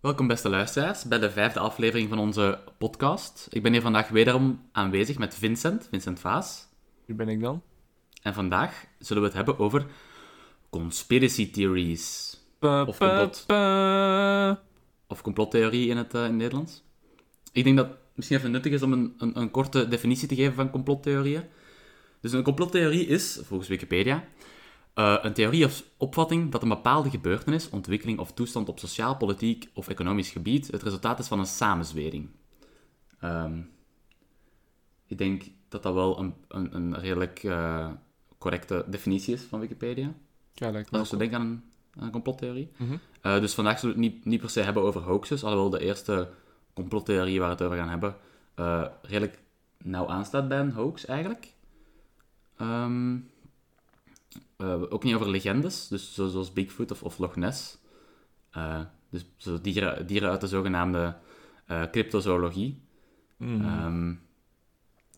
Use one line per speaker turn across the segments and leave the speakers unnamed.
Welkom beste luisteraars bij de vijfde aflevering van onze podcast. Ik ben hier vandaag wederom aanwezig met Vincent, Vincent Vaas.
Wie ben ik dan?
En vandaag zullen we het hebben over conspiracy theories.
Pa,
Of complot.
pa.
Of complottheorie in het, eh, in het Nederlands. Ik denk dat het misschien even nuttig is om een, een, een korte definitie te geven van complottheorieën. Dus een complottheorie is, volgens Wikipedia, eh, een theorie of opvatting dat een bepaalde gebeurtenis, ontwikkeling of toestand op sociaal, politiek of economisch gebied het resultaat is van een samenzwering. Ehm, ik denk dat dat wel een, een, een redelijk eh, correcte definitie is van Wikipedia.
Ja, lijkt me
Als we denken aan een, aan een complottheorie.
Mhm.
Eh, dus vandaag zullen we het niet, niet per se hebben over hoaxes, alhoewel de eerste complottheorie waar we het over gaan hebben redelijk nauw aanstaat bij een hoax eigenlijk. Ehm, eh, ook niet over legendes, dus zo- zoals Bigfoot of, of Loch Ness. Eh, dus zo dieren, dieren uit de zogenaamde eh, cryptozoologie.
Mhm.
Ehm,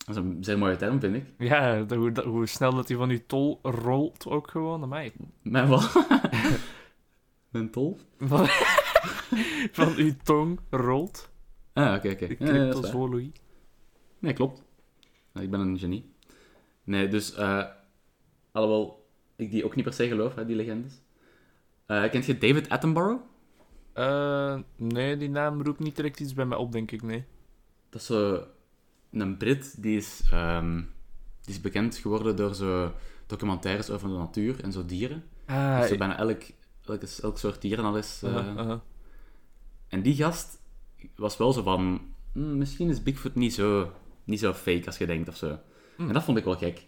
dat is een zeer mooie term, vind ik.
Ja, de- hoe, hoe snel dat hij van je tol rolt ook gewoon, mij.
Mijn wel. Mijn tol?
Van, van uw tong rolt.
Ah, oké, oké. Ja, waar.
cryptozoologie.
Nee, klopt. Ik ben een genie. Nee, dus... alhoewel ik die ook niet per se geloof, hè, die legendes. Eh kent je David Attenborough?
Eh, nee, die naam roept niet direct iets bij mij op, denk ik, nee.
Dat is een Brit, die is, ehm, die is bekend geworden door zo documentaires over de natuur en zo dieren.
Ah,
dus zo bijna elk, elk, elk soort dieren al is. eh,
uh, uh,
En die gast was wel zo van... "Hmm, misschien is Bigfoot niet zo, niet zo fake als je denkt, of zo.
Hmm.
En dat vond ik wel gek.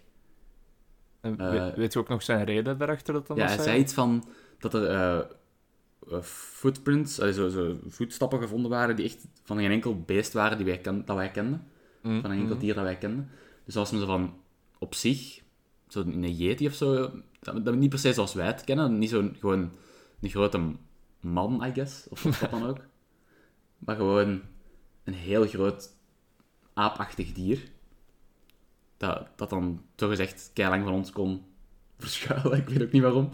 Eh,
weet, je ook nog zijn reden daarachter dat dan
Ja,
was?
hij
hij?
zei iets van dat er eh, eh, footprints, allee, zo, zo voetstappen gevonden waren die echt van geen enkel beest waren die wij ken, dat wij kenden.
Mm,
Van een enkel
mm.
dier dat wij kenden. Dus als men zo van op zich, zo een yeti of zo, dat, dat niet per se zoals wij het kennen, niet zo gewoon een grote man, I guess, of wat dan ook. Maar gewoon een heel groot aapachtig dier. Dat, dat dan zogezegd lang van ons kon verschuilen. Ik weet ook niet waarom.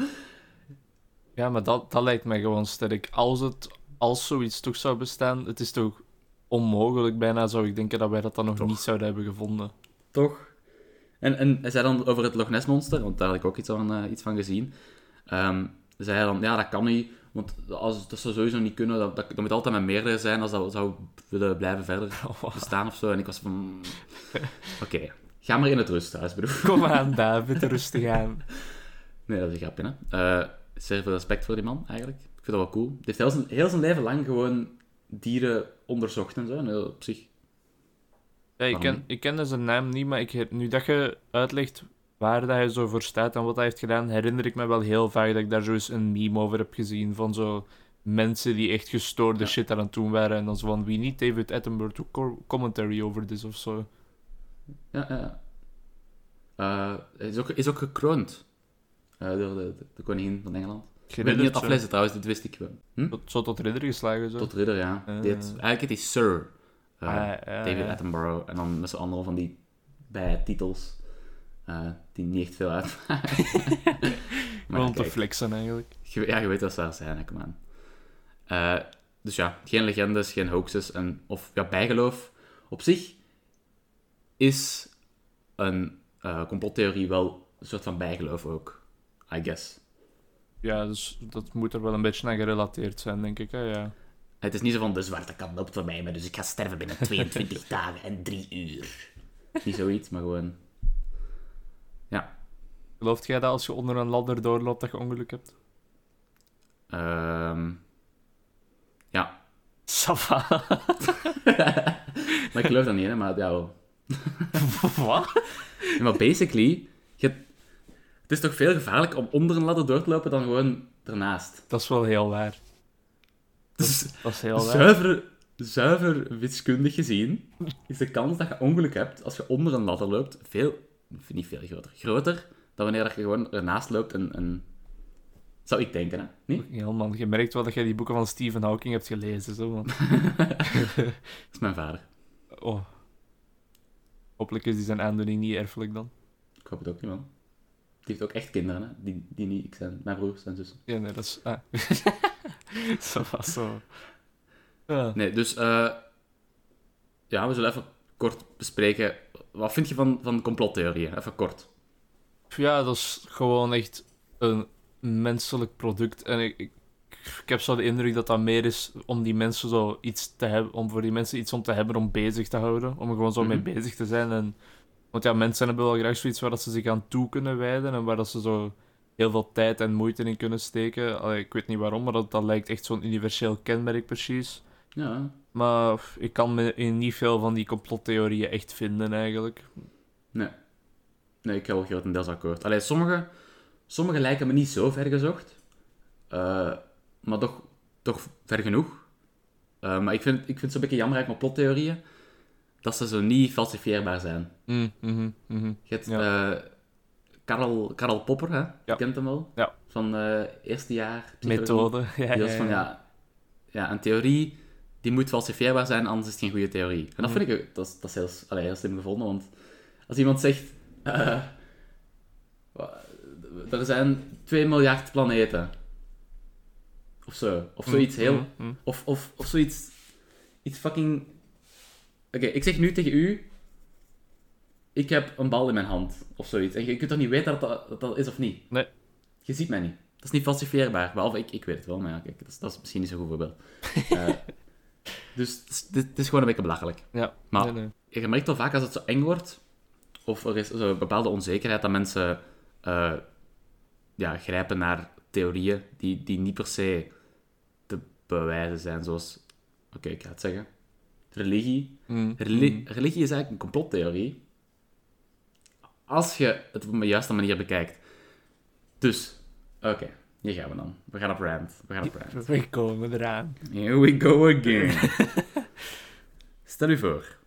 Ja, maar dat, dat lijkt mij gewoon sterk. Als, het, als zoiets toch zou bestaan, het is toch onmogelijk bijna, zou ik denken, dat wij dat dan nog
Toch.
niet zouden hebben gevonden.
Toch? En, en hij zei dan over het Loch Ness Monster, want daar had ik ook iets van, eh, iets van gezien. Ehm zei hij dan, ja, dat kan niet, want als, dat zou sowieso niet kunnen. Dat, dat, dat moet altijd met meerdere zijn als dat zou willen blijven verder bestaan of zo. En ik was van, oké, ga maar in het rusthuis, broer.
Kom aan, David, rustig aan.
Nee, dat is een grapje, hè. Eh, zeer veel respect voor die man, eigenlijk. Ik vind dat wel cool. Die heeft heel zijn, heel zijn leven lang gewoon dieren onderzocht en zo. En heel op zich...
Ja, ik, ken,
niet?
ik kende zijn naam niet, maar ik, heb- nu dat je uitlegt waar dat hij zo voor staat en wat hij heeft gedaan, herinner ik me wel heel vaak dat ik daar zo eens een meme over heb gezien van zo mensen die echt gestoorde
Ja.
shit aan het doen waren en dan zo van, we need David Attenborough to commentary over this of zo.
Ja, ja. ja. Eh, hij is ook, is ook gekroond eh, door de, de, de koningin van Engeland. Ik ben niet het aflezen trouwens, dit wist ik wel. Hm?
Tot, zo tot ridder geslagen zo.
Tot ridder, ja.
Eh.
Heet- eigenlijk heet hij Sir
Ah,
David. Attenborough. En dan met z'n andere van die bijtitels eh, die niet echt veel uitmaken.
Gewoon
maar
om te flexen eigenlijk.
je, ja, je weet wat ze daar zijn, aan. Eh, dus ja, geen legendes, geen hoaxes en, of ja, bijgeloof. Op zich is een eh, complottheorie wel een soort van bijgeloof ook, I guess.
Ja, dus dat moet er wel een beetje aan gerelateerd zijn, denk ik. Hè? Ja.
Het is niet zo van de zwarte kat loopt voorbij me, dus ik ga sterven binnen 22 dagen en 3 uur. Niet zoiets, maar gewoon. Ja.
Gelooft jij dat als je onder een ladder doorloopt dat je ongeluk hebt?
Ehm ja.
Safa.
maar ik geloof dat niet, hè, maar ja wel.
Wat?
Ja, maar basically, je, het is toch veel gevaarlijk om onder een ladder door te lopen dan gewoon ernaast.
Dat is wel heel waar.
Dus
Dat is heel waar.
zuiver, zuiver wiskundig gezien is de kans dat je ongeluk hebt als je onder een ladder loopt veel, niet veel groter, groter dan wanneer dat je gewoon ernaast loopt en, en zou ik denken, hè? Niet?
Ja, man, je merkt wel dat jij die boeken van Stephen Hawking hebt gelezen. Zo, man.
Dat is mijn vader.
Oh. Hopelijk is die zijn aandoening niet erfelijk dan.
Ik hoop het ook niet, man. Die heeft ook echt kinderen, hè? Die, die niet ik zijn. Mijn broers en zussen.
Ja, nee, dat is... Ah. zo was zo. Ja.
Nee, dus eh, ja, we zullen even kort bespreken. Wat vind je van, van complottheorieën? Even kort.
Ja, dat is gewoon echt een menselijk product. En ik, ik, ik heb zo de indruk dat dat meer is om die mensen zo iets te hebben, om voor die mensen iets om te hebben om bezig te houden. Om er gewoon zo mee
Mhm.
bezig te zijn. En, want ja, mensen hebben wel graag zoiets waar dat ze zich aan toe kunnen wijden en waar dat ze zo heel veel tijd en moeite in kunnen steken. Allee, ik weet niet waarom, maar dat, dat lijkt echt zo'n universeel kenmerk precies.
Ja,
Maar ik kan me in niet veel van die complottheorieën echt vinden eigenlijk.
nee. Nee, ik ga wel grotendeels akkoord. Allee, sommige, sommige lijken me niet zo ver gezocht. Eh, maar toch, toch ver genoeg. Eh, maar ik vind, ik vind het zo'n beetje jammer aan complottheorieën dat ze zo niet falsifieerbaar zijn.
Mm, mhm, mhm.
Je hebt
Ja.
eh, Karel, Karel Popper, hè? Je kent hem wel?
Ja.
Van eh eerste jaar. psychologie.
Methode. Ja,
Die was
ja,
van,
ja.
ja, een theorie die moet falsifieerbaar zijn, anders is het geen goede theorie. En dat
Mhm.
vind ik, dat is, dat is heel, allee, heel slim gevonden, want als iemand zegt, er zijn 2 miljard planeten, of zo, of zoiets heel,
Mhm, mhm.
of, of, of zoiets, iets fucking... Oké, ik zeg nu tegen u, ik heb een bal in mijn hand, of zoiets. En je kunt toch niet weten dat dat, dat, dat is of niet?
Nee.
Je ziet mij niet. Dat is niet falsifieerbaar. Behalve, ik, ik weet het wel, maar ja, kijk, dat is, dat is misschien niet zo'n goed voorbeeld. Eh, dus het is, dit, is gewoon een beetje belachelijk.
Ja,
Maar
nee, nee.
je merkt wel vaak als het zo eng wordt, of er is zo een bepaalde onzekerheid, dat mensen eh, ja, grijpen naar theorieën die, die niet per se bewijzen zijn, zoals... Oké, ik ga het zeggen. Religie.
Mm,
Reli-
mm.
Religie is eigenlijk een complottheorie. Als je het op een juiste manier bekijkt. Dus, oké, hier gaan we dan. We gaan op rant. We gaan op rant.
We komen eraan.
Here we go again. Stel je voor,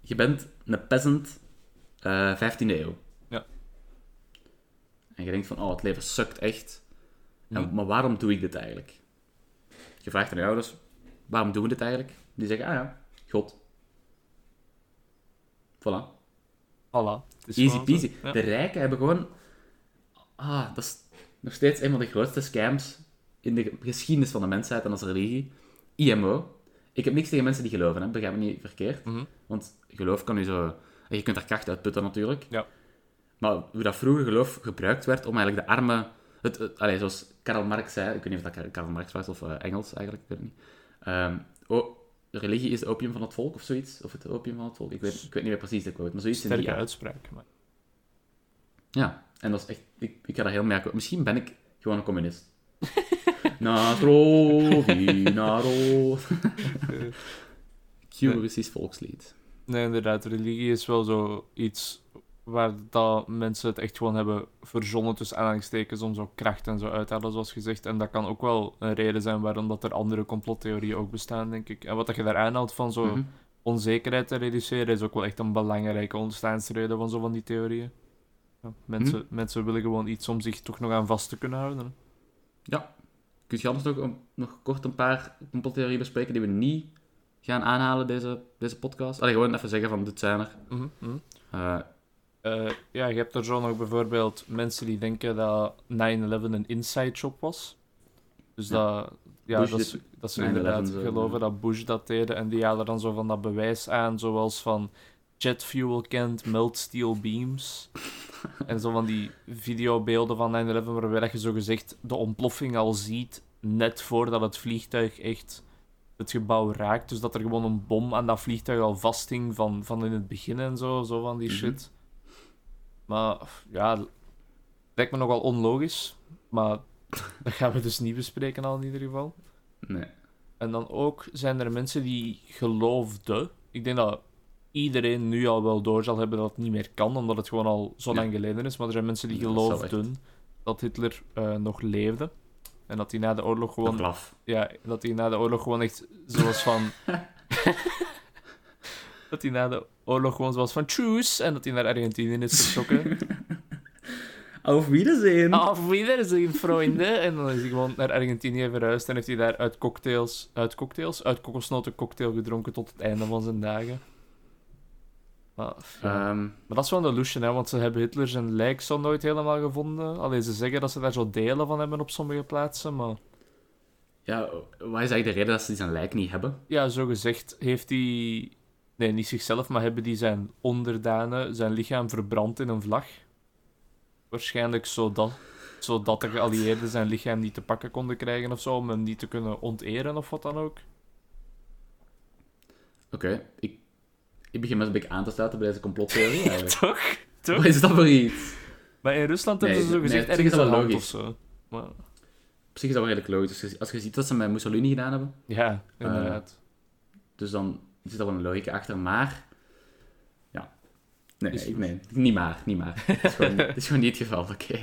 je bent een peasant eh 15e eeuw.
Ja.
En je denkt van, oh, het leven sukt echt. En, maar waarom doe ik dit eigenlijk? Je vraagt aan je ouders, waarom doen we dit eigenlijk? Die zeggen, ah ja, God. Voilà.
Is
Easy peasy.
Ja.
De rijken hebben gewoon... Ah, dat is nog steeds een van de grootste scams in de geschiedenis van de mensheid en als religie. IMO. Ik heb niks tegen mensen die geloven, hè. begrijp me niet verkeerd.
Mhm.
Want geloof kan u zo... Je kunt daar kracht uit putten, natuurlijk.
Ja.
Maar hoe dat vroeger geloof gebruikt werd om eigenlijk de armen... Het, het, allee, zoals Karl Marx zei, ik weet niet of dat Karl Marx was of eh, Engels eigenlijk, ik weet het niet. Ehm, oh, religie is de opium van het volk of zoiets. Of het opium van het volk. Ik weet, ik weet niet meer precies de quote, maar zoiets in die
Sterke uitspraak. Maar...
Ja, en dat is echt... Ik, ik ga daar heel akkoord. Misschien ben ik gewoon een communist. Naro, Naro. Cue Russisch volkslied.
Nee, inderdaad. Religie is wel zo iets waar dat mensen het echt gewoon hebben verzonnen tussen aanhalingstekens om zo kracht en zo uit te halen, zoals gezegd. En dat kan ook wel een reden zijn waarom dat er andere complottheorieën ook bestaan, denk ik. En wat dat je daar aanhaalt van zo
Mhm.
onzekerheid te reduceren, is ook wel echt een belangrijke ontstaansreden van zo van die theorieën. Ja, mensen,
Mhm.
mensen willen gewoon iets om zich toch nog aan vast te kunnen houden.
Ja. Kun je anders nog, nog kort een paar complottheorieën bespreken die we niet gaan aanhalen, deze, deze podcast? Allee, gewoon even zeggen van, dit zijn er. Eh,
Eh, ja, je hebt er zo nog bijvoorbeeld mensen die denken dat 9-11 een inside job was. Dus
Ja.
dat, ja,
Bush
dat, ze, dat ze
9/11
inderdaad geloven dat Bush dat deden. En die halen dan zo van dat bewijs aan, zoals van jet fuel kent, melt steel beams. en zo van die videobeelden van 9-11 waarbij dat je zo gezegd de ontploffing al ziet, net voordat het vliegtuig echt het gebouw raakt. Dus dat er gewoon een bom aan dat vliegtuig al vasthing van, van in het begin en zo, zo van die
Mhm.
shit. Maar ja, lijkt me nogal onlogisch. Maar dat gaan we dus niet bespreken al in ieder geval.
nee.
En dan ook zijn er mensen die geloofden. Ik denk dat iedereen nu al wel door zal hebben dat het niet meer kan, omdat het gewoon al zo
Ja.
lang geleden is. Maar er zijn mensen die
dat
geloofden dat Hitler eh, nog leefde. En dat hij na de oorlog
Gewoon...
ja, dat hij na de oorlog gewoon echt zoals van. dat hij na de oorlog gewoon zoals van tjoes en dat hij naar Argentinië is vertrokken.
Auf Wiedersehen.
Auf Wiedersehen, vrienden. En dan is hij gewoon naar Argentinië verhuisd en heeft hij daar uit cocktails, uit cocktails, uit kokosnoten cocktail gedronken tot het einde van zijn dagen. Maar, ja.
Ehm,
maar dat is wel een illusion, hè, want ze hebben Hitler zijn lijk zo nooit helemaal gevonden. Alleen ze zeggen dat ze daar zo delen van hebben op sommige plaatsen, maar
Ja, wat is eigenlijk de reden dat ze zijn lijk niet hebben?
Ja, zo gezegd heeft hij... Nee, niet zichzelf, maar hebben die zijn onderdanen zijn lichaam verbrand in een vlag. Waarschijnlijk zodat, zodat de geallieerden zijn lichaam niet te pakken konden krijgen of zo, om hem niet te kunnen onteren of wat dan ook.
Oké, ik, ik begin me een beetje aan te sluiten bij deze complottheorie eigenlijk.
Toch? Toch?
Wat is dat voor iets?
Maar in Rusland
Nee,
hebben ze zo
nee,
gezegd
is
ergens een
wel
hand of
logisch.
zo. Maar,
Op zich is dat wel redelijk logisch. Als je, als je ziet wat ze met Mussolini gedaan hebben,
ja, inderdaad.
dus dan zit er wel een logica achter. Maar, ja. Nee,
Is-
nee, niet maar, niet maar. Het is gewoon, het is gewoon niet het geval, oké.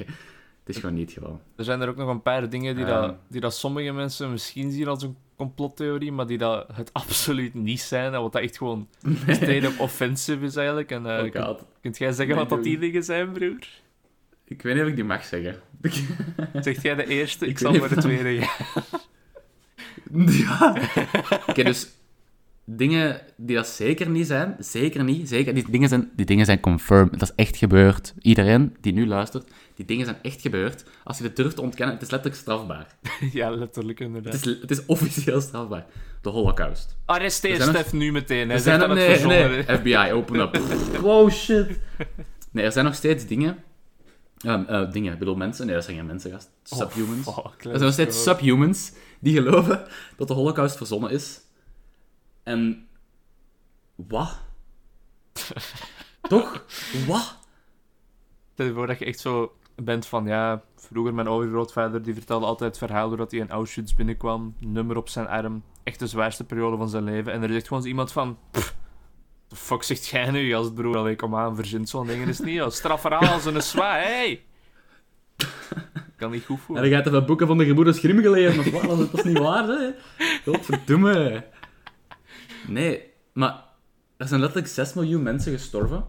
Het is gewoon niet het geval.
Er zijn er ook nog een paar dingen die, dat, die dat sommige mensen misschien zien als een complottheorie, maar die dat het absoluut niet zijn. En wat dat echt gewoon straight up offensive is eigenlijk. En, eh,
Oh
kunt, jij zeggen
Nee,
wat dat die dingen zijn, broer?
Ik weet niet of ik die mag zeggen.
Zegt jij de eerste, ik,
Ik
zal voor de tweede.
Ja. Oké, dus dingen die dat zeker niet zijn, zeker niet, zeker, die dingen zijn, die dingen zijn confirmed. Dat is echt gebeurd. Iedereen die nu luistert, die dingen zijn echt gebeurd. Als je het durft te ontkennen, het is letterlijk strafbaar.
ja, letterlijk
Het
inderdaad.
is, het is officieel strafbaar. De holocaust.
Arresteer
Er
Stef nu meteen. Hij
Er zijn
het
nee. FBI, open up. wow, shit. Nee, er zijn nog steeds dingen... Ehm, eh, dingen, ik bedoel mensen. Nee, dat zijn geen mensen, gast. Subhumans.
Oh, fuck,
Er zijn nog steeds subhumans die geloven dat de holocaust verzonnen is. En... Wat? Toch? Wat?
Stel je voor dat je echt zo bent van, ja, vroeger mijn overgrootvader die vertelde altijd het verhaal doordat hij in Auschwitz binnenkwam, nummer op zijn arm, echt de zwaarste periode van zijn leven. En er zegt gewoon zo iemand van, "Pff, de fuck zegt jij nu, als broer? Allee, kom aan, verzint zo'n dingen is niet, joh. Strafverhaal als een zwaar, hey! Kan niet goed
En
voelen.
dan gaat van boeken van de gebroeders Grimm gelezen, is- dat is niet waar, hè? Godverdomme. Nee, maar er zijn letterlijk 6 miljoen mensen gestorven.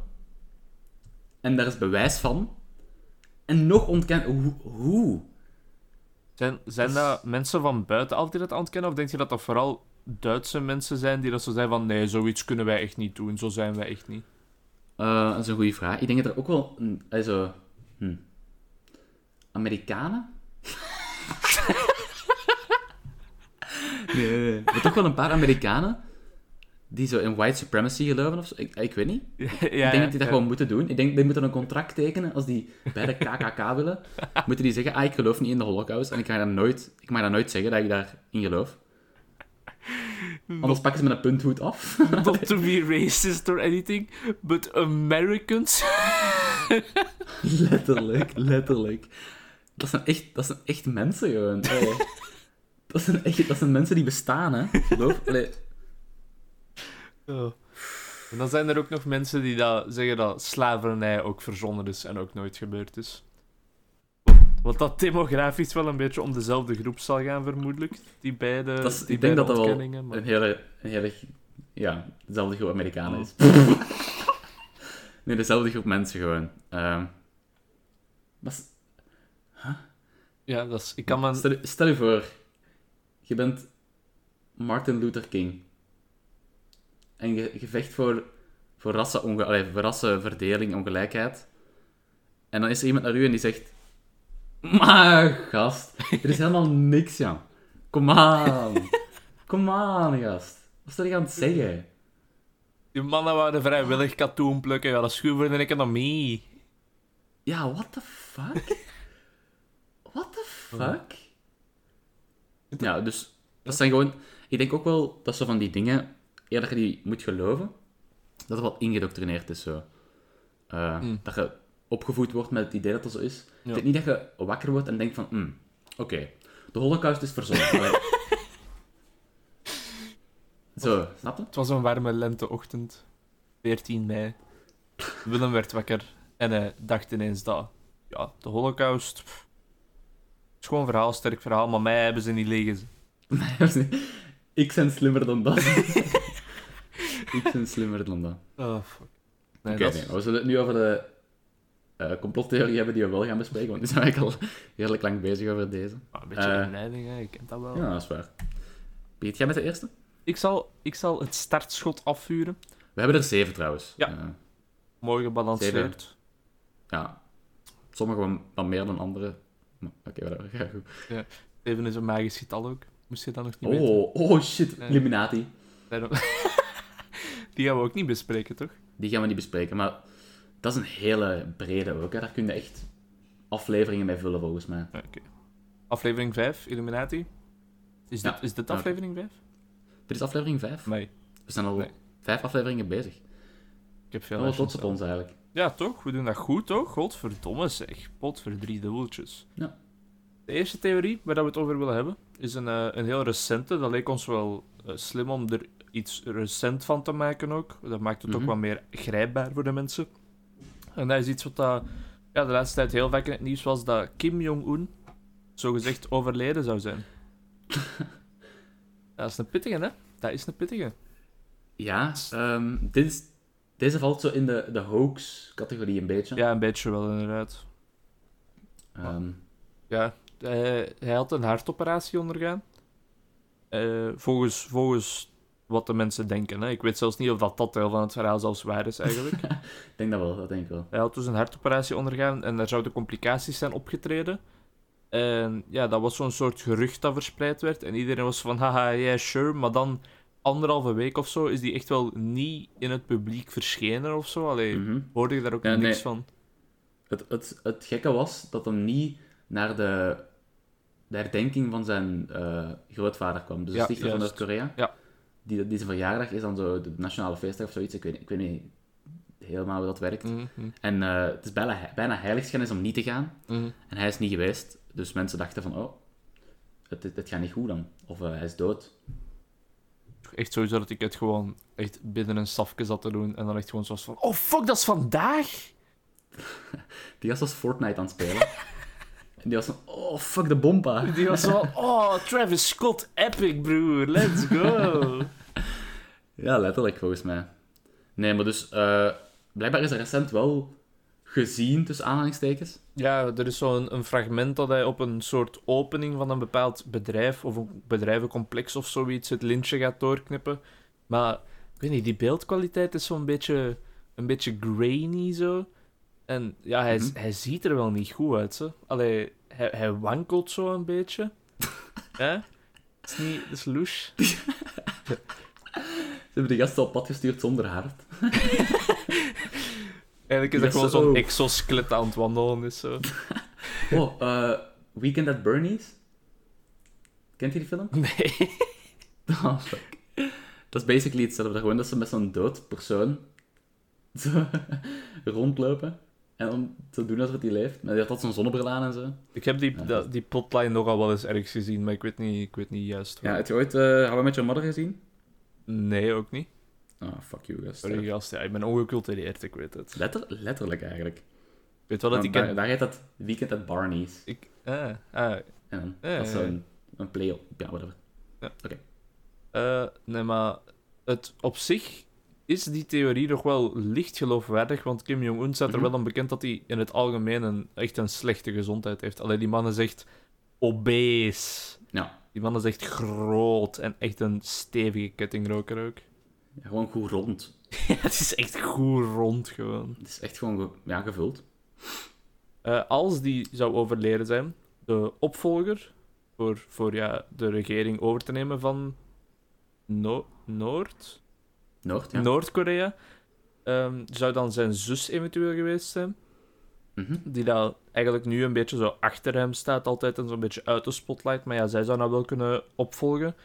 En daar is bewijs van. En nog ontkennen... Hoe? hoe?
Zijn, zijn dat mensen van buiten altijd het aan het kennen, of denk je dat dat vooral Duitse mensen zijn die dat zo zijn van, nee, zoiets kunnen wij echt niet doen, zo zijn wij echt niet?
Eh, dat is een goede vraag. Ik denk dat er ook wel... Zo, hm. Amerikanen? nee, nee, nee. Maar toch wel een paar Amerikanen die zo in white supremacy geloven of zo. Ik, ik weet niet.
ja,
ik denk dat die dat gewoon moeten doen. Ik denk, die moeten een contract tekenen als die bij de KKK willen. Moeten die zeggen, ah, ik geloof niet in de holocaust en ik, ga daar nooit, ik mag daar nooit zeggen dat ik daarin geloof. Anders pakken ze me een punthoed af.
Not to be racist or anything, but Americans.
letterlijk, letterlijk. Dat zijn echt, dat zijn echt mensen gewoon. Dat zijn, echt, dat zijn mensen die bestaan, hè. Geloof? Allee.
Oh. En dan zijn er ook nog mensen die dat zeggen dat slavernij ook verzonnen is en ook nooit gebeurd is. Wat dat demografisch wel een beetje om dezelfde groep zal gaan, vermoedelijk. Die beide,
Dat is-
die
ik denk
beide
dat dat wel
maar-
Een hele, een hele... Ja, dezelfde groep Amerikanen
Oh.
is. nee, dezelfde groep mensen gewoon. Ehm maar
Ja, dat is... Ik kan
stel, stel je voor, je bent Martin Luther King. En je, je vecht voor, voor, allee, voor rassenverdeling, ongelijkheid. En dan is er iemand naar u en die zegt... Maar, gast, er is helemaal niks, ja. Kom aan. Kom aan, gast. Wat is je aan het zeggen?
Die mannen waren vrijwillig katoen plukken. Ja, dat is goed voor de economie.
Ja, what the fuck? What the fuck? Ja, dus dat zijn gewoon... Ik denk ook wel dat zo van die dingen, eerder je die moet geloven, dat er wat ingedoctrineerd is zo. Eh,
Mm.
Dat je opgevoed wordt met het idee dat dat zo is.
Ja.
Ik denk niet dat je wakker wordt en denkt van, hmm, oké, de holocaust is verzonnen. Zo, snap je?
Het was een warme lenteochtend. 14 mei. Willem werd wakker en hij dacht ineens dat... Ja, de holocaust... pff, is gewoon een verhaal, sterk verhaal, maar mij hebben ze niet lezen.
Ik ben slimmer dan dat. ik ben slimmer dan dat.
Oh, fuck. Nee,
Oké, nee, we zullen het nu over de eh, complottheorie hebben die we wel gaan bespreken, want nu zijn we eigenlijk al redelijk lang bezig over deze.
Ah, een beetje
Eh,
inleiding, hè. je kent dat wel.
Ja, dat is waar. Begint jij met de eerste?
Ik, zal, ik zal het startschot afvuren.
We hebben er zeven trouwens.
Ja.
Eh,
Mooi gebalanceerd.
ja. Sommige wat- meer dan andere. Oké, whatever. Ja, goed.
Even is een magisch getal ook. Moest je dat nog niet weten?
Oh, oh shit. Illuminati.
Die gaan we ook niet bespreken, toch?
Die gaan we niet bespreken, maar dat is een hele brede ook. Hè. Daar kun je echt afleveringen mee vullen, volgens mij.
Oké. Aflevering 5, Illuminati. Is dit, is dit aflevering 5?
Dit is aflevering 5.
Nee.
We zijn al
Nee.
vijf afleveringen bezig. Ik
heb veel
wel trots op ons eigenlijk.
Ja, toch? We doen dat goed, toch? Godverdomme zeg. Pot voor drie dubbeltjes.
Ja.
De eerste theorie waar dat we het over willen hebben, is een, eh, een heel recente. Dat leek ons wel eh, slim om er iets recent van te maken ook. Dat maakt het ook
Mhm.
wat meer grijpbaar voor de mensen. En dat is iets wat dat, ja, de laatste tijd heel vaak in het nieuws was, dat Kim Jong-un zogezegd overleden zou zijn. dat is een pittige, hè? Dat is een pittige.
Ja, ehm, dit is, deze valt zo in de, de hoax-categorie een beetje.
Ja, een beetje wel, inderdaad.
Ehm,
Ja, hij, hij had een hartoperatie ondergaan. Eh, volgens, volgens wat de mensen denken. Hè. Ik weet zelfs niet of dat, dat deel van het verhaal zelfs waar is, eigenlijk.
ik denk dat wel, dat denk ik wel.
hij had dus een hartoperatie ondergaan en daar zouden complicaties zijn opgetreden. En ja, dat was zo'n soort gerucht dat verspreid werd. En iedereen was van, haha, yeah, sure. Maar dan, anderhalve week of zo, is die echt wel niet in het publiek verschenen of zo. Allee,
Mhm.
hoorde ik daar ook
Ja,
niks
nee.
van.
Het, het, het gekke was dat hem niet naar de, de herdenking van zijn eh, grootvader kwam. Dus de
Ja,
stichter van. Noord-Korea.
Ja.
Die, die zijn verjaardag is dan zo de nationale feestdag of zoiets. Ik weet, ik weet niet helemaal hoe dat werkt.
Mhm,
En eh, het is bijna, bijna heiligschennis om niet te gaan.
mhm.
En hij is niet geweest. Dus mensen dachten van, oh, het, het, het gaat niet goed dan. Of eh, hij is dood.
Echt sowieso dat ik het gewoon echt binnen een safje zat te doen. En dan echt gewoon zoals van... Oh, fuck, dat is vandaag?
Die gast was Fortnite aan het spelen. en die was van, oh, fuck de bompa.
Die was zo... Oh, Travis Scott, epic, broer. Let's go.
Ja, letterlijk, volgens mij. Nee, maar dus... eh, blijkbaar is er recent wel gezien, tussen aanhalingstekens.
ja, er is zo'n een fragment dat hij op een soort opening van een bepaald bedrijf... Of een bedrijvencomplex of zoiets het lintje gaat doorknippen. Maar, ik weet niet, die beeldkwaliteit is zo'n beetje... Een beetje grainy, zo. En ja, hij,
Mhm.
hij ziet er wel niet goed uit, zo. Allee, hij, hij wankelt zo een beetje. Hè? Het is niet... Het is louche.
Ze hebben de gast op pad gestuurd zonder hart.
Eigenlijk is dat gewoon
zo.
zo'n exoskelet aan het wandelen. Is zo.
Oh, eh, Weekend at Bernie's. Kent je die film?
Nee.
Oh, fuck. Dat is basically hetzelfde. Gewoon dat ze met zo'n dood persoon rondlopen. En om te doen alsof hij leeft. Maar die had dat zo'n zonnebril aan en zo.
Ik heb die,
Ja,
die plotline nogal wel eens ergens gezien, maar ik weet niet, ik weet niet juist
Ja,
waar.
heb je ooit uh, How Met Your Mother gezien?
Nee, ook niet.
Oh, fuck you, gast.
Sorry, gast. Ja, ik ben ongecultureerd, ik weet het.
Letter, letterlijk eigenlijk.
Weet wel dat ik...
daar, daar heet dat Weekend at Barney's.
ik ah, ah,
En
Ja,
dat is
ja, ja.
zo'n een play op. Ja, whatever.
eh, nee, maar het op zich is die theorie nog wel licht geloofwaardig, want Kim Jong-un staat er
Mhm.
wel aan bekend dat hij in het algemeen een, echt een slechte gezondheid heeft. Alleen die man is echt obese.
Ja.
Die man is echt groot en echt een stevige kettingroker ook.
Ja, gewoon goed rond.
Ja, het is echt goed rond gewoon.
Het is echt gewoon ge- ja, gevuld.
Eh, als die zou overleden zijn, de opvolger voor, voor ja, de regering over te nemen van No- Noord,
Noord, ja.
Noord-Korea, ehm, zou dan zijn zus eventueel geweest zijn.
Mhm.
Die daar eigenlijk nu een beetje zo achter hem staat, altijd en zo'n beetje uit de spotlight. Maar ja, zij zou nou wel kunnen opvolgen.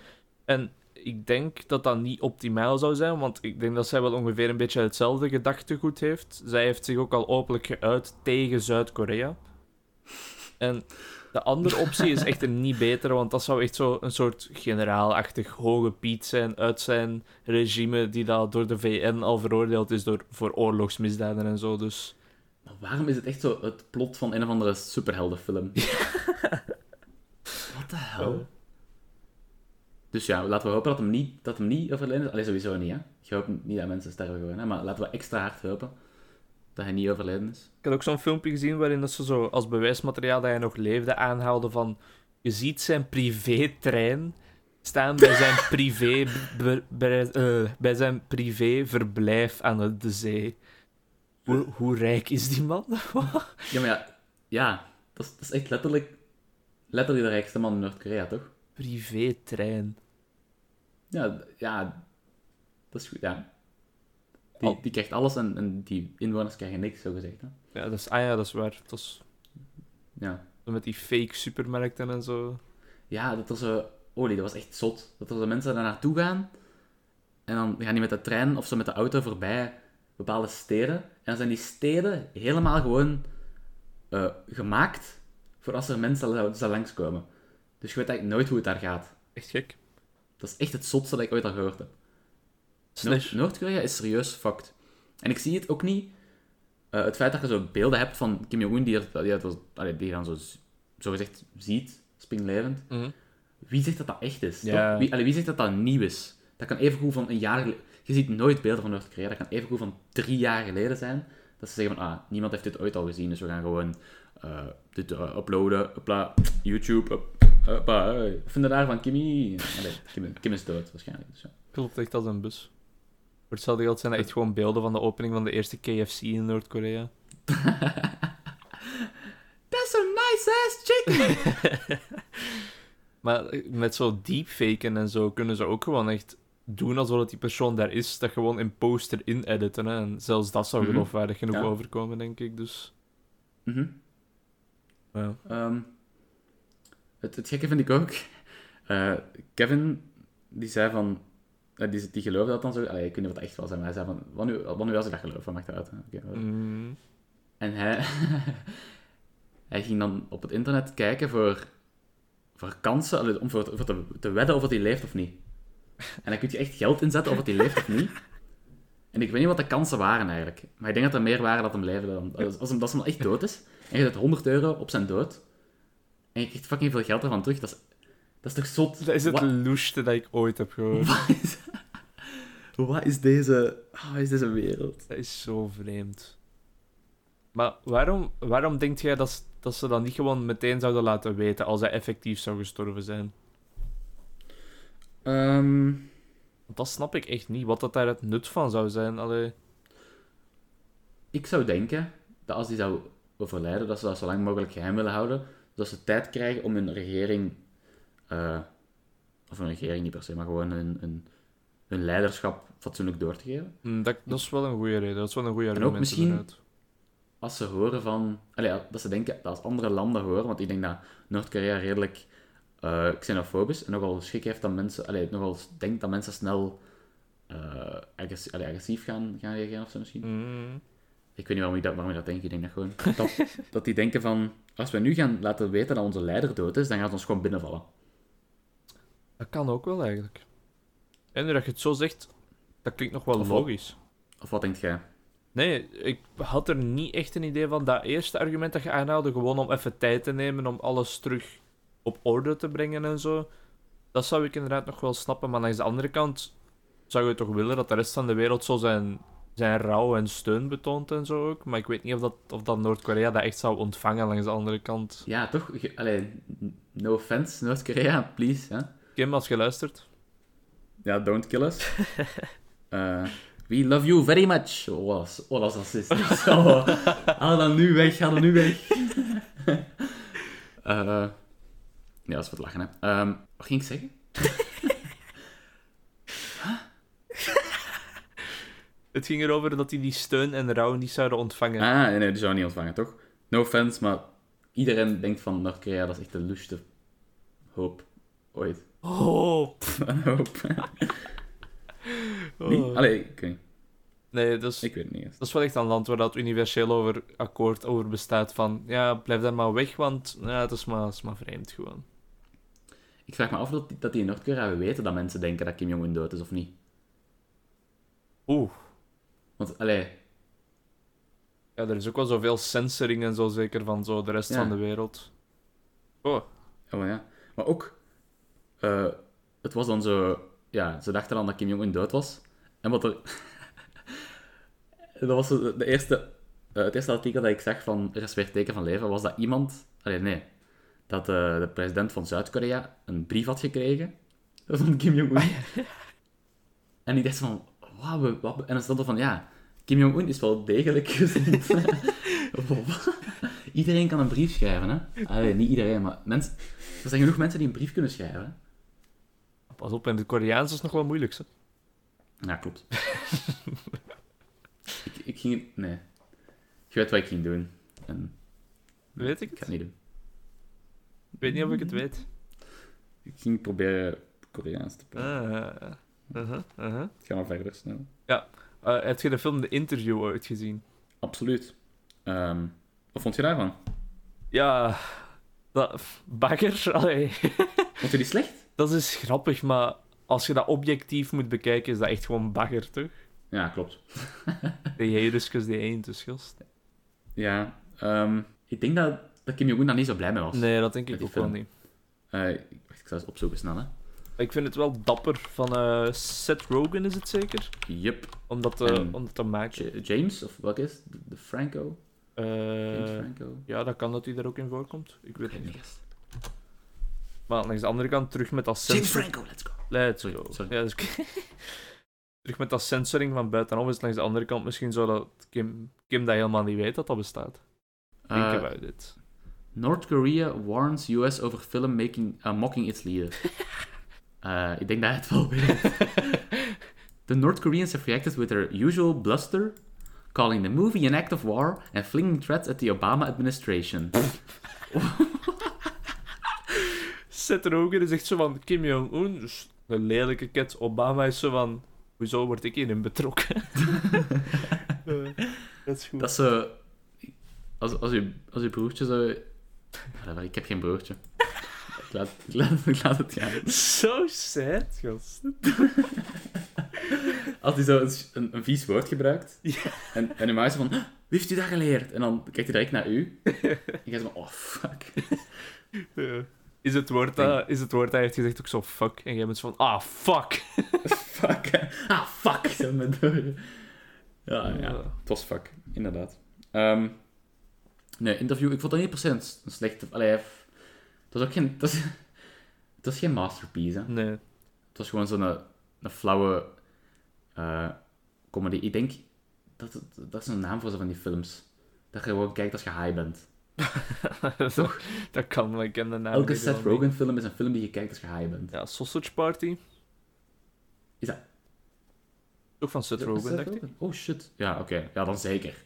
En ik denk dat dat niet optimaal zou zijn, want ik denk dat zij wel ongeveer een beetje hetzelfde gedachtegoed heeft. Zij heeft zich ook al openlijk geuit tegen Zuid-Korea. En de andere optie is echt een niet betere, want dat zou echt zo een soort generaalachtig hoge piet zijn uit zijn regime, die dat door de VN al veroordeeld is door, voor oorlogsmisdaden en zo. Dus
Maar waarom is het echt zo het plot van een of andere superheldenfilm? Wat de hel? Dus ja, laten we hopen dat hem niet, dat hem niet is. Allee, sowieso niet, hè. Je hoopt niet dat mensen sterven gewoon, hè. Maar laten we extra hard hopen dat hij niet overleden is.
Ik had ook zo'n filmpje gezien waarin dat ze zo als bewijsmateriaal dat hij nog leefde aanhaalden van... Je ziet zijn privé-trein staan bij zijn privé... eh, bij zijn privé-verblijf aan de zee. Hoe, hoe rijk is die man?
Ja, maar ja, ja dat, is, dat is echt letterlijk, letterlijk de rijkste man in Noord-Korea, toch?
privé-trein.
Ja, ja, dat is goed, ja. Die, die krijgt alles en, en die inwoners krijgen niks, zo gezegd. Hè?
Ja, dat is, ah ja, dat is waar. Dat is
Ja.
met die fake supermarkten en zo.
ja, dat was zo... Olie, dat was echt zot. Dat er zo mensen daar naartoe gaan en dan gaan die met de trein of zo met de auto voorbij bepaalde steden. En dan zijn die steden helemaal gewoon eh, gemaakt voor als er mensen zou langskomen. Dus je weet eigenlijk nooit hoe het daar gaat.
Echt gek.
Dat is echt het zotste dat ik ooit al gehoord heb. Noord- Noord-Korea is serieus fucked. En ik zie het ook niet. eh, het feit dat je zo beelden hebt van Kim Jong-un die, er- die, allee, die je dan zo, zo gezegd ziet, springlevend.
Mhm.
Wie zegt dat dat echt is? Wie, allee, wie zegt dat dat nieuw is? Dat kan evengoed van een jaar geleden... Je ziet nooit beelden van Noord-Korea. Dat kan evengoed van drie jaar geleden zijn. Dat ze zeggen van, ah, niemand heeft dit ooit al gezien, dus we gaan gewoon eh, dit eh, uploaden. Hopla, YouTube, up, hopla, hey. Wat vinden daar van Kimmy? Allee, Kim, Kim is dood, waarschijnlijk. Dus, ja.
Klopt echt als een bus. Voor hetzelfde geld zijn dat echt gewoon beelden van de opening van de eerste KFC in Noord-Korea.
That's a nice ass chicken!
Maar eh, met zo deepfaken en zo kunnen ze ook gewoon echt doen alsof het die persoon daar is. Dat gewoon in poster in-editen. En zelfs dat zou
Mhm.
geloofwaardig genoeg
Ja.
overkomen, denk ik. Dus,
Mhm. Ehm, het, het gekke vind ik ook. eh, Kevin, die zei van. Die, die geloofde dat dan zo. Allee, ik weet niet wat het echt was, maar hij zei van. Wat nu, als ik dat geloof? Wat maakt dat uit? hè?
Mm,
En hij, hij ging dan op het internet kijken voor, voor kansen, allee, om voor, voor te, te wedden of het hij leeft of niet. En dan kun je echt geld inzetten of het hij leeft of niet. En ik weet niet wat de kansen waren eigenlijk. Maar ik denk dat er meer waren dat hem leefde dan. Als, als hem, dat hem echt dood is, en je zet 100 euro op zijn dood, en je krijgt fucking veel geld ervan terug, dat is, dat is toch zot?
dat is het
Wat-
loeste dat ik ooit heb gehoord.
wat is, wat is deze... Wat is deze wereld?
Dat is zo vreemd. Maar waarom, waarom denk jij dat, dat ze dat niet gewoon meteen zouden laten weten als hij effectief zou gestorven zijn?
Ehm,
dat snap ik echt niet, wat dat daar het nut van zou zijn. Allee.
Ik zou denken dat als die zou overlijden, dat ze dat zo lang mogelijk geheim willen houden, zodat ze tijd krijgen om hun regering, eh, of een regering niet per se, maar gewoon hun, hun leiderschap fatsoenlijk door te geven.
Hm, Dat, dat is wel een goede reden, dat is wel een goede argument.
misschien-
inderdaad.
Als ze horen van, allee, dat ze denken dat als andere landen horen, want ik denk dat Noord-Korea redelijk eh, xenofobisch en nogal schrik heeft dat mensen, allee, nogal denkt dat mensen snel eh, allee, agressief gaan, gaan reageren of zo misschien.
Mm.
Ik weet niet waarom ik dat, waarom ik dat denk. Ik denk dat gewoon... Dat, dat die denken van... Als we nu gaan laten weten dat onze leider dood is, dan gaat het ons gewoon binnenvallen.
Dat kan ook wel eigenlijk. En dat je het zo zegt, dat klinkt nog wel
Of wat?
logisch.
Of wat denkt jij?
Nee, ik had er niet echt een idee van dat eerste argument dat je aanhaalde, gewoon om even tijd te nemen om alles terug op orde te brengen en zo. Dat zou ik inderdaad nog wel snappen, maar langs de andere kant zou je toch willen dat de rest van de wereld zo zijn, zijn rouw en steun betoont en zo ook. Maar ik weet niet of dat, of dat Noord-Korea dat echt zou ontvangen langs de andere kant.
Ja, toch? Allee, no offense, Noord-Korea, please. Hè?
Kim, als je luistert.
Ja, don't kill us. Eh, we love you very much. Oh, dat is, oh, dat is racistisch. Oh, haal dat nu weg, haal dat nu weg. Eh, ja, dat is voor het lachen, hè. Ehm, wat ging ik zeggen?
Het ging erover dat die die steun en rouw niet zouden ontvangen.
Ah, nee, nee, die zou niet ontvangen, toch? No offense, maar iedereen denkt van Noord-Korea, dat is echt de luste hoop ooit.
Oh,
Een hoop.
oh.
Allee, ik weet niet.
Nee, dat is,
Ik weet het niet eens.
dat is wel echt een land waar dat universeel over akkoord over bestaat. Van ja, blijf daar maar weg, want ja, het, is maar, het is maar vreemd gewoon.
Ik vraag me af dat die, dat die in Noord-Korea weten dat mensen denken dat Kim Jong-un dood is of niet.
Oeh.
Want, allee,
Ja, er is ook wel zoveel censoring en zo zeker van zo de rest
Ja.
van de wereld. Oh.
oh maar ja. Maar ook, eh, het was dan zo, ja, ze dachten dan dat Kim Jong-un dood was. En wat er... dat was de eerste, eh, het eerste artikel dat ik zag van Er is weer teken van leven, was dat iemand... Allee, nee. Dat eh, de president van Zuid-Korea een brief had gekregen van Kim Jong-un. En ik dacht van, wauw, we- wat... En dan stond er van, ja, Kim Jong-un is wel degelijk iedereen kan een brief schrijven, hè. Allee, niet iedereen, maar mensen... Er zijn genoeg mensen die een brief kunnen schrijven.
Pas op, in het Koreaans is nog wel moeilijk, hè?
Ja, klopt. ik, ik ging... Nee. Je weet wat ik ging doen. En
Weet ik
ik ga
het?
niet doen.
Ik weet niet of ik het weet.
Ik ging proberen Koreaans te praten.
Ah, uh-huh, uh-huh.
Ga maar verder, snel.
Eh, heb je de film The Interview ooit gezien?
Absoluut. Ehm, wat vond je daarvan?
Ja, dat, bagger, allee.
Vond je die slecht?
Dat is grappig, maar als je dat objectief moet bekijken, is dat echt gewoon bagger, toch?
Ja, klopt.
De Heeruskus, die eend, dus gast.
Ja, ehm, ik denk dat, dat Kim Jong-un daar niet zo blij mee was.
Nee, dat denk ik ook wel niet.
Eh, ik- zal eens opzoeken snel, hè.
Ik vind het wel dapper van eh, Seth Rogen, is het zeker?
Yup.
Om dat te,
En-
om dat te maken.
J- James, of welke is? De, Franco? James
Eh,
Franco?
ja, dat kan dat hij daar ook in voorkomt. Ik weet het niet.
Yes.
Maar langs de andere kant terug met dat
James
sensor...
Franco, let's go.
Let's
Sorry,
go.
sorry.
Ja, dus... terug met dat sensoring van buitenaf is het langs de andere kant misschien zo dat Kim, Kim dat helemaal niet weet dat dat bestaat. Think
Eh,
about it.
North Korea warns US over film making, uh, mocking its leader. Eh, ik denk dat hij het wel weet. The North Koreans have reacted with their usual bluster, calling the movie an act of war and flinging threats at the Obama administration.
Seth Rogen is echt zo van Kim Jong-un, dus een lelijke ket. Obama is zo van, hoezo word ik hierin betrokken? Eh, dat is goed.
Dat is zo... Als, als, je, als je broertje zo... Whatever, ik heb geen broertje. Ik laat, ik laat, ik laat het gaan.
Zo sad, gast.
Als hij zo een, een, een vies woord gebruikt,
Ja.
en, en maakt zo van, wie heeft u dat geleerd? En dan kijkt hij direct naar u, en gaat zo van, oh, fuck.
Ja. Is het, woord dat, is het woord dat hij heeft gezegd ook zo fuck? En jij bent zo van, ah, fuck.
fuck. hè. Ah, fuck. Door. Ja, ja,
Ja.
het was fuck, inderdaad. Ehm, nee, interview, ik vond dat niet per se een een slechte... Allee, het was ook geen... Het was, het was geen masterpiece, hè.
Nee.
Het was gewoon zo'n een flauwe eh, comedy. Ik denk, dat, dat is een naam voor zo van die films. Dat je gewoon kijkt als je high bent.
Toch? Dat kan, maar ik ken de naam
Elke Seth. Rogen film is een film die je kijkt als je high bent.
Ja, Sausage Party.
Is dat-
Ook van Seth
dat
Rogen,
Seth
dacht ik.
Oh shit. Ja, oké. Ja, dan zeker.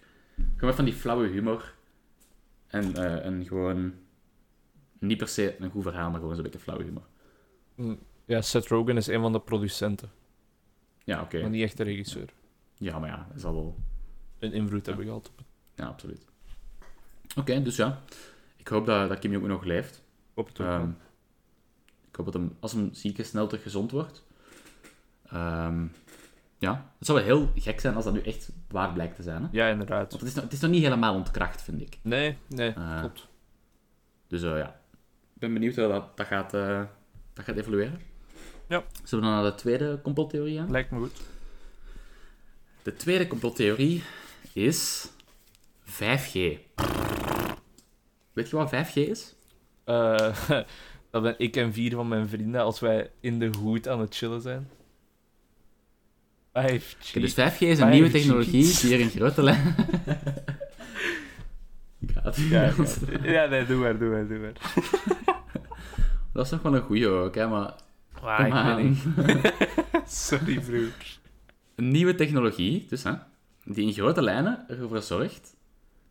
Gewoon van die flauwe humor. En, eh, en gewoon... Niet per se een goed verhaal, maar gewoon zo'n beetje flauwe humor.
Mm, Ja, Seth Rogen is een van de producenten,
Ja, oké.
maar niet echt de regisseur.
Ja, maar ja, dat zal wel...
Een invloed hebben gehad op het.
Ja, absoluut. Oké, dus ja. Ik hoop dat, dat Kim Jong-un nog leeft.
Op het ook
Ehm, ik hoop dat hem, als hem ziek is, snel terug gezond wordt. Ehm, ja, het zou wel heel gek zijn als dat nu echt waar blijkt te zijn. Hè?
Ja, inderdaad.
Want het is, nog, het is nog niet helemaal ontkracht, vind ik.
Nee, nee, klopt.
Dus eh, ja, ik ben benieuwd hoe dat, dat, gaat, eh, dat gaat evolueren.
Ja.
Zullen we dan naar de tweede complottheorie gaan?
Lijkt me goed.
De tweede complottheorie is 5G. Weet je wat 5G is?
Eh, dat ben ik en vier van mijn vrienden als wij in de hoed aan het chillen zijn. 5G.
Oké, dus 5G is een nieuwe
5G.
technologie die er in grote lijn... Ik ga het
Ja, ja, ja, nee, doe maar, doe maar, doe maar.
Dat is nog wel een goeie ook, hè, maar...
Maar
Kom
ik. Sorry, broer.
Een nieuwe technologie, dus, hè, die in grote lijnen ervoor zorgt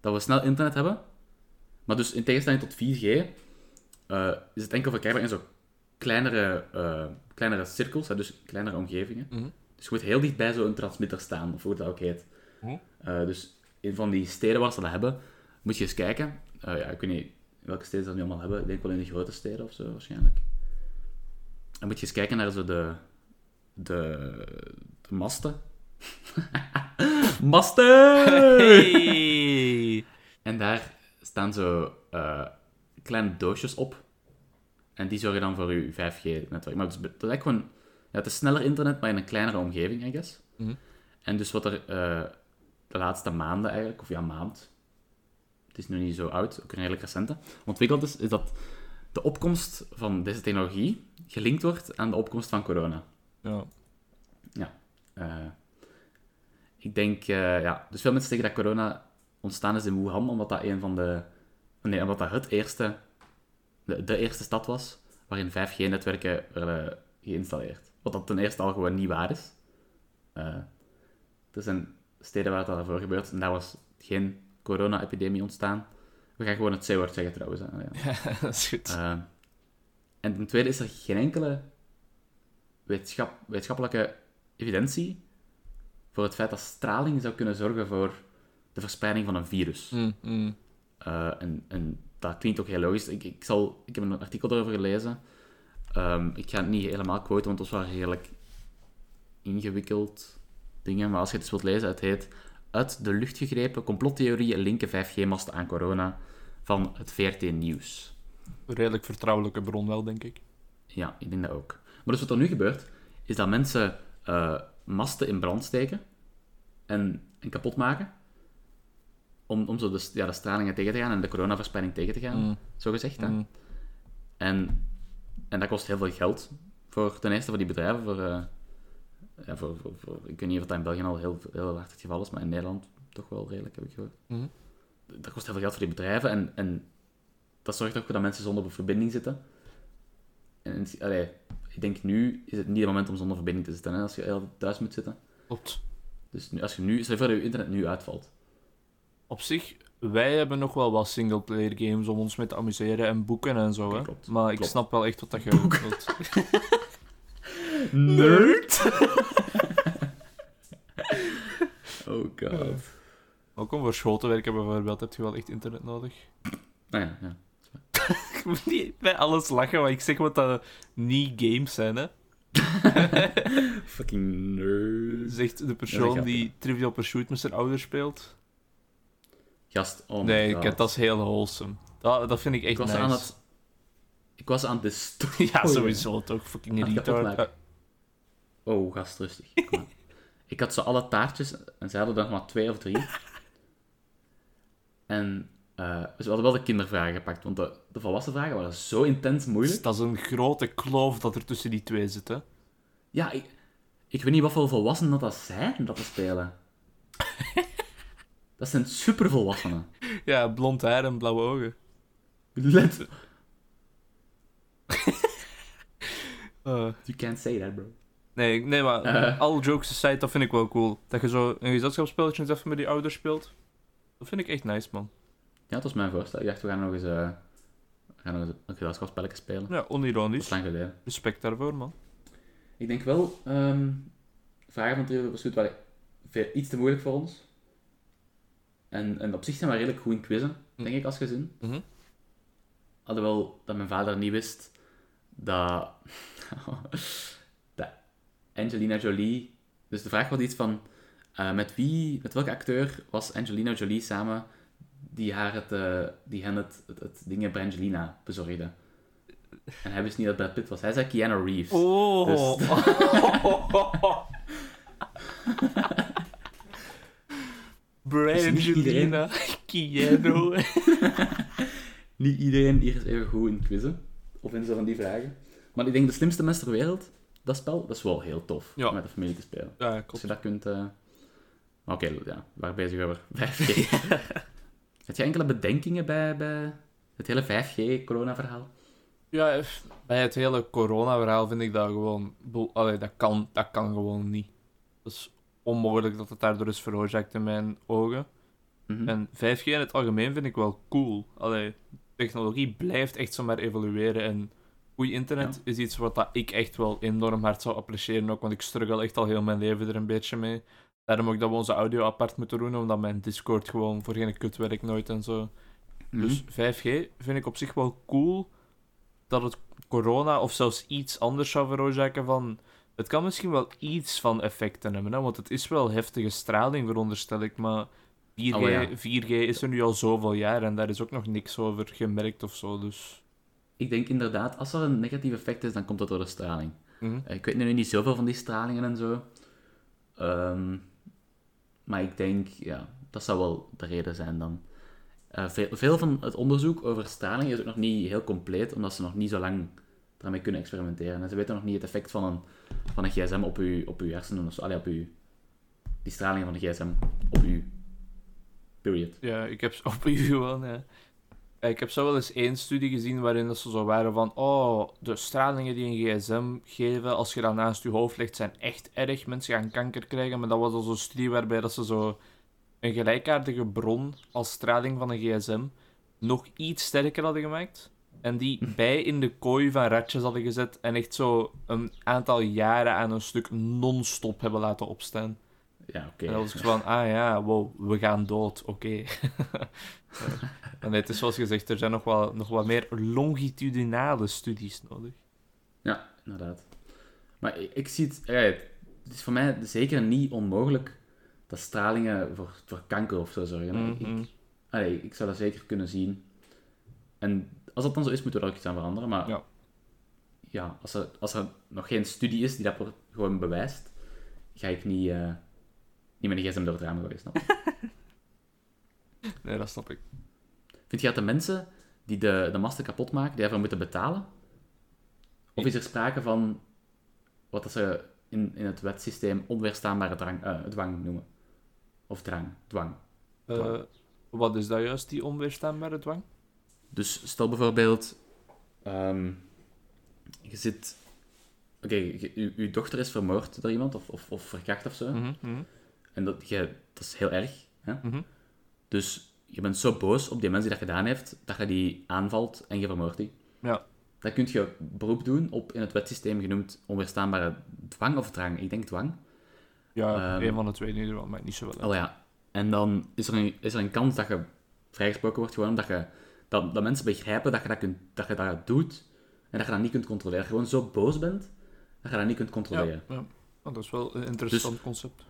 dat we snel internet hebben. Maar dus in tegenstelling tot 4G eh, is het enkel verkrijgbaar in zo kleinere, eh, kleinere cirkels, hè, dus kleinere omgevingen.
Mhm.
Dus je moet heel dicht bij zo'n transmitter staan, of hoe dat ook heet.
Mhm.
Eh, dus in van die steden waar ze dat hebben, moet je eens kijken. Ja, ik weet niet welke steden ze dat nu allemaal hebben. Ik denk wel in de grote steden of zo, waarschijnlijk. Dan moet je eens kijken naar zo de, de, de masten. masten!
Hey!
En daar staan zo eh, kleine doosjes op. En die zorgen dan voor je 5G-netwerk. Maar het is, eigenlijk gewoon... Ja, het is sneller internet, maar in een kleinere omgeving, I guess.
Mhm.
En dus wat er eh, de laatste maanden eigenlijk, of ja, maand... Het is nu niet zo oud, ook een redelijk recente, ontwikkeld is, is dat de opkomst van deze technologie gelinkt wordt aan de opkomst van corona.
Ja.
Eh, ik denk, ja, dus veel mensen zeggen dat corona ontstaan is in Wuhan, omdat dat een van de, nee, omdat dat het eerste, de, de eerste stad was waarin 5G-netwerken werden geïnstalleerd. Wat dat ten eerste al gewoon niet waar is. Eh, er zijn steden waar het al voor gebeurt en daar was geen corona-epidemie ontstaan. We gaan gewoon het C-woord zeggen trouwens. hè. Ja.
Ja, dat is goed.
Eh, en ten tweede is er geen enkele wetenschap, wetenschappelijke evidentie voor het feit dat straling zou kunnen zorgen voor de verspreiding van een virus.
Mm, mm.
Eh, en, en dat klinkt ook heel logisch. Ik, ik, zal, ik heb een artikel erover gelezen. Ehm, ik ga het niet helemaal quoten, want dat was wel redelijk ingewikkeld dingen. Maar als je het eens wilt lezen, het heet Uit de lucht gegrepen complottheorieën linken 5G-masten aan corona van het VRT Nieuws.
Redelijk vertrouwelijke bron wel, denk ik.
Ja, ik denk dat ook. Maar dus wat er nu gebeurt, is dat mensen eh, masten in brand steken en, en kapot maken. Om, om zo de, ja, de stralingen tegen te gaan en de coronaverspreiding tegen te gaan,
Mm.
zo gezegd.
Mm.
En, en dat kost heel veel geld. Voor, ten eerste voor die bedrijven. Voor, eh, ja, voor, voor, voor- ik weet niet of dat in België al heel, heel hard het geval is, maar in Nederland toch wel redelijk, heb ik gehoord.
Mhm.
Dat kost heel veel geld voor die bedrijven. En, en dat zorgt ook voor dat mensen zonder verbinding zitten. En allee, ik denk nu is het niet het moment om zonder verbinding te zitten, hè, als je heel thuis moet zitten.
Klopt.
Dus nu, als je nu, stel je voor dat je internet nu uitvalt.
Op zich, wij hebben nog wel wat singleplayer games om ons mee te amuseren en boeken en zo. Hè?
klopt.
Maar ik
Klopt.
snap wel echt wat dat je wilt.
Nerd! oh god.
Ook om voor school te werken bijvoorbeeld heb je wel echt internet nodig.
Nou ja, ja.
Ik moet niet bij alles lachen, maar ik zeg wat dat niet games zijn, hè.
Fucking nerd.
Zegt de persoon die Trivial Pursuit met zijn ouders speelt.
Gast, oh
nee,
god.
dat is heel wholesome. Dat, dat vind ik echt
Ik was
nice.
aan het... Ik was aan het destroyen.
Ja, sowieso toch. Fucking retard.
Oh, gast, rustig. Ik had zo alle taartjes en ze hadden er nog maar twee of drie. En eh, ze hadden wel de kindervragen gepakt, want de, de volwassen vragen waren zo intens
Dus
moeilijk.
dat is een grote kloof dat er tussen die twee zit, hè.
Ja, ik, ik weet niet wat voor volwassenen dat, dat zijn dat te spelen. dat zijn supervolwassenen.
Ja, blond haar en blauwe ogen.
Let.
Eh,
You can't say that, bro.
nee, nee, maar
Eh.
all jokes aside, dat vind ik wel cool. Dat je zo een gezelschapsspelletje eens even met die ouders speelt. Dat vind ik echt nice, man.
Ja, dat was mijn voorstel. Ik dacht, we gaan nog eens, eh, we gaan nog eens een gezelschapsspelletje spelen.
Ja,
Dat is
onironisch.
lang geleden.
Respect daarvoor, man.
Ik denk wel, ehm, vragen van Trivial Pursuit waren iets te moeilijk voor ons. En, en op zich zijn we redelijk goed in quizzen, denk ik, als gezin.
Mhm.
Alhoewel dat mijn vader niet wist dat, dat Angelina Jolie... Dus de vraag was iets van, eh, met wie, met welke acteur was Angelina Jolie samen die, haar het, eh, die hen het, het, het dingen Brangelina bezorgde? En hij wist niet dat Brad Pitt was. Hij zei Keanu Reeves.
Oh!
Dus- Dus niet iedereen-
Brangelina, Keanu.
Niet iedereen hier is even goed in quizzen. Of in zo van die vragen. Maar ik denk de slimste mens ter wereld, dat spel, dat is wel heel tof
Ja.
om met de familie te spelen.
Ja,
Als je dat kunt... eh, oké, ja, we waren bezig over 5G. Heb je enkele bedenkingen bij, bij het hele 5G-corona-verhaal?
Ja, bij het hele corona-verhaal vind ik dat gewoon... Allee, dat kan, dat kan gewoon niet. Dat is onmogelijk dat het daardoor is veroorzaakt in mijn ogen.
Mhm.
En 5G in het algemeen vind ik wel cool. Allee, technologie blijft echt zomaar evolueren. En goed internet is iets wat dat ik echt wel enorm hard zou appreciëren. Ook, want ik struggle echt al heel mijn leven er een beetje mee. Daarom ook dat we onze audio apart moeten doen, omdat mijn Discord gewoon voor geen kut werkt nooit en zo.
Mhm.
Dus 5G vind ik op zich wel cool dat het corona of zelfs iets anders zou veroorzaken van... Het kan misschien wel iets van effecten hebben, hè, want het is wel heftige straling, veronderstel ik, maar 4G,
Oh, ja.
4G is er nu al zoveel jaar en daar is ook nog niks over gemerkt of zo, dus...
Ik denk inderdaad, als er een negatief effect is, dan komt dat door de straling.
mhm.
Eh, Ik weet nu niet zoveel van die stralingen en zo. Ehm, maar ik denk, ja, dat zou wel de reden zijn dan. Eh, veel, veel van het onderzoek over straling is ook nog niet heel compleet, omdat ze nog niet zo lang daarmee kunnen experimenteren. En ze weten nog niet het effect van een, van een gsm op uw, op uw hersenen, of op uw, die stralingen van de gsm op uw period.
Ja, ik heb op u gewoon, ja. Ja, Ik heb zo wel eens één studie gezien waarin dat ze zo waren van oh, de stralingen die een gsm geven, als je dat naast je hoofd legt, zijn echt erg. Mensen gaan kanker krijgen. Maar dat was al zo'n studie waarbij dat ze zo een gelijkaardige bron als straling van een gsm nog iets sterker hadden gemaakt. En die bij in de kooi van ratjes hadden gezet en echt zo een aantal jaren aan een stuk non-stop hebben laten opstaan.
Ja, oké.
En dan was ik zo van, ah ja, wow, we gaan dood, oké. En het is zoals gezegd, er zijn nog, wel, nog wat meer longitudinale studies nodig.
Ja, inderdaad. Maar ik, ik zie het... Ja, het is voor mij zeker niet onmogelijk dat stralingen voor, voor kanker of zo zorgen. Ik-
Mhm.
ik, allee, ik zou dat zeker kunnen zien. En als dat dan zo is, moeten we er ook iets aan veranderen. Maar
Ja.
ja, als, er, als er nog geen studie is die dat gewoon bewijst, ga ik niet, eh, niet met een gsm door het raam gooien, snap?
Nee, dat snap ik.
Vind je dat de mensen die de, de masten kapot maken, die daarvoor moeten betalen? Of is er sprake van wat dat ze in, in het wetsysteem onweerstaanbare drang, eh, dwang noemen? Of drang, dwang.
Eh,
Dwang.
wat is dat juist, die onweerstaanbare dwang?
Dus stel bijvoorbeeld, ehm, je zit... Oké, je- uw dochter is vermoord door iemand, of, of, of verkracht of zo.
Mhm, mhm,
En dat, je, dat is heel erg. Hè?
mhm.
Dus je bent zo boos op die mens die dat gedaan heeft, dat je die aanvalt en je vermoordt die.
Ja.
Dan kun je beroep doen op in het wetsysteem genoemd onweerstaanbare dwang of drang. Ik denk dwang.
Ja,
Ehm,
een van de twee in ieder geval, maar niet zo wel.
Oh ja. En dan is er een, is er een kans dat je vrijgesproken wordt, gewoon omdat je, dat, dat mensen begrijpen dat je dat, kunt, dat je dat doet en dat je dat niet kunt controleren. Dat je gewoon zo boos bent dat je dat niet kunt
ja,
controleren.
ja. Oh, dat is wel een interessant
Dus-
concept.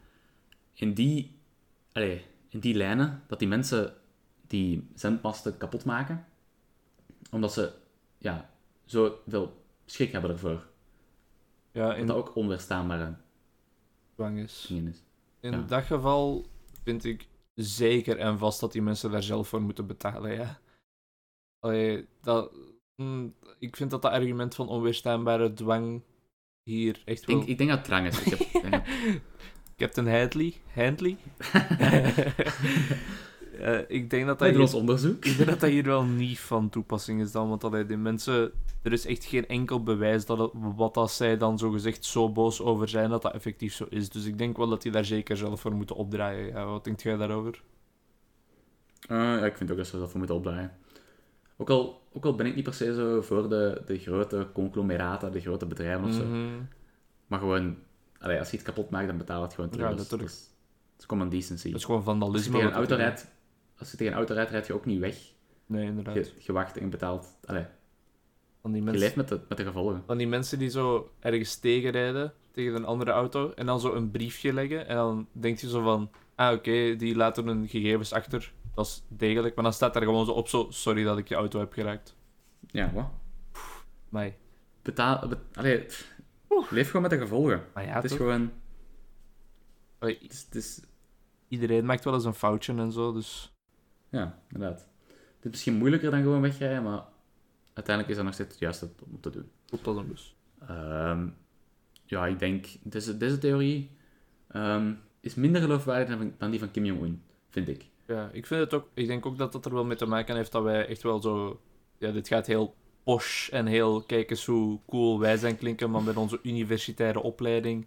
In, die, allee, in die lijnen, dat die mensen die zendmasten kapot maken, omdat ze ja, zoveel schrik hebben ervoor.
Ja,
Dat
in
dat ook onweerstaanbare
dwang is. In
Ja.
dat geval vind ik zeker en vast dat die mensen daar zelf voor moeten betalen, ja. Allee, dat, mm, ik vind dat dat argument van onweerstaanbare dwang hier echt
Ik
wel...
denk, ik denk dat het drang is. Ik heb, ik denk dat-
Captain Hadley? Handley? Eh, ik denk dat dat hier,
ons onderzoek.
ik denk dat dat hier wel niet van toepassing is dan, want allee, die mensen... Er is echt geen enkel bewijs dat het, wat dat zij dan zogezegd zo boos over zijn, dat dat effectief zo is. Dus ik denk wel dat die daar zeker zelf voor moeten opdraaien. Ja, wat denkt jij daarover?
Eh, ja, ik vind ook dat ze dat voor moeten opdraaien. Ook al, ook al ben ik niet per se zo voor de, de grote conglomeraten, de grote bedrijven of zo.
Mhm.
Maar gewoon, allee, als je iets kapot maakt, dan betaal het gewoon terug.
Ja,
Dat is-
natuurlijk.
Dat is, dat is common decency.
Dat is gewoon
Als je
vandalisme.
tegen een auto rijdt, als je tegen een auto rijdt, rijd je ook niet weg.
Nee, inderdaad.
Je, je wacht en je betaalt. Allee,
Van die,
je leeft met de, met de gevolgen.
van die mensen die zo ergens tegenrijden, tegen een andere auto, en dan zo een briefje leggen, en dan denk je zo van, ah oké, die laten hun gegevens achter, dat is degelijk, maar dan staat daar gewoon zo op zo, sorry dat ik je auto heb geraakt.
Ja, wat?
Maar,
Betaal, bet- allee, pff, leef gewoon met de gevolgen.
maar ja,
het is
toch?
gewoon...
Allee,
Het is, het is-
iedereen maakt wel eens een foutje en zo, dus...
ja, inderdaad. Het is misschien moeilijker dan gewoon wegrijden, maar uiteindelijk is dat nog steeds het juiste om te doen.
Op dat dan dus.
Ehm, ja, ik denk, deze, deze theorie ehm, is minder geloofwaardig dan, dan die van Kim Jong-un, vind ik.
Ja, ik vind het ook, ik denk ook dat dat er wel mee te maken heeft dat wij echt wel zo, ja, dit gaat heel posh en heel, kijk eens hoe cool wij zijn klinken, maar met onze universitaire opleiding.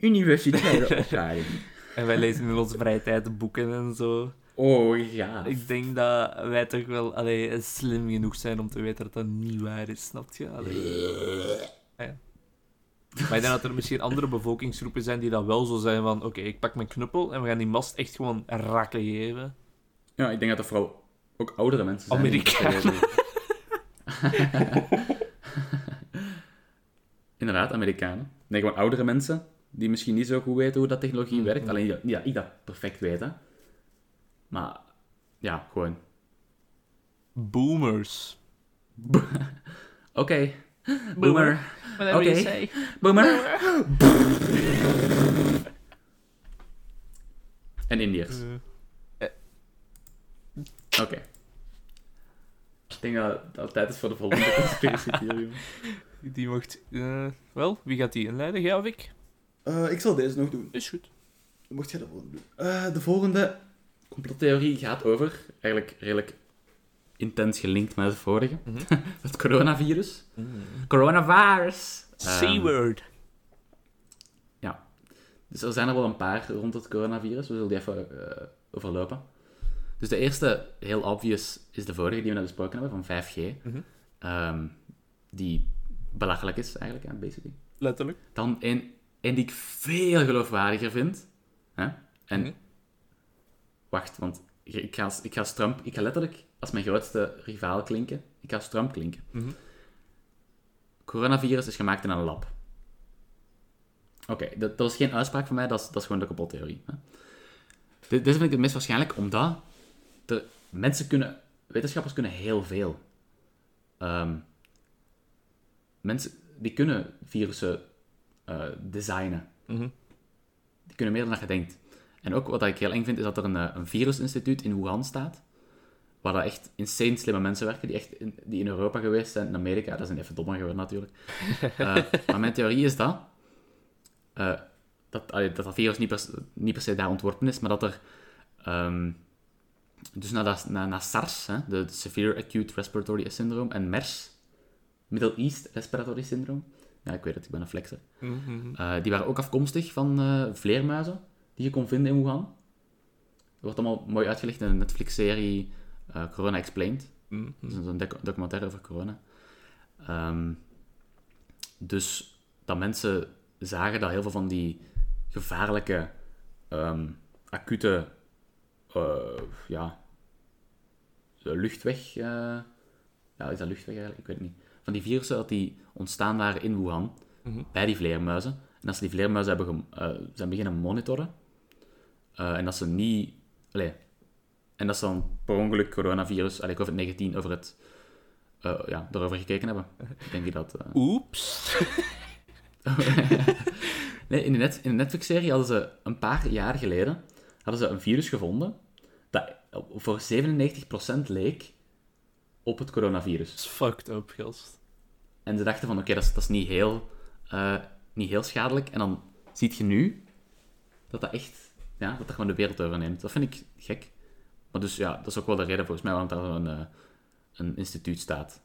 Universitaire opleiding.
En wij lezen in onze vrije tijd boeken en zo.
Oh ja.
Ik denk dat wij toch wel allee, slim genoeg zijn om te weten dat dat niet waar is, snap je? Allee. Ja. Maar ik denk dat er misschien andere bevolkingsgroepen zijn die dat wel zo zijn van oké, ik pak mijn knuppel en we gaan die mast echt gewoon rakken geven.
Ja, ik denk dat er vooral ook oudere mensen zijn.
Amerikanen.
Inderdaad, Amerikanen. Nee, gewoon oudere mensen die misschien niet zo goed weten hoe dat technologie
Mhm.
werkt. Alleen dat ik dat perfect weet, hè. Maar ja, gewoon.
Boomers.
Oké. Boomer.
Whatever
Oké.
you say.
Boomer. En Indiërs.
Eh,
Oké. Ik denk dat dat het tijd is voor de volgende conspiratietheorie.
die mocht... eh, wel, wie gaat die inleiden? Jij of ik?
Eh, ik zal deze nog doen.
Is goed.
Mocht jij de volgende doen? Eh, de volgende complottheorie gaat over, eigenlijk redelijk intens gelinkt met het vorige.
Mhm.
het coronavirus. Coronavirus! Ehm,
C-word.
Dus er zijn er wel een paar rond het coronavirus. We zullen die even eh, overlopen. Dus de eerste, heel obvious, is de vorige die we net besproken hebben, van 5G.
Mhm.
Ehm, die belachelijk is, eigenlijk, basically.
Letterlijk.
Dan een, een die ik veel geloofwaardiger vind. Hè? En
Mhm.
wacht, want ik ga, ik ga Trump... Ik ga letterlijk als mijn grootste rivaal klinken. Ik ga als Trump klinken.
Mhm.
Coronavirus is gemaakt in een lab. Oké, dat, dat is geen uitspraak van mij, dat is, dat is gewoon de complottheorie. Hè? Dit, dit vind ik het meest waarschijnlijk, omdat er, mensen kunnen, wetenschappers kunnen heel veel. Ehm, mensen die kunnen virussen eh, designen.
Mhm.
Die kunnen meer dan je denkt. En ook wat ik heel eng vind, is dat er een, eh, een virusinstituut in Wuhan staat. Waar dat echt insane slimme mensen werken, die, echt in, die in Europa geweest zijn, in Amerika. Dat zijn even dommer geworden natuurlijk. Eh, maar mijn theorie is dat, eh, dat, allee, dat dat virus niet per, se- niet per se daar ontworpen is, maar dat er... ehm, dus na, dat, na, na SARS, hè, de Severe Acute Respiratory Syndrome, en MERS, Middle East Respiratory Syndrome. Ja, ik weet het, ik ben een flexer.
Mhm.
Eh, die waren ook afkomstig van vleermuizen die je kon vinden in Wuhan. Dat wordt allemaal mooi uitgelegd in een Netflix-serie eh, Corona Explained.
Mhm.
Dat is een doc- documentaire over corona. Ehm, dus dat mensen zagen dat heel veel van die gevaarlijke, ehm, acute, eh, ja, luchtweg, eh, ja, is dat luchtweg eigenlijk? Ik weet het niet. Van die virussen, dat die ontstaan waren in Wuhan,
Mhm.
bij die vleermuizen. En als ze die vleermuizen hebben zijn beginnen monitoren, en dat ze niet, allee, en dat ze dan per ongeluk coronavirus, allee, COVID-19, over het, eh, ja, erover gekeken hebben. Denk je dat... eh,
Oeps.
Nee, in de, net, in de Netflix-serie hadden ze een paar jaar geleden hadden ze een virus gevonden dat voor 97% leek op het coronavirus.
Is fucked up, gast.
En ze dachten van, oké, dat, is, dat is niet heel, eh, niet heel schadelijk. En dan ziet je nu dat dat echt, ja, dat dat gewoon de wereld overneemt. Dat vind ik gek. Maar dus ja, dat is ook wel de reden volgens mij waarom daar een, eh, een instituut staat.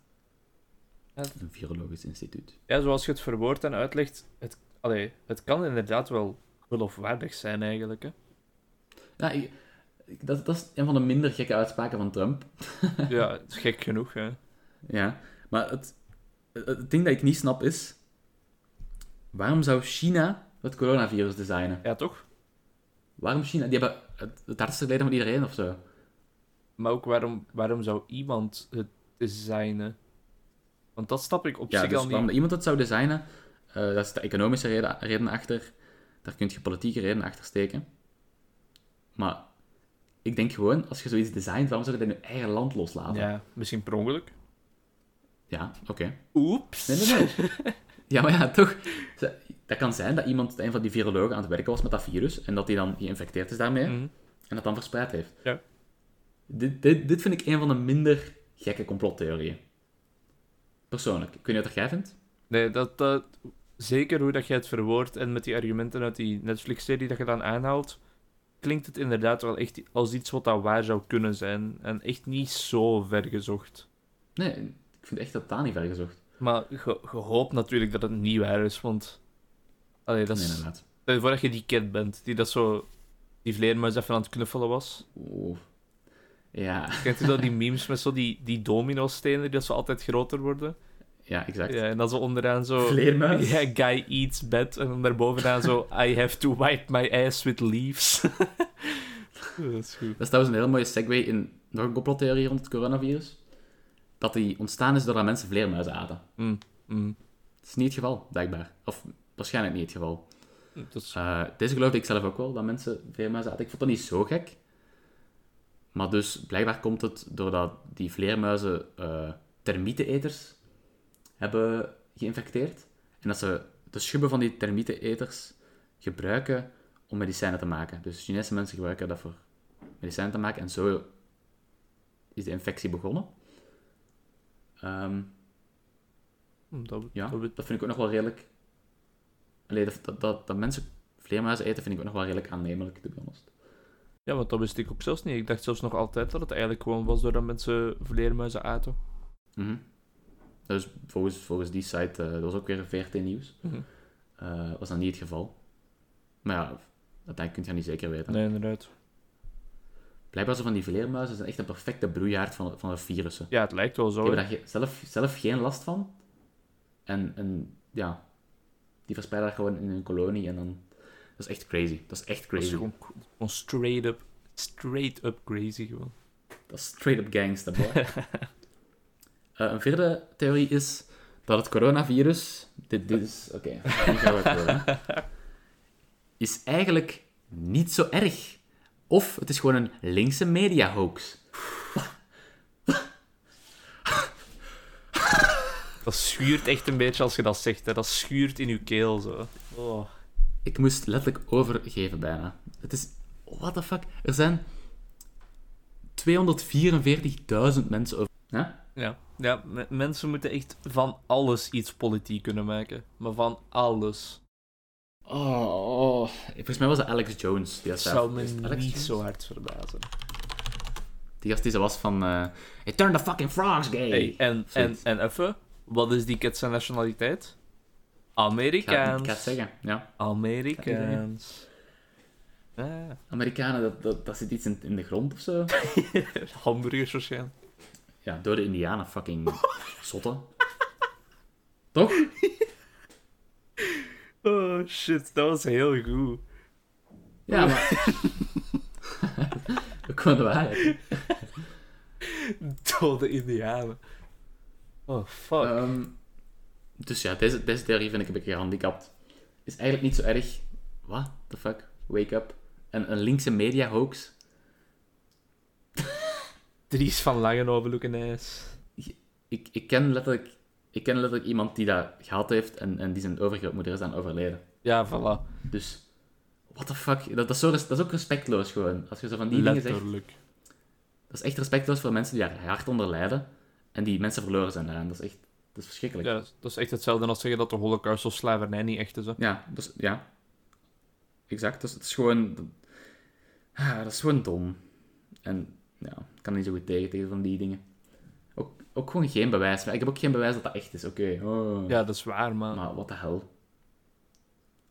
Ja.
Een virologisch instituut.
Ja, zoals je het verwoordt en uitlegt, het, allee, het kan inderdaad wel geloofwaardig zijn eigenlijk. Hè?
Ja, ik- dat, dat is een van de minder gekke uitspraken van Trump.
Ja, het is gek genoeg. Hè?
Ja, maar het, het, het ding dat ik niet snap is... Waarom zou China het coronavirus designen?
Ja, toch?
Waarom China? Die hebben het, het hardste geleden van iedereen of zo.
Maar ook waarom, waarom zou iemand het designen? Want dat snap ik op
Ja,
zich
dus
al
waarom
niet.
iemand het zou designen, eh, dat is de economische reden, reden achter. Daar kun je politieke redenen achter steken. Maar ik denk gewoon, als je zoiets designt, waarom zou je dat in je eigen land loslaten?
Ja, misschien per ongeluk.
Ja, oké.
Oeps.
Nee, nee, nee. Ja, maar ja, toch. Dat kan zijn dat iemand, een van die virologen, aan het werken was met dat virus en dat hij dan geïnfecteerd is daarmee
Mhm.
en dat dan verspreid heeft.
Ja.
Dit, dit, dit vind ik een van de minder gekke complottheorieën. Persoonlijk. Ik weet niet wat jij vindt.
Nee, dat, dat, zeker hoe dat jij het verwoordt en met die argumenten uit die Netflix-serie dat je dan aanhaalt, klinkt het inderdaad wel echt als iets wat dat waar zou kunnen zijn. En echt niet zo ver gezocht.
Nee, ik vind echt totaal niet vergezocht.
Maar je, je hoopt natuurlijk dat het niet waar is, want... Allee, dat
Nee,
is...
inderdaad.
Stel je voor dat je die kid bent, die dat zo... Die vleermuis even aan het knuffelen was.
Oeh. Ja,
Kent u dat, die memes met zo die, die domino-stenen die dat zo altijd groter worden?
ja, exact.
Ja, en dan zo onderaan zo...
Vleermuis.
Ja, guy eats bed. En dan daarbovenaan zo... I have to wipe my ass with leaves. dat is goed.
Dat is trouwens een hele mooie segue in nog een complottheorie rond het coronavirus. Dat die ontstaan is doordat mensen vleermuizen aten.
Mm, mm.
Dat is niet het geval, blijkbaar. Of waarschijnlijk niet het geval.
Dat is...
Eh, deze geloofde ik zelf ook wel, dat mensen vleermuizen aten. Ik vond dat niet zo gek. Maar dus, blijkbaar komt het doordat die vleermuizen eh termieteneters hebben geïnfecteerd. En dat ze de schubben van die termieteneters gebruiken om medicijnen te maken. Dus Chinese mensen gebruiken dat voor medicijnen te maken. En zo is de infectie begonnen. Ehm,
dat,
ja,
dat,
dat vind ik ook nog wel redelijk... Allee, dat, dat, dat, dat mensen vleermuizen eten, vind ik ook nog wel redelijk aannemelijk, to be honest.
Ja, want dat wist ik ook zelfs niet. Ik dacht zelfs nog altijd dat het eigenlijk gewoon was doordat mensen vleermuizen aten.
Dus volgens, volgens die site, eh, dat was ook weer VRT Nieuws,
Mhm.
eh, was dat niet het geval. Maar ja, dat kun je niet zeker weten.
Nee, inderdaad.
Blijkbaar zo van die vleermuizen zijn echt een perfecte broeiaard van, van de virussen.
Ja, het lijkt wel zo.
Die hebben daar zelf, zelf geen last van. En, en ja, die verspreiden dat gewoon in een kolonie en dan... Dat is echt crazy. Dat is echt
Dat
crazy.
is gewoon, gewoon straight up, straight up crazy gewoon.
Dat is straight up gangsta, boy. Eh, een vierde theorie is dat het coronavirus... Dit, dit is... Oké, nu gaan we het horen. Is eigenlijk niet zo erg. Of het is gewoon een linkse media hoax.
Dat schuurt echt een beetje als je dat zegt. Hè. Dat schuurt in je keel zo. Oh.
Ik moest letterlijk overgeven bijna. Het is... What the fuck? Er zijn 244.000 mensen over... Ja?
Ja, ja me- mensen moeten echt van alles iets politiek kunnen maken. Maar van alles.
Oh, oh. Volgens mij was het Alex Jones. Die
Dat
dat
zou me
Alex
niet
Jones?
zo hard verbazen.
Die gast die zo was van... eh hey, turn the fucking frogs gay.
Hey, en, en, en even, wat is die kid zijn nationaliteit?
Ik ga, ik
Amerikaans.
ga het zeggen. Ja.
Amerikaans. Ja,
Amerikanen, dat, dat, dat zit iets in, in de grond of zo.
hamburgers waarschijnlijk.
Ja, door de Indianen, fucking zotten. Toch?
Oh shit, dat was heel goed.
Ja, maar... dat kwam de waarheid.
Dode indianen. Oh fuck.
Ehm, dus ja, deze, deze theorie vind ik een beetje gehandicapt. Is eigenlijk niet zo erg. What the fuck? Wake up. En een linkse media hoax.
Dries van Langenhoven looking nice.
Ik, ik, ken letterlijk, ik ken letterlijk iemand die dat gehad heeft en, en die zijn overgrootmoeder is dan overleden.
Ja, voilà.
Dus, what the fuck? Dat, dat, is zo, dat is ook respectloos gewoon. Als je zo van die dingen zegt. Dat is echt respectloos voor mensen die daar hard onder lijden. En die mensen verloren zijn daaraan. Dat is echt dat is verschrikkelijk.
Ja, dat is echt hetzelfde als zeggen dat de holocaust of slavernij niet echt is. Hè.
Ja, dat is, ja. Exact. Dus het is gewoon... Ah, dat is gewoon dom. En ja, ik kan niet zo goed tegen, tegen van die dingen. Ook, ook gewoon geen bewijs. Ik heb ook geen bewijs dat dat echt is. Oké, oh.
Ja, dat is waar, maar...
Maar wat de hel?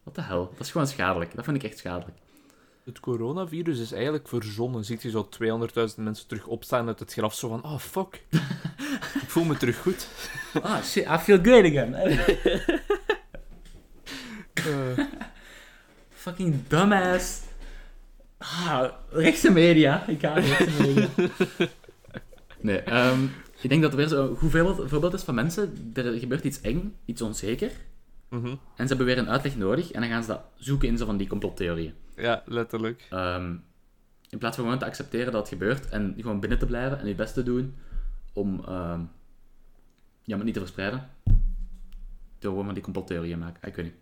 Wat de hel? Dat is gewoon schadelijk. Dat vind ik echt schadelijk.
Het coronavirus is eigenlijk verzonnen. Ziet je zo 200.000 mensen terug opstaan uit het graf, zo van, oh fuck. Ik voel me terug goed.
Ah, shit, I feel good again.
Eh,
Fucking dumbass. Ah, rechtse media. Ik ga rechtse media. Nee, ehm, ik denk dat er weer zo'n goed voorbeeld, voorbeeld is van mensen. Er gebeurt iets eng, iets onzeker.
mhm.
En ze hebben weer een uitleg nodig. En dan gaan ze dat zoeken in zo van die complottheorieën.
Ja, letterlijk.
Ehm, in plaats van gewoon te accepteren dat het gebeurt. En gewoon binnen te blijven en je best te doen. Om ehm ja, maar niet te verspreiden. Door gewoon maar die complottheorieën maken. Ik weet niet.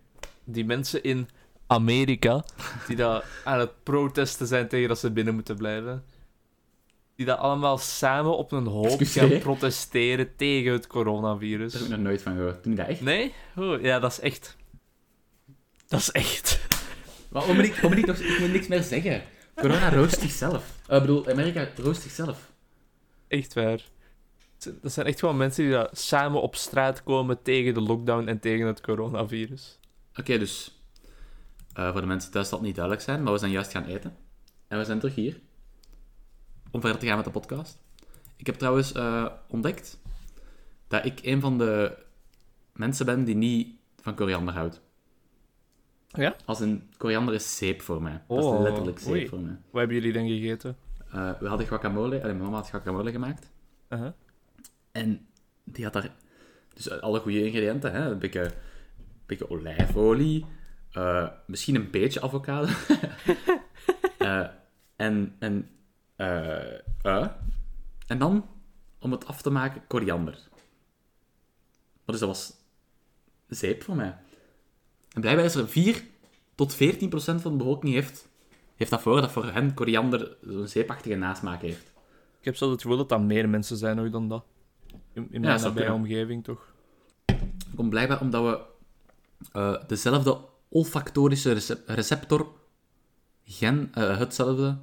Die mensen in Amerika, die daar aan het protesten zijn tegen dat ze binnen moeten blijven, die dat allemaal samen op een hoop
Excuseer?
gaan protesteren tegen het
Daar
coronavirus.
heb ik nog nooit van gehoord. Toen dat echt...
Nee? Oh, ja, dat is echt. Dat is echt.
Maar moet ik, ik, nog, ik moet niks meer zeggen. Corona roost zichzelf. Eh, Ik bedoel, Amerika roost zichzelf.
Echt waar. Dat zijn echt gewoon mensen die daar samen op straat komen tegen de lockdown en tegen het coronavirus.
Oké, dus... eh, voor de mensen thuis zal het niet duidelijk zijn, maar we zijn juist gaan eten. En we zijn terug hier. Om verder te gaan met de podcast. Ik heb trouwens eh, ontdekt dat ik een van de mensen ben die niet van koriander houdt.
Ja?
Als een koriander is zeep voor mij. dat
Oh,
is letterlijk zeep
oei.
voor mij.
Wat hebben jullie dan gegeten?
Eh, we hadden guacamole. Allee, mijn mama had guacamole gemaakt.
Uh-huh.
En die had daar dus alle goede ingrediënten. Hè? Een beetje, olijfolie. eh, misschien een beetje avocado. Eh, en, en, eh, en dan, om het af te maken, koriander. Maar dus dat was zeep voor mij. En blijkbaar is er 4 tot 14 procent van de bevolking heeft, heeft dat voor, dat voor hen koriander zo'n zeepachtige nasmaak heeft.
Ik heb zo het gevoel dat dat meer mensen zijn nog dan dat. In, in mijn nabije omgeving, toch?
komt blijkbaar omdat we eh, dezelfde olfactorische recep- receptor gen, eh, hetzelfde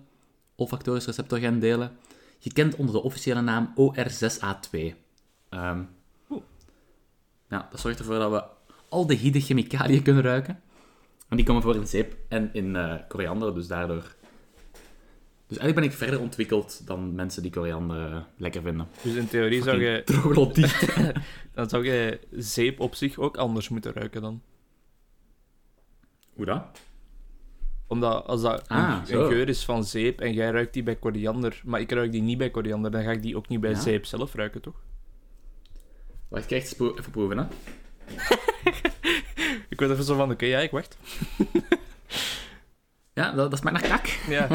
olfactorisch receptorgen delen, gekend onder de officiële naam OR6A2. Ehm ja, dat zorgt ervoor dat we aldehyde chemicaliën kunnen ruiken. En die komen voor in zeep en in eh, koriander, dus daardoor... Dus eigenlijk ben ik verder ontwikkeld dan mensen die koriander eh, lekker vinden.
Dus in theorie zou je,
Troglodyte.
dan zou je zeep op zich ook anders moeten ruiken dan.
Hoe dat?
Omdat als dat een-
Ah,
een, geur is van zeep en jij ruikt die bij koriander, maar ik ruik die niet bij koriander, dan ga ik die ook niet bij
Ja?
zeep zelf ruiken, toch?
Wacht, ik ga echt even proeven, hè.
Ik word even zo van, oké, ja, ik wacht.
Ja, dat, dat smaakt naar kak.
Ja,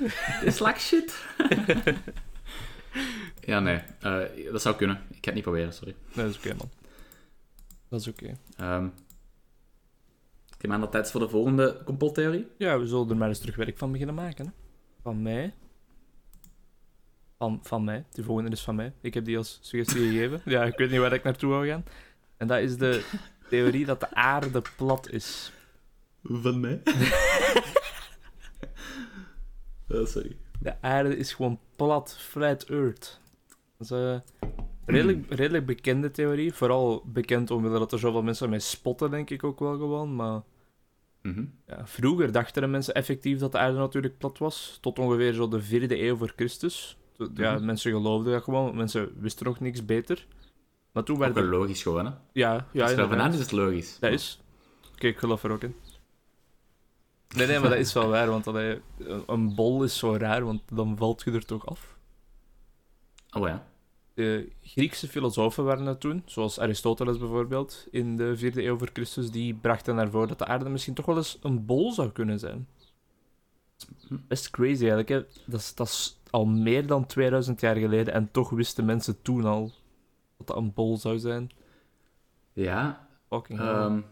Dit is like shit. ja, nee. eh, dat zou kunnen. Ik ga het niet proberen, sorry.
dat is oké, man. Dat is oké.
Ehm ik neem aan dat tijd is voor de volgende complottheorie.
Ja, we zullen er maar eens terug werk van beginnen maken. Hè. Van mij. Van, van mij. De volgende is van mij. Ik heb die als suggestie gegeven. Ja, ik weet niet waar ik naartoe wil gaan. En dat is de theorie dat de aarde plat is.
Van mij? Oh, sorry.
De aarde is gewoon plat, flat earth. Dat is een redelijk, redelijk bekende theorie. Vooral bekend omwille dat er zoveel mensen mee spotten, denk ik ook wel gewoon. Maar
Mhm.
ja, vroeger dachten de mensen effectief dat de aarde natuurlijk plat was. Tot ongeveer zo de vierde eeuw voor Christus. Ja,
Mhm.
mensen geloofden dat gewoon, want mensen wisten nog niks beter. Maar toen
Ook
werd er...
logisch gewoon, hè.
Ja, ja
Als je is, het logisch.
Dat is. Oké, ik geloof er ook in. Nee, nee, maar dat is wel waar, want allee, een bol is zo raar, want dan valt je er toch af.
Oh ja.
De Griekse filosofen waren dat toen, zoals Aristoteles bijvoorbeeld, in de vierde eeuw voor Christus, die brachten naar voren dat de aarde misschien toch wel eens een bol zou kunnen zijn. Best crazy eigenlijk, hè. Dat is, dat is al meer dan 2000 jaar geleden en toch wisten mensen toen al dat dat een bol zou zijn.
Ja,
Fucking hell.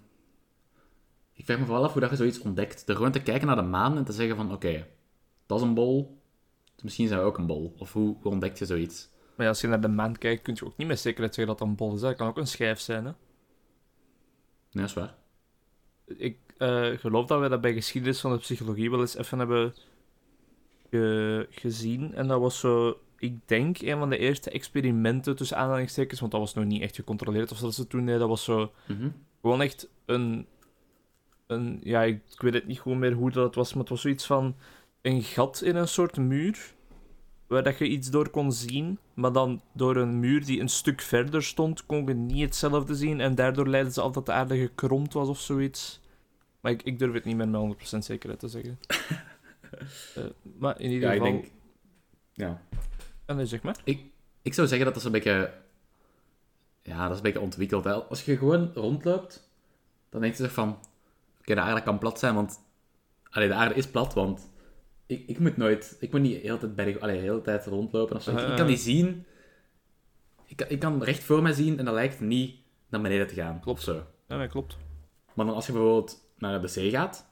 Ik vraag me vooral af hoe dat je zoiets ontdekt. Door gewoon te kijken naar de maan en te zeggen van, oké, dat is een bol, dus misschien zijn we ook een bol. Of hoe, hoe ontdek je zoiets?
Maar ja, als je naar de maan kijkt, kun je ook niet met zekerheid zeggen dat dat een bol is. hè. Dat kan ook een schijf zijn, hè.
Nee, dat is waar.
Ik eh, geloof dat we dat bij geschiedenis van de psychologie wel eens even hebben ge- gezien. En dat was zo, ik denk, een van de eerste experimenten tussen aanhalingstekens, want dat was nog niet echt gecontroleerd of dat ze toen deden. Dat was zo
Mhm.
gewoon echt een, een ja, ik, ik weet het niet goed meer hoe dat was, maar het was zoiets van een gat in een soort muur. Waar dat je iets door kon zien, maar dan door een muur die een stuk verder stond, kon je niet hetzelfde zien. En daardoor leidden ze af dat de aarde gekromd was of zoiets. Maar ik, ik durf het niet meer met 100% zekerheid te zeggen. Eh, maar in ieder
Ja, ik
geval...
denk... Ja.
En nee, zeg maar.
Ik, ik zou zeggen dat dat zo'n beetje... Ja, dat is een beetje ontwikkeld. Hè. Als je gewoon rondloopt, dan denk je van... Oké, de aarde kan plat zijn, want... Allee, de aarde is plat, want... Ik, ik moet nooit... Ik moet niet de hele tijd, berg, allee, de hele tijd rondlopen of zo. Ik- ik kan
Eh.
die zien... Ik kan, ik kan recht voor mij zien en dat lijkt niet naar beneden te gaan.
Klopt.
Zo.
Ja, dat klopt.
Maar dan als je bijvoorbeeld naar de zee gaat...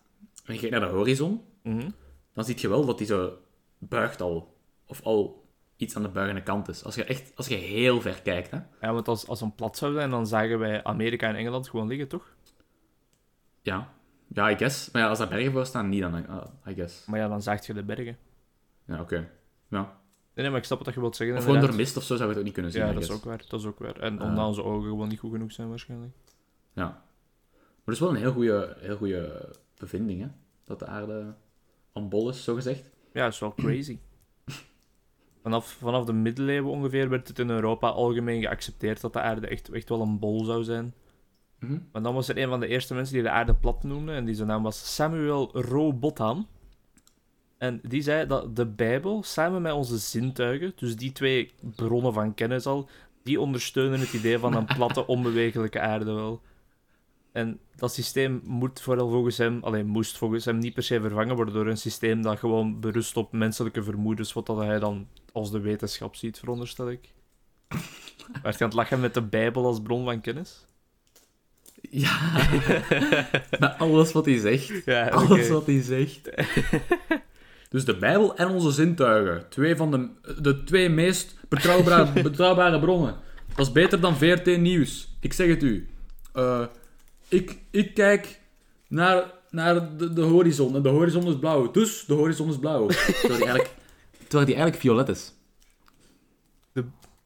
En je kijkt naar de horizon...
Mhm.
dan zie je wel dat die zo buigt al. Of al iets aan de buigende kant is. Als je echt, als je heel ver kijkt, hè.
Ja, want als, als een plat zou zijn, dan zagen wij Amerika en Engeland gewoon liggen, toch?
Ja. Ja, I guess. Maar ja, als daar bergen voor staan, niet dan, uh, I guess.
Maar ja, dan zaagt je de bergen.
Ja, oké. Ja.
Nee, nee, maar ik snap wat je wilt zeggen.
Of gewoon door mist of zo zou je het ook niet kunnen zien,
Ja, dat is ook waar. Dat is ook waar. En
Eh.
omdat onze ogen gewoon niet goed genoeg zijn, waarschijnlijk.
Ja. Maar dat is wel een heel goede heel goede bevinding, hè. Dat de aarde een bol is, zo gezegd.
Ja, dat is wel crazy. Vanaf, vanaf de middeleeuwen ongeveer werd het in Europa algemeen geaccepteerd dat de aarde echt, echt wel een bol zou zijn.
Mhm.
Maar dan was er een van de eerste mensen die de aarde plat noemde, en die zijn naam was Samuel Robotham. En die zei dat de Bijbel, samen met onze zintuigen, dus die twee bronnen van kennis al, die ondersteunen het idee van een platte, onbewegelijke aarde wel. En dat systeem moet vooral volgens hem, alleen moest volgens hem niet per se vervangen worden door een systeem dat gewoon berust op menselijke vermoedens, wat dat hij dan als de wetenschap ziet, veronderstel ik. Werd je aan het lachen met de Bijbel als bron van kennis?
Ja. Met alles wat hij zegt.
Ja,
Alles wat hij zegt. Dus de Bijbel en onze zintuigen. Twee van de, de twee meest betrouwbare, betrouwbare bronnen. Dat is beter dan VRT Nieuws. Ik zeg het u. Eh, ik, ik kijk naar naar de, de horizon. En de horizon is blauw. Dus de horizon is blauw. Terwijl die eigenlijk, terwijl die eigenlijk violet is.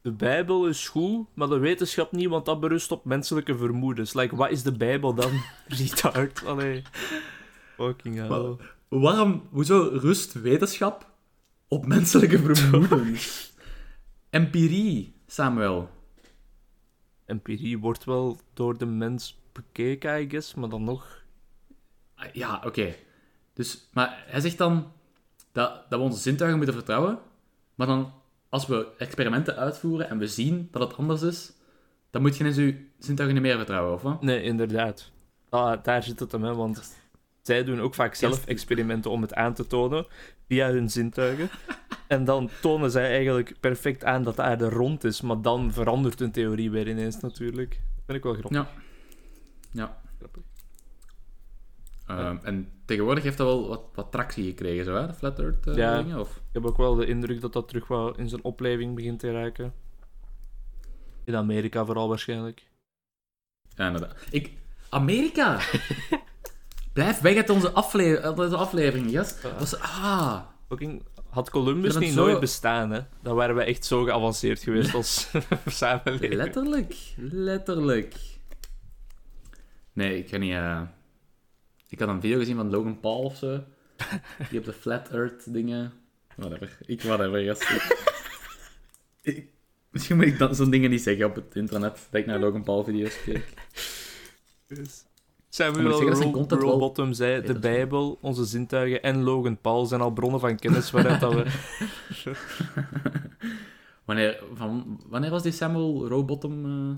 De Bijbel is goed, maar de wetenschap niet, want dat berust op menselijke vermoedens. Like, wat is de Bijbel dan? Retard. Allee. Fucking hell.
Maar- Waarom, hoezo rust wetenschap op menselijke vermoedens? Empirie, Samuel.
Empirie wordt wel door de mens bekeken, I guess, maar dan nog...
Ah, Ja, oké. Dus, maar hij zegt dan dat, dat we onze zintuigen moeten vertrouwen, maar dan als we experimenten uitvoeren en we zien dat het anders is, dan moet je ineens je zintuigen niet meer vertrouwen, of wat?
Nee, inderdaad. Ah, daar zit het hem, hè, want zij doen ook vaak zelf experimenten om het aan te tonen, via hun zintuigen. en dan tonen zij eigenlijk perfect aan dat de aarde rond is, maar dan verandert hun theorie weer ineens natuurlijk. Dat vind ik wel grappig.
Ja. Ja. Ehm, en tegenwoordig heeft dat wel wat, wat tractie gekregen, zo, hè? De Flat Earth eh,
Ja.
dingen, of...
Ik heb ook wel de indruk dat dat terug wel in zijn opleving begint te raken. In Amerika vooral waarschijnlijk.
Ja, inderdaad. Ik... Amerika! Blijf weg uit onze, afle uit onze aflevering.
Ja.
Was, ah...
Fucking, had Columbus niet
zo-
nooit bestaan, hè, dan waren we echt zo geavanceerd geweest als samenleving.
Letterlijk. Letterlijk. Nee, ik ga niet... eh, Ik had een video gezien van Logan Paul of zo. Die op de Flat Earth dingen... Whatever. Ik whatever, gast. Ik- Misschien moet ik dan zo'n dingen niet zeggen op het internet. Dat ik naar Logan Paul video's keek. Maar ik
Samuel
zeg dat zijn
Ro-
content wel-
Rowbottom zei, de. Bijbel, onze zintuigen en Logan Paul zijn al bronnen van kennis waaruit dat we...
Wanneer, van, wanneer was die Samuel Rowbottom... eh,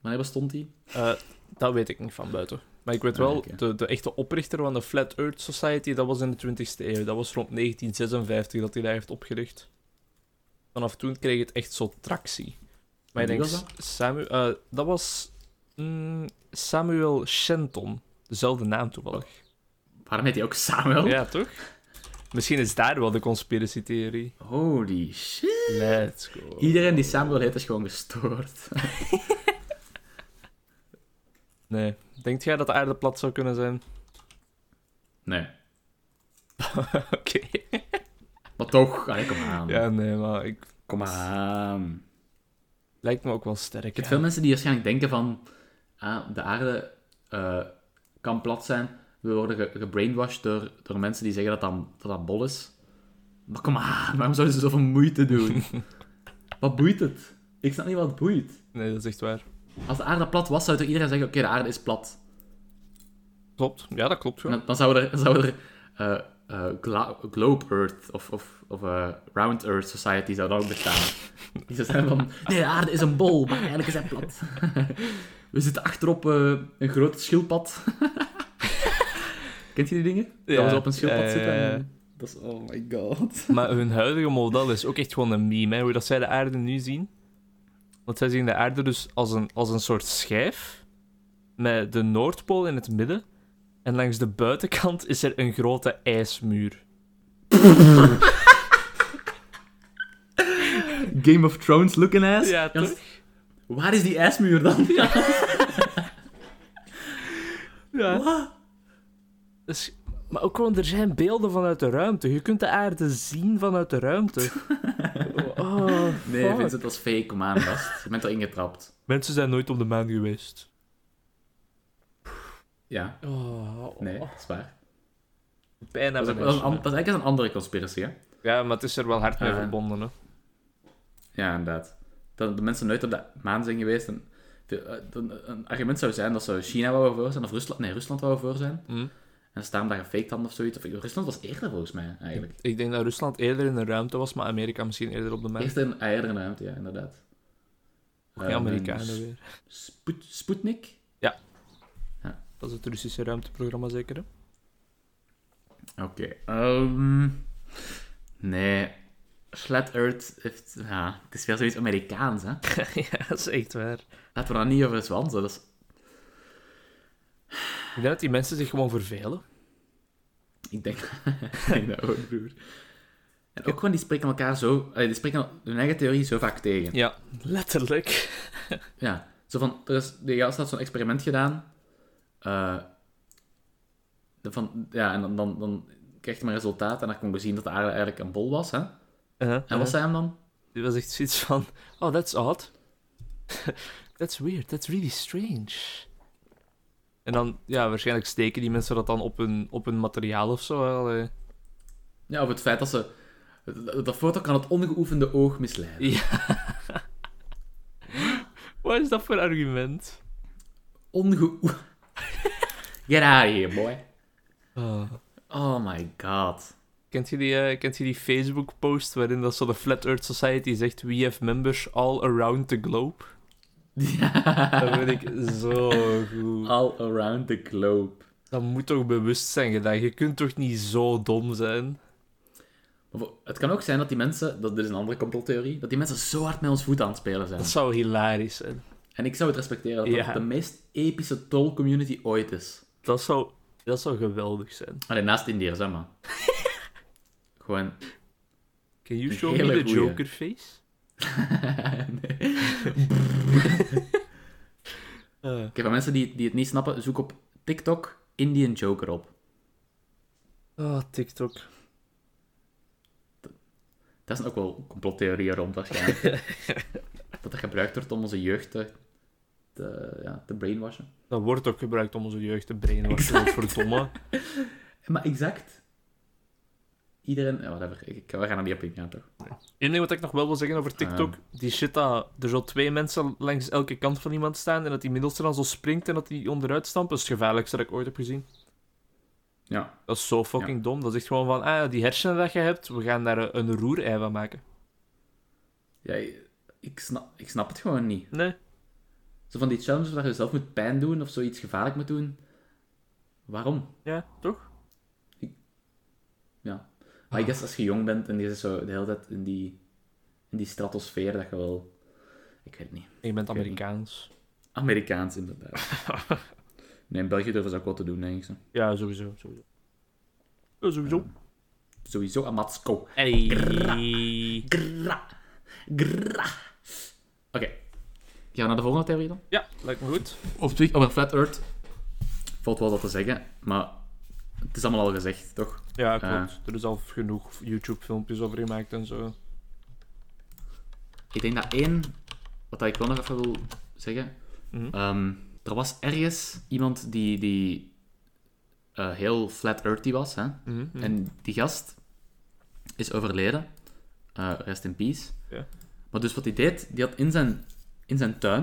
wanneer bestond die?
Eh, dat weet ik niet van buiten. Maar ik weet
Ah,
wel, de, de echte oprichter van de Flat Earth Society, dat was in de 20e eeuw. Dat was rond 1956 dat hij daar heeft opgericht. Vanaf toen kreeg het echt zo tractie. Maar ik
Wie
denk,
was dat?
Samuel, eh, dat was mm, Samuel Shenton. Dezelfde naam toevallig.
Waarom heet hij ook Samuel?
Ja, toch? Misschien is daar wel de conspiracy-theorie.
Holy shit.
Let's go.
Iedereen die Samuel heet is gewoon gestoord.
Nee. Denkt jij dat de aarde plat zou kunnen zijn?
Nee.
Oké.
Maar toch, allee, kom aan.
Ja, nee, maar ik...
Kom aan.
Lijkt me ook wel sterk.
Ik heb veel mensen die waarschijnlijk denken van... Ah, de aarde eh, kan plat zijn. We worden ge- gebrainwashed door, door mensen die zeggen dat dat, dat dat bol is. Maar kom aan, waarom zouden ze zoveel moeite doen? wat boeit het? Ik snap niet wat het boeit.
Nee, dat is echt waar.
Als de aarde plat was, zou toch iedereen zeggen... Oké, de aarde is plat.
Klopt. Ja, dat klopt wel.
dan, dan zouden er, zouden er eh, eh, Globe Earth of, of, of eh, Round Earth Society zou dan ook bestaan. Die zou zijn van, nee, de aarde is een bol, maar eigenlijk is hij plat. We zitten achterop eh, een groot schildpad. Kent je die dingen?
Ja,
dat we op een schildpad
ja,
zitten.
ja, ja.
en- Dat is, oh my god.
Maar hun huidige model is ook echt gewoon een meme, hè, hoe dat zij de aarde nu zien. Want zij zien de aarde dus als een, als een soort schijf, met de Noordpool in het midden. En langs de buitenkant is er een grote ijsmuur.
Game of Thrones looking ass.
Ja, toch?
Waar is die ijsmuur dan?
Ja.
Wat?
Dus, maar ook gewoon, er zijn beelden vanuit de ruimte. Je kunt de aarde zien vanuit de ruimte. Oh,
Nee. Vincent, dat is fake, kom aan, gast. Je bent erin getrapt.
Mensen zijn nooit op de maan geweest.
Ja,
Oh,
nee, dat is waar.
Pijn
Dat is, dat, is dat is eigenlijk een andere conspiracy, hè?
Ja, maar het is er wel hard mee
Ah.
verbonden, hè.
Ja, inderdaad. Dat de mensen nooit op de maan zijn geweest. En de- eh, de- een argument zou zijn dat ze China wouden voor zijn, of Rusland, nee, Rusland wouden voor zijn.
Hm.
En is daarom dat gefaked hadden of zoiets. Of, Rusland was eerder volgens mij, eigenlijk.
Ik denk dat Rusland eerder in de ruimte was, maar Amerika misschien eerder op de maan.
Eerst in, ah, eerder in de ruimte, ja, inderdaad.
Amerikanen
en
weer.
Sput, Sputnik?
Dat is het Russische ruimteprogramma zeker, hè?
Oké. ehm, nee. Flat Earth heeft... Ja, het is weer zoiets Amerikaans, hè?
ja, dat is echt waar.
Laten we daar niet over zwansen. Dat is...
Ik denk dat die mensen zich gewoon vervelen.
Ik denk, ik denk dat ook, broer. En ook gewoon, die spreken elkaar zo... allee, die spreken hun eigen theorie zo vaak tegen.
Ja, letterlijk.
Ja, zo van, er is, die gast had zo'n experiment gedaan. Eh, de van, ja, en dan, dan, dan krijg je maar resultaat en dan kon je zien dat de aarde eigenlijk een bol was. Hè?
Uh-huh,
En
uh-huh.
wat zei hem dan?
Die was echt zoiets van... Oh, that's odd. that's weird. That's really strange. En dan, ja, waarschijnlijk steken die mensen dat dan op hun, op hun materiaal of zo. Allee.
Ja, of het feit dat ze... Dat foto kan het ongeoefende oog misleiden.
Ja. Wat is dat voor argument?
Ongeoefend... Get out of here, boy.
Ah.
Oh my god.
Kent je die, eh, kent je die Facebook-post waarin dat zo de Flat Earth Society zegt We have members all around the globe? Dat
Ja.
vind ik zo goed.
All around the globe.
Dat moet toch bewust zijn gedaan? Je kunt toch niet zo dom zijn?
Het kan ook zijn dat die mensen, dat dit is een andere complottheorie, dat die mensen zo hard met ons voet aan het spelen zijn.
Dat zou hilarisch zijn.
En ik zou het respecteren dat
Ja.
dat de meest epische troll-community ooit is.
Dat zou, dat zou geweldig zijn.
Alleen naast Indiërs, hè, man. Gewoon...
Can you show me the. Joker face?
nee.
Eh,
Oké, voor mensen die, die het niet snappen, zoek op TikTok Indian Joker op.
Oh, TikTok.
Dat zijn ook wel complottheorieën rond, waarschijnlijk. dat dat gebruikt wordt om onze jeugd te, te, ja, te brainwashen.
Dat wordt ook gebruikt om onze jeugd te brainwashen. Verdomme.
Maar exact. Iedereen... Ja, whatever. Ik, ik- we gaan er niet op ingaan, toch?
Eén ding wat ik nog wel wil zeggen over TikTok.
Ah.
Die shit dat er zo twee mensen langs elke kant van iemand staan en dat die middelste dan zo springt en dat die onderuit stampt. Dat is het gevaarlijkste dat ik ooit heb gezien.
Ja.
Dat is zo fucking dom. Dat is echt gewoon van, ah, die hersenen dat je hebt, we gaan daar een, roerei van maken.
ja ik, snap, ik snap het gewoon niet.
Nee.
Zo van die challenges waar je zelf moet pijn doen of zoiets gevaarlijk moet doen. Waarom?
Ja, toch?
Ja. Maar ik guess als je jong bent en je zit zo de hele tijd in die, in die stratosfeer, dat je wel... Ik weet het niet.
Je bent Amerikaans.
Amerikaans, inderdaad. nee, in België durven ze ook wel te doen, denk ik. Zo.
Ja, sowieso. sowieso. Ja, sowieso.
Sowieso Amatsko.
Hey.
Gra. Gra. Oké. Gaan we naar de volgende theorie dan?
Ja, lijkt me goed.
Op zich, over Flat Earth valt wel wat te zeggen, maar het is allemaal al gezegd, toch?
Ja, klopt.
Ah.
Er is al genoeg YouTube-filmpjes over gemaakt en zo.
Ik denk dat één, wat ik wel nog even wil zeggen,
Mhm.
ehm, er was ergens iemand die, die eh, heel flat earthy was, hè?
Mhm, mhm.
en die gast is overleden, Eh, rest in peace. Maar dus wat hij deed, die had in zijn, in zijn tuin,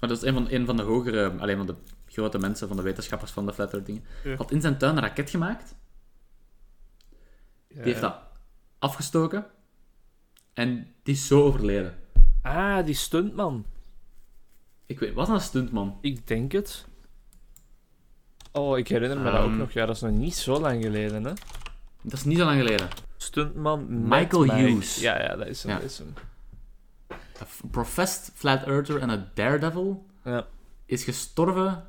maar dat is een van, een van de hogere, alleen van de grote mensen, van de wetenschappers van de flat earth dingen,
Ja.
had in zijn tuin een raket gemaakt, die heeft dat afgestoken, en die is zo overleden.
Ah, die stuntman.
Ik weet, wat een stuntman.
Ik denk het. Oh, ik herinner me dat ook
Ehm.
nog. Ja, dat is nog niet zo lang geleden, hè.
Dat is niet zo lang geleden.
Stuntman
Michael
Mike.
Hughes.
Ja, ja, dat is hem.
Ja.
Dat is hem.
Professed flat earther en een daredevil
Ja.
is gestorven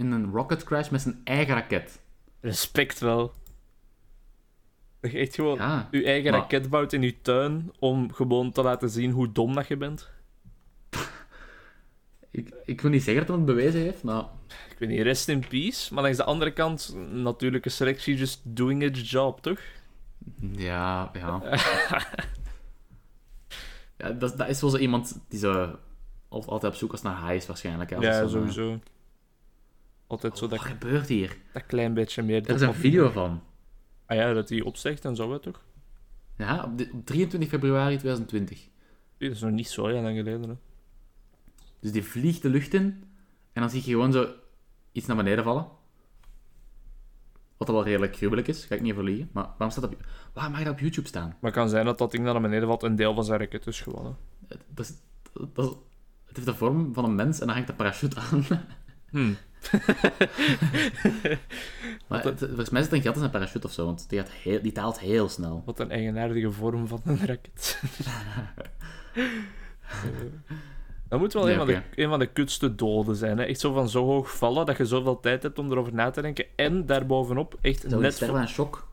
in een rocket crash met zijn eigen raket.
Respect wel. Dat je echt gewoon
Ja,
je eigen
maar-
raket bouwt in je tuin om gewoon te laten zien hoe dom dat je bent.
ik, ik wil niet zeggen dat het bewezen heeft, maar
Ik weet niet, rest in peace. Maar langs de andere kant, natuurlijke selectie just doing its job, toch?
ja, ja. ja dat, dat is wel zo iemand die zo al- altijd op zoek was naar highs waarschijnlijk. hè,
ja,
eh,
sowieso. Altijd zo
Wat
dat,
gebeurt hier?
dat klein beetje meer...
Er is een video van.
Ah ja, dat hij opstijgt en zo, hè, toch?
Ja, op, de- op 23 februari 2020.
Dat is nog niet zo heel lang geleden, hè.
Dus die vliegt de lucht in en dan zie je gewoon zo iets naar beneden vallen. Wat al wel redelijk gruwelijk is, ga ik niet even liegen. Maar waarom, staat dat op, waarom mag dat op YouTube staan?
Maar het kan zijn dat dat ding naar beneden valt een deel van zijn raket is
dat is, dat het heeft de vorm van een mens en dan hangt een parachute aan.
Hmm.
Maar het, volgens mij zit een gat in zijn parachute of zo, want die, gaat heel, die taalt heel snel.
Wat een eigenaardige vorm van een raket. Eh, dat moet wel
Nee,
een, van de, een van de kutste doden zijn. Hè? Echt zo van zo hoog vallen dat je zoveel tijd hebt om erover na te denken. En daarbovenop, echt
Zo
net
sterven
voor,
aan shock.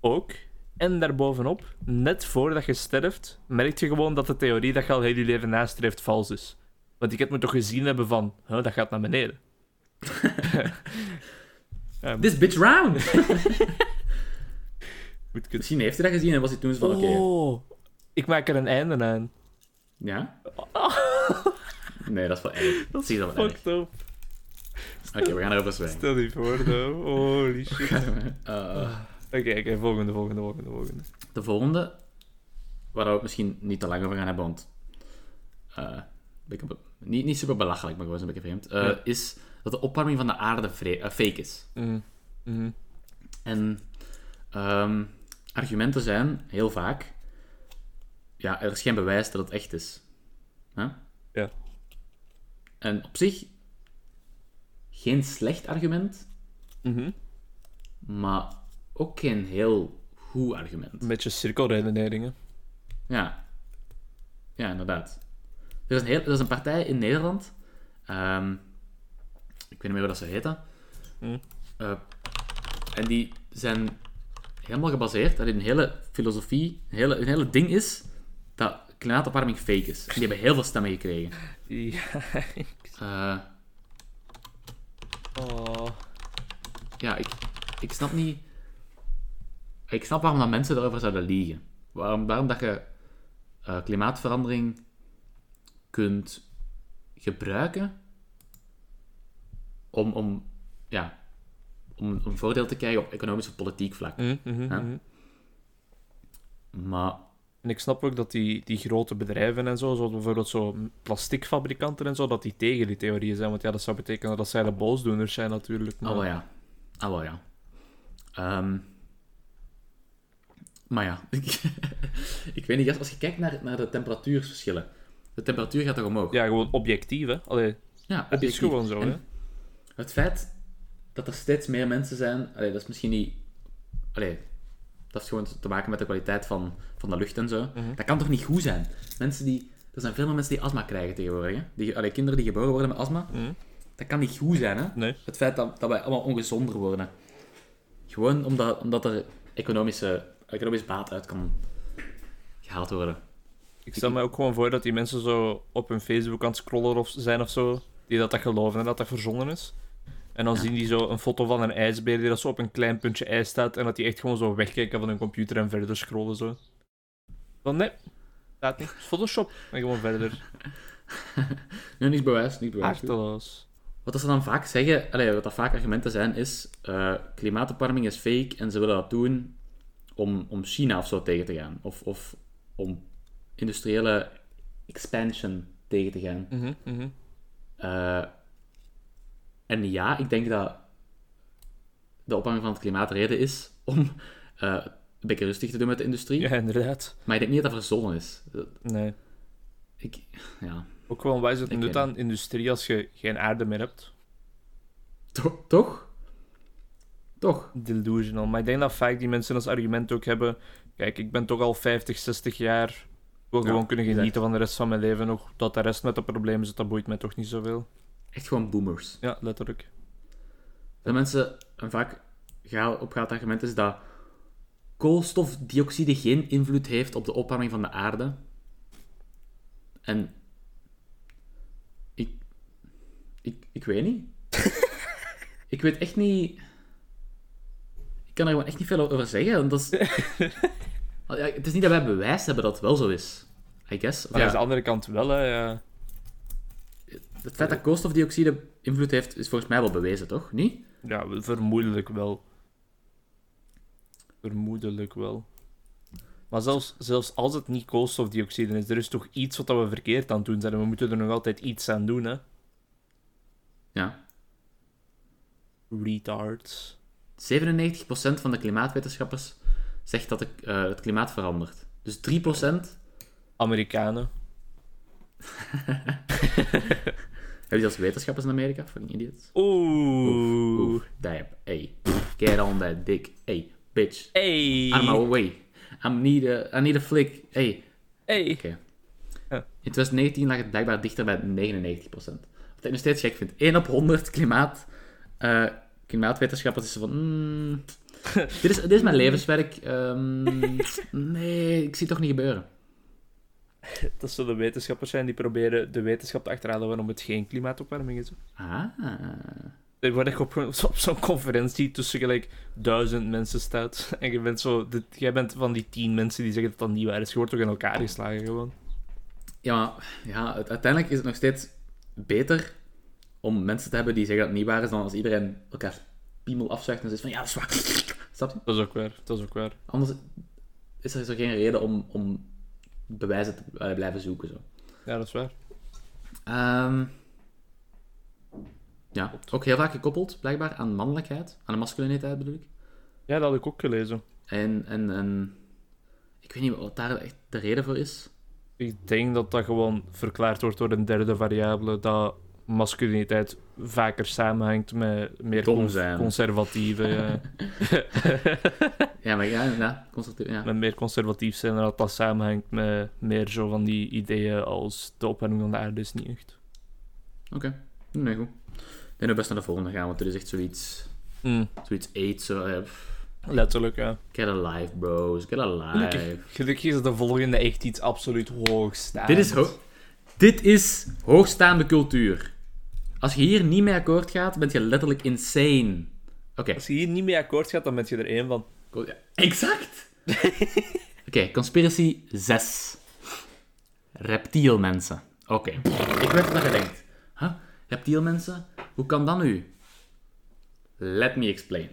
ook. En daarbovenop, net voordat je sterft, merk je gewoon dat de theorie dat je al heel je leven nastreeft vals is. Want ik heb me toch gezien hebben van, huh, dat gaat naar beneden. Ja,
This bitch round! Misschien heeft hij dat gezien en was hij toen zo van, oké.
Oh, ik maak er een einde aan.
Ja? Nee, dat is wel erg. Dat zie je wel erg. Oké, we gaan erover zwijgen.
Stel je voor, nou. Holy shit. Oké,
Eh,
oké, volgende, volgende, volgende, volgende.
de volgende, waar we het misschien niet te lang over gaan hebben, want... eh, niet, niet super belachelijk, maar gewoon een beetje vreemd. eh,
Ja.
Is dat de opwarming van de aarde eh, fake is.
Mhm. Mhm.
En ehm, argumenten zijn heel vaak: ja, er is geen bewijs dat het echt is.
Ja.
En op zich geen slecht argument,
Mhm.
maar ook geen heel goed argument.
Een beetje cirkelredeneringen.
Ja, ja inderdaad. Er is een, heel, er is een partij in Nederland, ehm, niet meer hoe dat ze heten,
Hm.
Eh, en die zijn helemaal gebaseerd, dat een hele filosofie, een hele, een hele ding is, dat klimaatopwarming fake is. En die hebben heel veel stemmen gekregen.
Ja.
Eh,
Oh.
ja, ik, ik snap niet... Ik snap waarom dat mensen daarover zouden liegen. Waarom, waarom dat je eh, klimaatverandering kunt gebruiken om, om, ja, om een voordeel te krijgen op economisch of politiek vlak.
Mhm, mhm, mhm.
Maar
En ik snap ook dat die, die grote bedrijven en zo, zoals bijvoorbeeld zo plasticfabrikanten en zo, dat die tegen die theorieën zijn. Want ja, dat zou betekenen dat zij de boosdoeners zijn natuurlijk. Maar...
Oh ja. Oh wel ja. Ehm, maar ja, ik, weet niet, als je kijkt naar, naar de temperatuurverschillen. De temperatuur gaat toch omhoog?
Ja, gewoon objectief, hè. Allee,
ja
het is
objectief.
gewoon zo,
En
hè.
Het feit dat er steeds meer mensen zijn, allee, dat is misschien niet... Allee, dat heeft gewoon te maken met de kwaliteit van, van de lucht en zo.
Mhm.
Dat kan toch niet goed zijn? Mensen die... Er zijn veel meer mensen die astma krijgen tegenwoordig. Hè? Die, allee, kinderen die geboren worden met astma.
Mhm.
Dat kan niet goed zijn, hè?
Nee.
Het feit dat, dat wij allemaal ongezonder worden. Gewoon omdat, omdat er economische, economisch baat uit kan gehaald worden.
Ik stel me ook gewoon voor dat die mensen zo op hun Facebook aan het scrollen of zijn of zo, die dat, dat geloven en dat dat verzonnen is. En dan
Ja.
zien die zo een foto van een ijsbeer die dat zo op een klein puntje ijs staat en dat die echt gewoon zo wegkijken van hun computer en verder scrollen zo. Van nee, staat niet. Photoshop. En gewoon verder.
Nu, niets bewijs, niet bewijs.
Harteloos.
Wat ze dan vaak zeggen, allee, wat dat vaak argumenten zijn, is eh, klimaatopwarming is fake en ze willen dat doen om, om China of zo tegen te gaan. Of, of om industriële expansion tegen te gaan. Eh, en ja, ik denk dat de opwarming van het klimaat reden is om eh, een beetje rustig te doen met de industrie.
Ja, inderdaad.
Maar ik denk niet dat dat verzonnen is. Dat-
Nee.
Ik, ja.
Ook gewoon, wat is het nut aan industrie als je geen aarde meer hebt?
To- toch? Toch?
Delusional. Maar ik denk dat vaak die mensen als argument ook hebben. Kijk, ik ben toch al 50, 60 jaar. Ik wil
Ja,
gewoon kunnen
exact.
genieten van de rest van mijn leven nog. Dat de rest met de problemen zit, dat boeit mij toch niet zoveel.
Echt gewoon boomers.
Ja, letterlijk.
Dat mensen een vaak ga- opgaand argument is dat koolstofdioxide geen invloed heeft op de opwarming van de aarde. En ik, ik, ik weet niet. ik weet echt niet. Ik kan er gewoon echt niet veel over zeggen. Dat is... Ja, het is niet dat wij bewijs hebben dat het wel zo is. I guess.
Maar
ja,
aan de andere kant wel, hè. Ja.
Het feit dat koolstofdioxide invloed heeft, is volgens mij wel bewezen, toch? Niet?
Ja, vermoedelijk wel. Vermoedelijk wel. Maar zelfs, zelfs als het niet koolstofdioxide is, er is toch iets wat we verkeerd aan doen zijn. En we moeten er nog altijd iets aan doen, hè.
Ja.
Retards.
97% van de klimaatwetenschappers zegt dat het, eh, het klimaat verandert. Dus 3%.
Amerikanen.
Heb je als wetenschappers in Amerika? Fucking idiots.
Oeh.
Oef, dab. Hey. Get on that dick. Hey, bitch.
Hey.
I'm my way. I need a, I need a flick. Hey.
Hey.
Oké. In 2019 lag het blijkbaar dichter bij 99%. Wat ik nog steeds gek vind. 1 op 100 klimaat, eh, klimaatwetenschappers is van... mm, dit, is, dit is mijn levenswerk. ehm, nee, ik zie het toch niet gebeuren.
Dat zullen wetenschappers zijn die proberen de wetenschap te achterhalen waarom het geen klimaatopwarming is.
Ah.
Waar je op, op zo'n conferentie tussen gelijk duizend mensen staat. En je bent zo... dit- jij bent van die tien mensen die zeggen dat dat niet waar is. Je wordt toch in elkaar geslagen gewoon.
Ja, maar ja, uiteindelijk is het nog steeds beter om mensen te hebben die zeggen dat het niet waar is, dan als iedereen elkaar piemel afzuigt en zegt van ja, dat is waar. Snap je?
Dat is ook waar. Dat is ook waar.
Anders is er, er geen reden om, om bewijzen te eh, blijven zoeken. Zo.
Ja, dat is waar.
Ehm, ja, ook heel vaak gekoppeld, blijkbaar, aan mannelijkheid, aan de masculiniteit bedoel ik.
Ja, dat had ik ook gelezen.
En, en, en ik weet niet wat daar echt de reden voor is.
Ik denk dat dat gewoon verklaard wordt door een derde variabele, dat masculiniteit vaker samenhangt met meer
Dom
cons-
zijn.
conservatieve... ja.
Ja, maar ja, inderdaad, constructief, ja.
met meer conservatief zijn en dat dat samenhangt met meer zo van die ideeën als de opwarming van de aarde is niet echt.
Oké, nee, goed. Ik denk dat we best naar de volgende gaan, want er is echt zoiets,
Mm,
zoiets aids, zo, pff,
letterlijk, ja.
get a life, bros, get a life.
Gelukkig, gelukkig is de volgende echt iets absoluut hoogstaand.
Dit is, ho- dit is hoogstaande cultuur. Als je hier niet mee akkoord gaat, ben je letterlijk insane. Oké,
Als je hier niet mee akkoord gaat, dan ben je er één van.
Ja. Exact! Oké, conspiracy 6. Reptielmensen. Oké, ik weet wat je denkt. Huh? Reptielmensen? Hoe kan dat nu? Let me explain.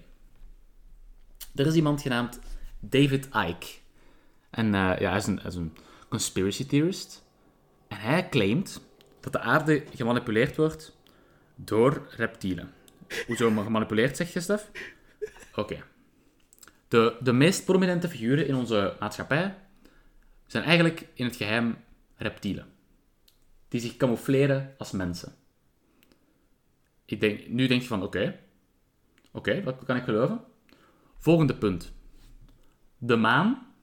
Er is iemand genaamd David Icke. En eh, ja, hij is, een, hij is een conspiracy theorist. En hij claimt dat de aarde gemanipuleerd wordt door reptielen. Hoezo gemanipuleerd, zegt je, Stef? Oké. De, de meest prominente figuren in onze maatschappij zijn eigenlijk in het geheim reptielen. Die zich camoufleren als mensen. Ik denk, nu denk je van, oké. Oké, dat kan ik geloven. Volgende punt. De maan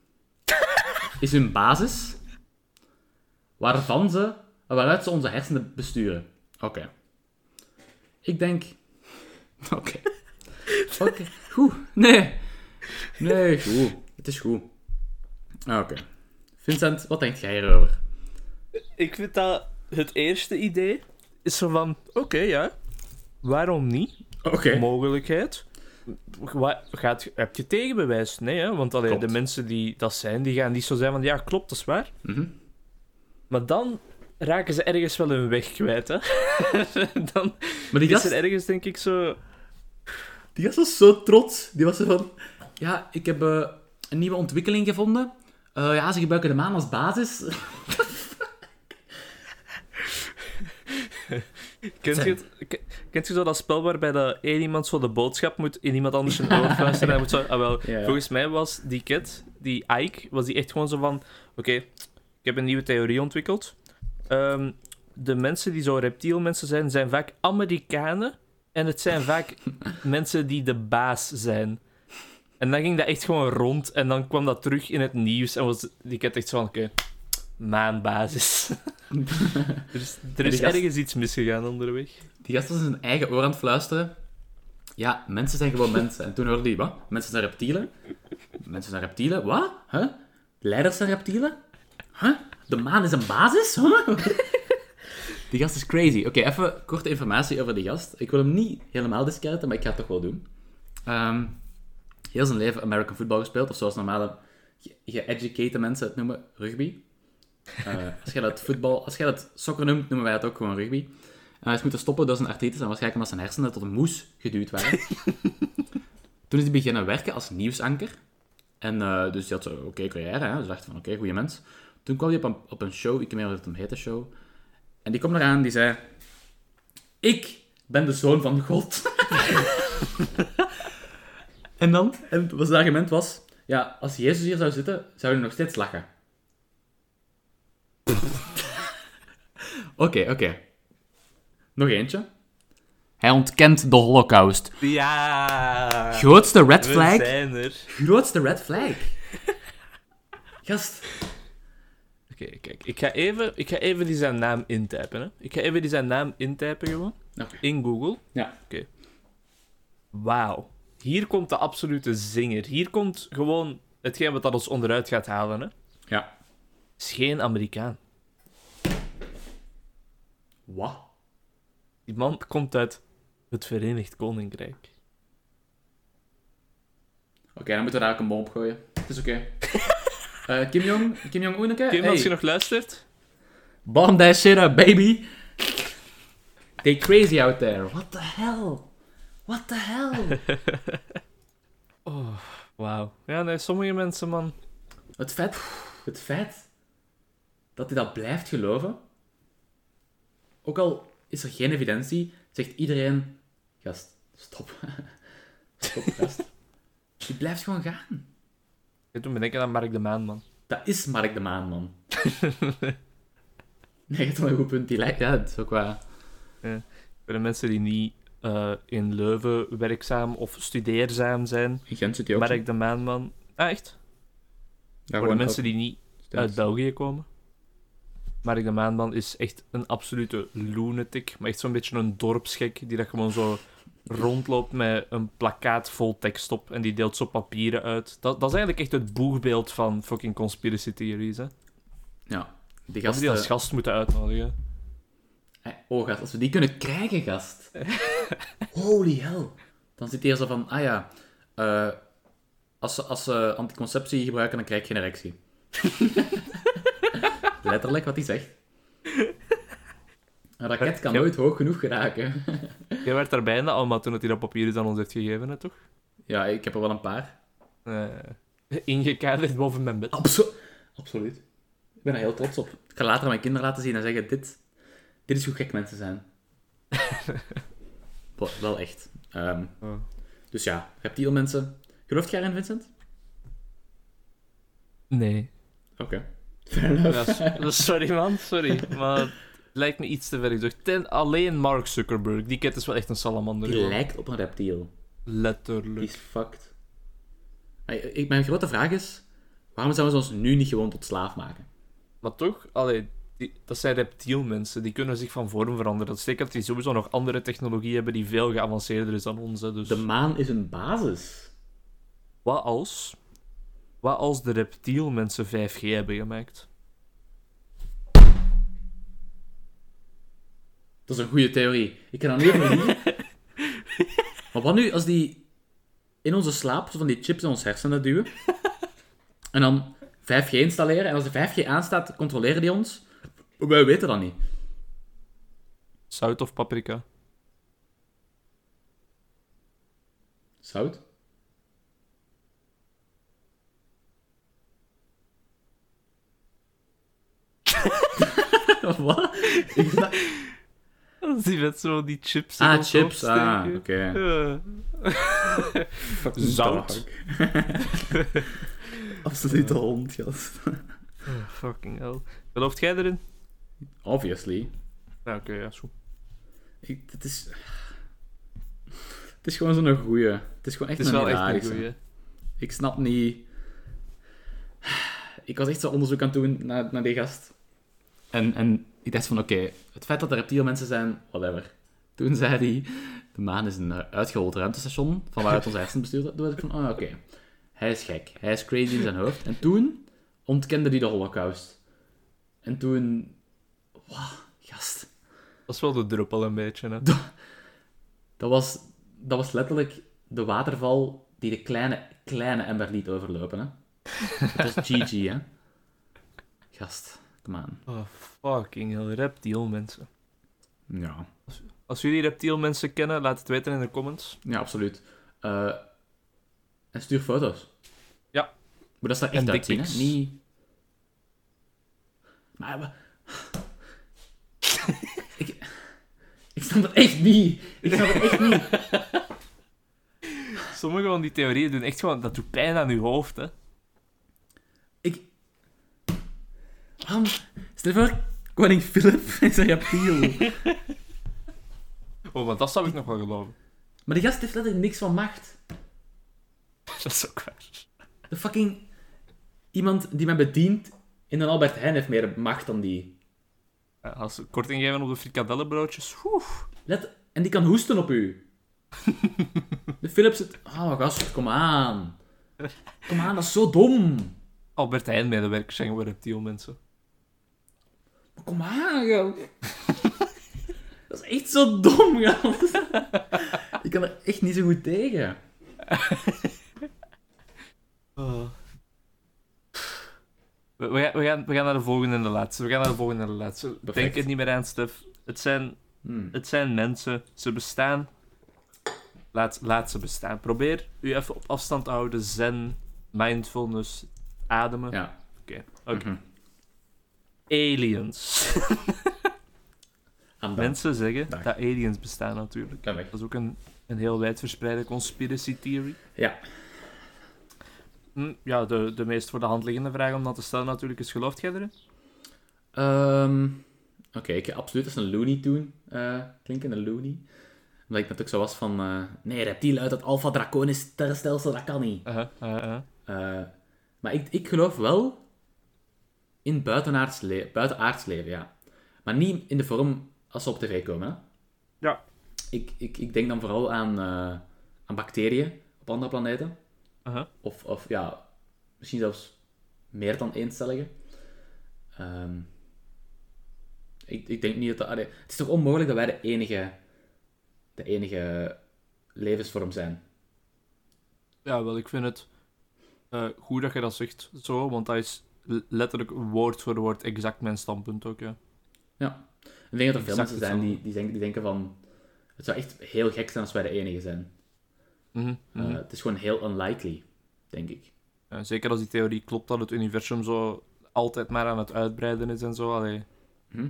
is hun basis waarvan ze, waaruit ze onze hersenen besturen. Oké. Ik denk... Oké. Oké, goed. Nee. Nee, goed. Het is goed. Ah, Oké. Vincent, wat denk jij hierover?
Ik vind dat het eerste idee is zo van, oké, ja, waarom niet?
Oké.
Mogelijkheid. Wa- Gaat, heb je tegenbewijs? Nee, hè? want allee, de mensen die dat zijn, die gaan niet zo zijn van, ja, klopt, dat is waar.
Mhm.
Maar dan raken ze ergens wel hun weg kwijt, hè. dan
Maar die
is
gast,
er ergens, denk ik, zo...
die gast was zo trots. Die was zo van... Ja, ik heb eh, een nieuwe ontwikkeling gevonden. Eh, ja, ze gebruiken de maan als basis.
Kent je, het, kent je zo dat spel waarbij dat één iemand zo de boodschap moet in iemand anders zijn oor fluisteren? En hij moet zo, ah, wel,
Ja, ja.
Volgens mij was die kid, die Ike, was die echt gewoon zo van... Oké, ik heb een nieuwe theorie ontwikkeld. Ehm, de mensen die zo reptielmensen zijn, zijn vaak Amerikanen. En het zijn vaak mensen die de baas zijn. En dan ging dat echt gewoon rond. En dan kwam dat terug in het nieuws. En was die kid echt zo van... Oké, maanbasis. er is, er is
die gast-
ergens iets misgegaan onderweg.
Die gast was in zijn eigen oor aan het fluisteren. Ja, mensen zijn gewoon mensen. En toen hoorde hij, wat? Mensen zijn reptielen? Mensen zijn reptielen? Wat? Huh? Leiders zijn reptielen? Huh? De maan is een basis? Huh? Die gast is crazy. Oké, even korte informatie over die gast. Ik wil hem niet helemaal discarten, maar ik ga het toch wel doen. Ehm, heel zijn leven American football gespeeld, of zoals normale ge- geeducate mensen het noemen, rugby. Eh, als jij dat voetbal, als jij dat soccer noemt, noemen wij het ook gewoon rugby. Hij is moeten stoppen door zijn artritis en waarschijnlijk omdat zijn hersenen tot een moes geduwd waren. Toen is hij beginnen werken als nieuwsanker. En eh, dus hij had zo, oké, carrière, hè. Dus dacht van, oké, goede mens. Toen kwam hij op een, op een show, ik weet niet meer wat het hem heette, show. En die kwam eraan, die zei... Ik ben de zoon van God. en dan, en was het argument was... Ja, als Jezus hier zou zitten, zou hij nog steeds lachen. Oké, oké. Nog eentje. Hij ontkent de holocaust.
Ja!
Grootste red
We
flag.
zijn er.
Grootste red flag. Gast.
Oké, kijk. Ik ga, even, ik ga even die zijn naam intypen. Hè. Ik ga even die zijn naam intypen gewoon. In Google.
Ja.
Oké. Wauw. Hier komt de absolute zinger. Hier komt gewoon hetgeen wat dat ons onderuit gaat halen. Hè.
Ja.
Is geen Amerikaan.
Wat?
Die man komt uit Het Verenigd Koninkrijk.
Oké, dan moeten we daar ook een bom op gooien. Het is oké. Eh, Kim Jong, Kim Jong-un, oké?
Kim, als je nog luistert...
Bomb that shit up, baby! They crazy out there. What the hell? What the hell?
Oh, wauw. Ja, nee, sommige mensen, man...
Het feit, het feit dat hij dat blijft geloven, ook al is er geen evidentie, zegt iedereen: Gast, stop. stop, gast. Die blijft gewoon gaan.
Ik doet me denken aan Mark de Maan, man.
Dat is Mark de Maan, man. nee, je hebt wel een goed punt. Die lijkt, ja, dat is ook waar.
Voor de mensen die niet eh, in Leuven werkzaam of studeerzaam zijn,
In Gent zit hij ook.
Mark de Maan, man... Ah, echt?
Ja,
Voor de mensen die niet uit België komen. Mark de Maanman is echt een absolute lunatic. Maar echt zo'n beetje een dorpsgek die dat gewoon zo rondloopt met een plakkaat vol tekst op. En die deelt zo papieren uit. Dat, dat is eigenlijk echt het boegbeeld van fucking conspiracy theories. Hè.
Ja. Die
Dat
gast...
we die als gast moeten uitnodigen.
Oh, gast, als we die kunnen krijgen, gast. Holy hell. Dan zit hij zo van, ah ja, eh, als, ze, als ze anticonceptie gebruiken, dan krijg je geen erectie. Letterlijk wat hij zegt. Een raket kan nooit hoog genoeg geraken.
Jij werd daar bijna allemaal toen het hij dat papier aan ons heeft gegeven, hè, toch?
ja, ik heb er wel een paar.
Eh ingekaderd boven mijn bed.
Abso Absoluut. Ik ben er heel trots op. Ik ga later aan mijn kinderen laten zien en zeggen, dit, dit is hoe gek mensen zijn. wel, echt. Ehm,
Oh.
dus ja, reptielmensen. Gelooft jij erin, Vincent?
Nee.
Oké. Fair enough.
Ja, s- sorry man, sorry. Maar lijkt me iets te ver gezocht. Ten, alleen Mark Zuckerberg. Die kent is wel echt een salamander.
Die lijkt op een reptiel. Die
Letterlijk.
is fucked. Ik- Mijn grote vraag is, waarom zouden ze ons nu niet gewoon tot slaaf maken?
Maar toch, allee, die, dat zijn reptielmensen. Die kunnen zich van vorm veranderen. Dat steekt dat die sowieso nog andere technologie hebben die veel geavanceerder is dan onze. Dus
De maan is een basis.
wat als... Wat als de reptielmensen 5G hebben gemaakt?
Dat is een goede theorie. Ik kan dat niet even niet. Maar wat nu als die in onze slaap van die chips in ons hersenen duwen en dan 5G installeren en als de 5G aanstaat, controleren die ons? Wij weten dat niet.
Zout of paprika?
Zout? Wat? Ik
die met zo die chips in
Ah, chips. Ah, oké.
Ja.
Fucking
Zout.
dog. Absolute hond, gast.
Oh, fucking hell. Gelooft jij erin?
Obviously.
Ja, oké, ja, zo.
Ik, het is... Het is gewoon zo'n goeie. Het is gewoon echt
Het is
een
wel echt een goeie.
Ik snap niet... Ik was echt zo onderzoek aan het doen naar, naar die gast. En, en ik dacht van, oké, het feit dat er reptielmensen zijn, whatever. Toen zei hij, de maan is een eh, uitgehold ruimtestation, van waaruit onze hersenen bestuurd. Toen was ik van, oh, oké. Hij is gek. Hij is crazy in zijn hoofd. En toen ontkende hij de holocaust. En toen... Wauw, gast.
Dat is wel de druppel een beetje, hè.
Dat was, dat was letterlijk de waterval die de kleine, kleine ember liet overlopen. Hè? Het was GG, hè? Gast, on.
Oh, fucking hell. Reptielmensen.
Ja,
Als jullie reptielmensen kennen, laat het weten in de comments.
ja absoluut. Eh, en stuur foto's.
Ja.
Maar dat is
En
echt uitzien, hè? Niet... Maar... we- ik... Ik snap het echt niet. Ik snap het echt niet.
Sommige van die theorieën doen echt gewoon... Dat doet pijn aan je hoofd, hè.
Ik... Waarom... Stel voor, koning Philip is een reptiel.
Oh, want dat zou ik nog wel geloven.
Maar die gast heeft letterlijk niks van macht.
Dat is ook waar.
De fucking... Iemand die mij bedient in een Albert Heijn heeft meer macht dan die.
Ja, als ze korting geven op de frikadellenbroodjes... Oeh.
Let... En die kan hoesten op u. De Philip zit... Oh, gast, kom aan. Kom aan, dat is zo dom.
Albert Heijn-medewerkers zijn gewoon reptielmensen.
Kom aan, joh. Dat is echt zo dom, gast. ik kan er echt niet zo goed tegen.
Oh. We, we, gaan, we, gaan, we gaan naar de volgende en de laatste. We gaan naar de volgende en de laatste.
Perfect.
Denk het niet meer aan, Stef. Het zijn,
Hmm.
het zijn mensen. Ze bestaan. Laat, laat ze bestaan. Probeer u even op afstand te houden. Zen, mindfulness, ademen.
Ja.
Oké. oké.
Mhm. Dat.
Mensen zeggen
Dag.
dat aliens bestaan natuurlijk. Dat is ook een, een heel wijdverspreide conspiracy theory.
Ja.
Hm, ja, de, de meest voor de hand liggende vraag om dat te stellen natuurlijk is, gelooft jij erin?
Ehm, Oké, ik absoluut als een Looney Tune eh klinken, een Looney. Omdat ik natuurlijk zo was van... eh, nee, reptielen uit het Alpha Draconis sterrenstelsel, dat kan niet. Eh, maar ik, ik geloof wel in buitenaards, le buitenaards leven, ja. Maar niet in de vorm als ze op tv komen, hè.
Ja.
Ik, ik, ik denk dan vooral aan, eh, aan bacteriën op andere planeten.
Uh-huh.
Of, of ja, misschien zelfs meer dan eencellige. Ehm ik, ik denk niet dat... het is toch onmogelijk dat wij de enige, de enige levensvorm zijn?
Ja, wel, ik vind het eh, goed dat je dat zegt zo, want dat is letterlijk woord voor woord exact mijn standpunt ook, ja.
Ik denk dat er veel mensen zijn die, die, denken, die denken van... Het zou echt heel gek zijn als wij de enige zijn.
Mhm,
Eh,
mhm.
het is gewoon heel unlikely, denk ik.
Ja, zeker als die theorie klopt dat het universum zo altijd maar aan het uitbreiden is en zo, allee,
Hm?
ja.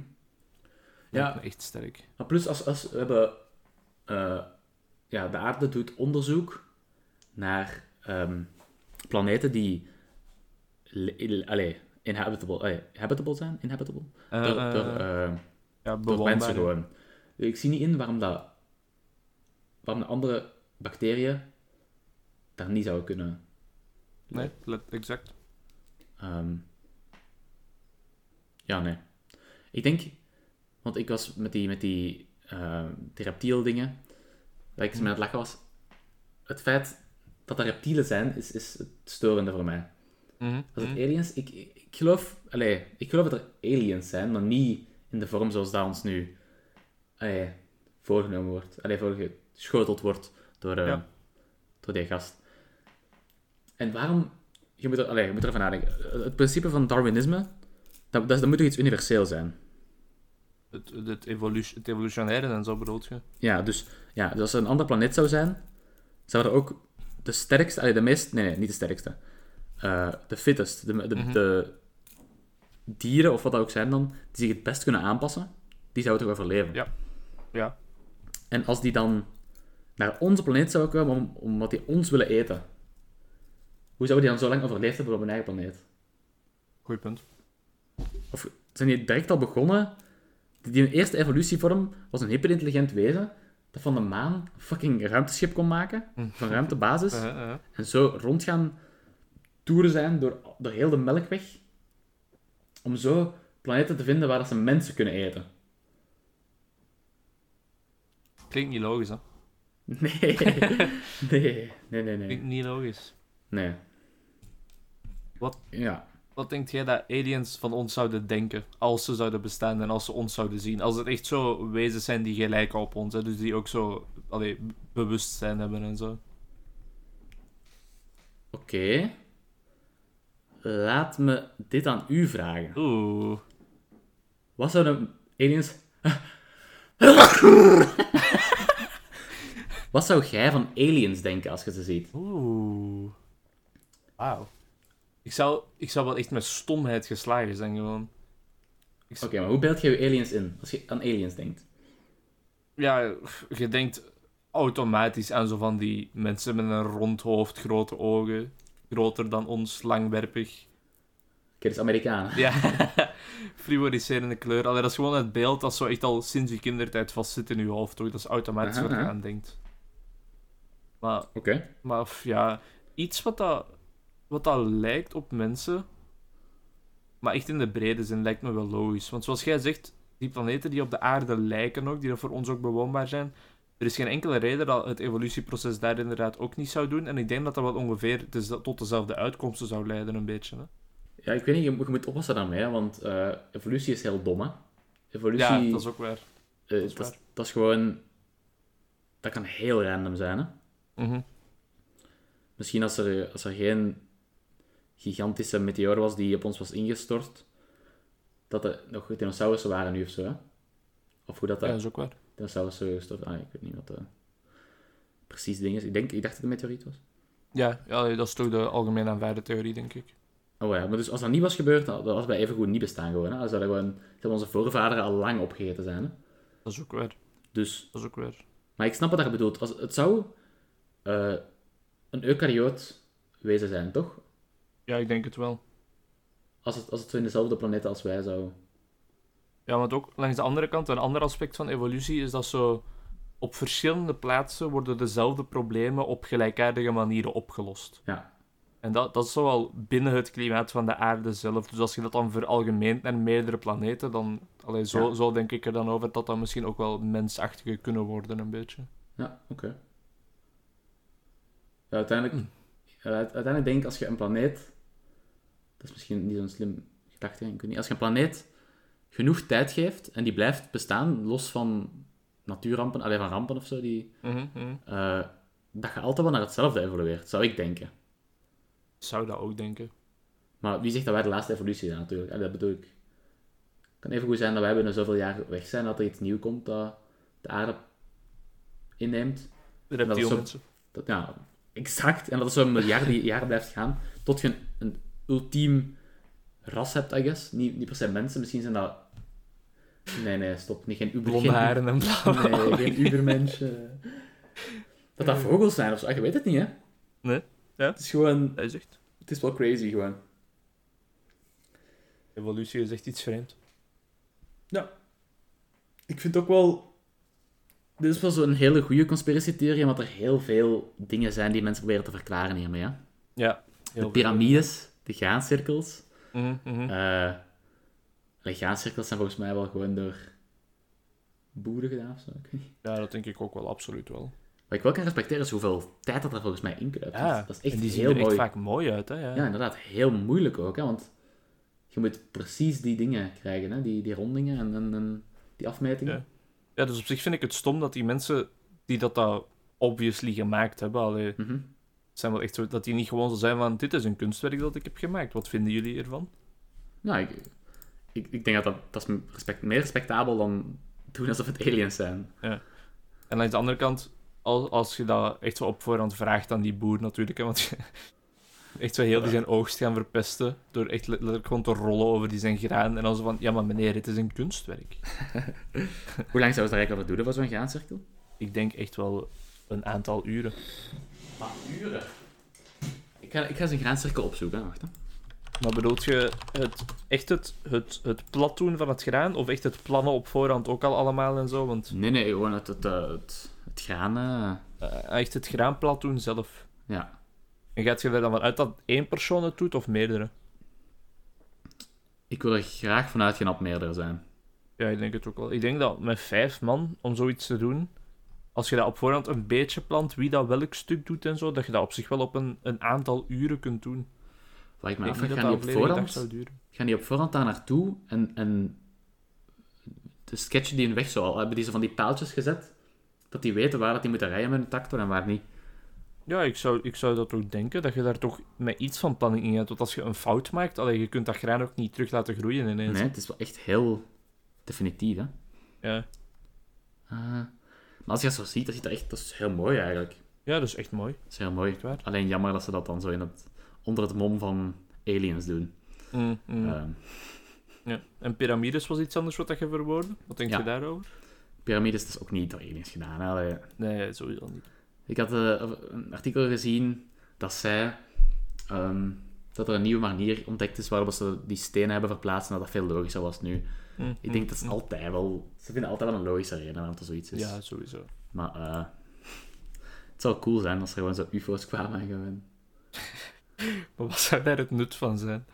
Ja.
echt sterk.
Maar plus, als, als we hebben... eh, ja, de aarde doet onderzoek naar ehm, planeten die... allee, inhabitable, allee, habitable zijn? Inhabitable?
Eh,
door, door, eh,
ja,
door mensen gewoon. Ik zie niet in waarom dat... Waarom de andere bacteriën daar niet zouden kunnen...
Nee, exact.
Ehm, ja, nee. Ik denk, want ik was met die, met die, uh, die reptiel dingen, dat ik ze met het lachen was. Het feit dat er reptielen zijn, is, is het storende voor mij.
Mhm,
Als het
mhm.
aliens, ik, ik geloof, allee, ik geloof dat er aliens zijn, maar niet in de vorm zoals dat ons nu allee, voorgenomen wordt, allee, voorgeschoteld wordt door, eh,
Ja.
door die gast. En waarom, je moet, er, allee, je moet erover nadenken. Het principe van Darwinisme, dat, dat, dat moet toch iets universeel zijn?
Het, het, evolu het evolutionaire en zo bedoel je?
Ja, dus, ja, dus als er een andere planeet zou zijn, zou er ook de sterkste, allee, de meest, nee, nee, niet de sterkste, eh, de fittest, de, de,
Mhm.
de dieren, of wat dat ook zijn dan, die zich het best kunnen aanpassen, die zouden toch overleven.
Ja. Ja.
En als die dan naar onze planeet zouden komen, om, omdat die ons willen eten, hoe zouden die dan zo lang overleefd hebben op hun eigen planeet?
Goeie punt.
Of zijn die direct al begonnen? Die, die eerste evolutievorm was een hyperintelligent wezen dat van de maan een fucking ruimteschip kon maken, van ruimtebasis,
Uh, uh.
en zo rond gaan toeren zijn door, door heel de melkweg, om zo planeten te vinden waar ze mensen kunnen eten.
Klinkt niet logisch, hè?
Nee, nee, nee, nee, nee.
Klinkt niet logisch.
Nee.
Wat?
Ja.
Wat denkt jij dat aliens van ons zouden denken als ze zouden bestaan en als ze ons zouden zien? Als het echt zo wezens zijn die gelijken op ons, hè? dus die ook zo allee, bewustzijn hebben en zo.
Oké. Laat me dit aan u vragen.
Oeh.
Wat zouden aliens... Wat zou jij van aliens denken als je ze ziet?
Oeh. Wauw. Ik zou, ik zou wel echt met stomheid geslagen zijn, gewoon. Zou-
Oké, maar hoe beeld je je aliens in als je aan aliens denkt?
Ja, je denkt automatisch aan zo van die mensen met een rond hoofd, grote ogen, groter dan ons, langwerpig.
Oké, dus Amerikanen.
Ja, fluoriserende kleur. Allee, dat is gewoon het beeld dat zo echt al sinds je kindertijd vastzit in je hoofd, toch? Dat is automatisch
Aha,
wat je
aha.
aan denkt. Maar,
Oké.
maar ja, iets wat dat, wat dat lijkt op mensen, maar echt in de brede zin lijkt me wel logisch. Want zoals jij zegt, die planeten die op de aarde lijken ook, die voor ons ook bewoonbaar zijn, er is geen enkele reden dat het evolutieproces daar inderdaad ook niet zou doen. En ik denk dat dat wel ongeveer tot dezelfde uitkomsten zou leiden, een beetje. Hè?
Ja, ik weet niet, je moet, je moet oppassen daarmee, hè, want eh, evolutie is heel dom, hè. Evolutie...
Ja, dat is ook waar.
Eh,
is
dat, is,
waar.
dat is gewoon... Dat kan heel random zijn, hè.
Mhm.
Misschien als er, als er geen gigantische meteoor was die op ons was ingestort, dat er nog dinosaurussen waren nu of zo, hè? Of hoe dat,
Ja,
dat
is ook waar.
Dinosaurussen gestort... Ah, ik weet niet wat de precies ding is. Ik, denk, ik dacht dat het een meteoriet was.
Ja, ja, dat is toch de algemeen aanvaarde theorie, denk ik.
Oh ja, maar dus als dat niet was gebeurd, dan was wij even goed niet bestaan gewoon, hè? Dan zouden gewoon... zouden onze voorvaderen al lang opgegeten zijn, hè?
Dat is ook waar.
Dus...
Dat is ook waar.
Maar ik snap wat je bedoelt. Als, het zou eh, een eukaryoot wezen zijn, toch?
Ja, ik denk het wel.
Als het, als het zo in dezelfde planeet als wij zou...
Ja, want ook langs de andere kant, een ander aspect van evolutie is dat zo op verschillende plaatsen worden dezelfde problemen op gelijkaardige manieren opgelost.
Ja.
En dat, dat is zo wel binnen het klimaat van de aarde zelf. Dus als je dat dan veralgemeent naar meerdere planeten, dan... Allee, zo,
Ja.
zo denk ik er dan over dat dat misschien ook wel mensachtige kunnen worden, een beetje.
Ja, oké. Ja, uiteindelijk,
Hm.
uiteindelijk denk ik als je een planeet. Dat is misschien niet zo'n slim gedachte. Als je een planeet genoeg tijd geeft en die blijft bestaan, los van natuurrampen, alleen van rampen of zo, die,
Mhm, mhm.
eh, dat je altijd wel naar hetzelfde evolueert, zou ik denken.
Ik zou dat ook denken.
Maar wie zegt dat wij de laatste evolutie zijn, natuurlijk? En dat bedoel ik. Het kan even goed zijn dat wij binnen zoveel jaar weg zijn, dat er iets nieuws komt dat de aarde inneemt.
De
dat is zo-
reptielmensen.
Dat, ja, exact. En dat is zo'n miljarden jaren blijft gaan, tot je een, een ultiem ras hebt, I guess. Niet, niet per se mensen, misschien zijn dat... Nee, nee, stop. Niet geen uber...
Blonde haren en blauwe
Nee, geen ubermensen. Dat dat vogels zijn of zo. Ah, Je weet het niet, hè?
Nee, ja.
Het is gewoon...
Dat is echt...
Het is wel crazy, gewoon.
Evolutie is echt iets vreemd.
Ik vind ook wel... Dit is wel zo'n hele goede conspiratietheorie, omdat er heel veel dingen zijn die mensen proberen te verklaren hiermee, hè?
Ja.
De piramides, de graancirkels. Graancirkels zijn volgens mij wel gewoon door boeren gedaan of zo. Ik weet niet.
Ja, dat denk ik ook wel, absoluut wel.
Wat ik wel kan respecteren is hoeveel tijd dat er volgens mij in kruipt.
Ja,
dat, is echt
en die zien
heel
er echt
mooi.
vaak mooi uit, hè. Ja.
Ja, inderdaad. Heel moeilijk ook, hè? Want je moet precies die dingen krijgen, hè? Die, die rondingen en, en, en die afmetingen.
Ja. Ja, dus op zich vind ik het stom dat die mensen die dat, dat obviously gemaakt hebben, allee,
Mhm.
Zijn wel echt zo, dat die niet gewoon zo zijn van, dit is een kunstwerk dat ik heb gemaakt. Wat vinden jullie ervan?
Nou, ik, ik, ik denk dat dat, dat is respect, meer respectabel dan doen alsof het aliens zijn.
En langs de andere kant, als, als je dat echt zo op voorhand vraagt aan die boer natuurlijk, hè, want je- echt zo heel die zijn oogst gaan verpesten, door echt letterlijk gewoon te rollen over die zijn graan, en dan zo van, ja maar meneer, het is een kunstwerk.
Hoe lang zou ze daar eigenlijk over doen voor zo'n graancirkel?
Ik denk echt wel een aantal uren.
Maar uren? Ik ga, ik ga een graancirkel opzoeken, hè. wacht. Hè.
Maar bedoelt je het, echt het, het, het plat doen van het graan, of echt het plannen op voorhand ook al allemaal en zo? Want
Nee, nee, gewoon het, het, eh, het, het graan... eh,
eh, echt het graan plat doen zelf.
ja.
En gaat je er dan vanuit dat één persoon het doet, of meerdere?
Ik wil er graag vanuit gaan dat meerdere zijn.
Ja, ik denk het ook wel. Ik denk dat met vijf man, om zoiets te doen, als je dat op voorhand een beetje plant, wie dat welk stuk doet en zo, dat je dat op zich wel op een, een aantal uren kunt doen.
Ik me
dat
gaan
dat
die op voorhand,
zou duren.
gaan die op voorhand daar naartoe en, en de sketchen die hun weg zo al hebben, die ze van die paaltjes gezet, dat die weten waar dat die moeten rijden met een tractor en waar niet.
Ja, ik zou, ik zou dat ook denken, dat je daar toch met iets van planning in gaat. Want als je een fout maakt, allee, je kunt dat graan ook niet terug laten groeien ineens.
Nee, het is wel echt heel definitief, hè.
Ja.
Ah. Maar als je dat zo ziet, dat, ziet dat, echt, dat is heel mooi eigenlijk.
ja, dat is echt mooi.
Dat is heel mooi.
Echt waar.
Alleen jammer dat ze dat dan zo in het, onder het mom van aliens doen.
Mm, mm.
Ehm,
ja. En piramides was iets anders wat dat je verwoordde? Wat denk
Ja.
je daarover?
piramides is ook niet door aliens gedaan. Hè.
Nee, sowieso niet.
Ik had eh, een artikel gezien dat zij ehm, dat er een nieuwe manier ontdekt is waarop ze die stenen hebben verplaatst en dat dat veel logischer was nu.
Mm,
Ik denk
mm,
dat is
mm.
altijd wel... Ze vinden altijd wel een logische reden waarom er zoiets is.
Ja, sowieso.
Maar eh, het zou cool zijn als er gewoon zo ufo's kwamen en gewoon...
Maar wat zou daar het nut van zijn?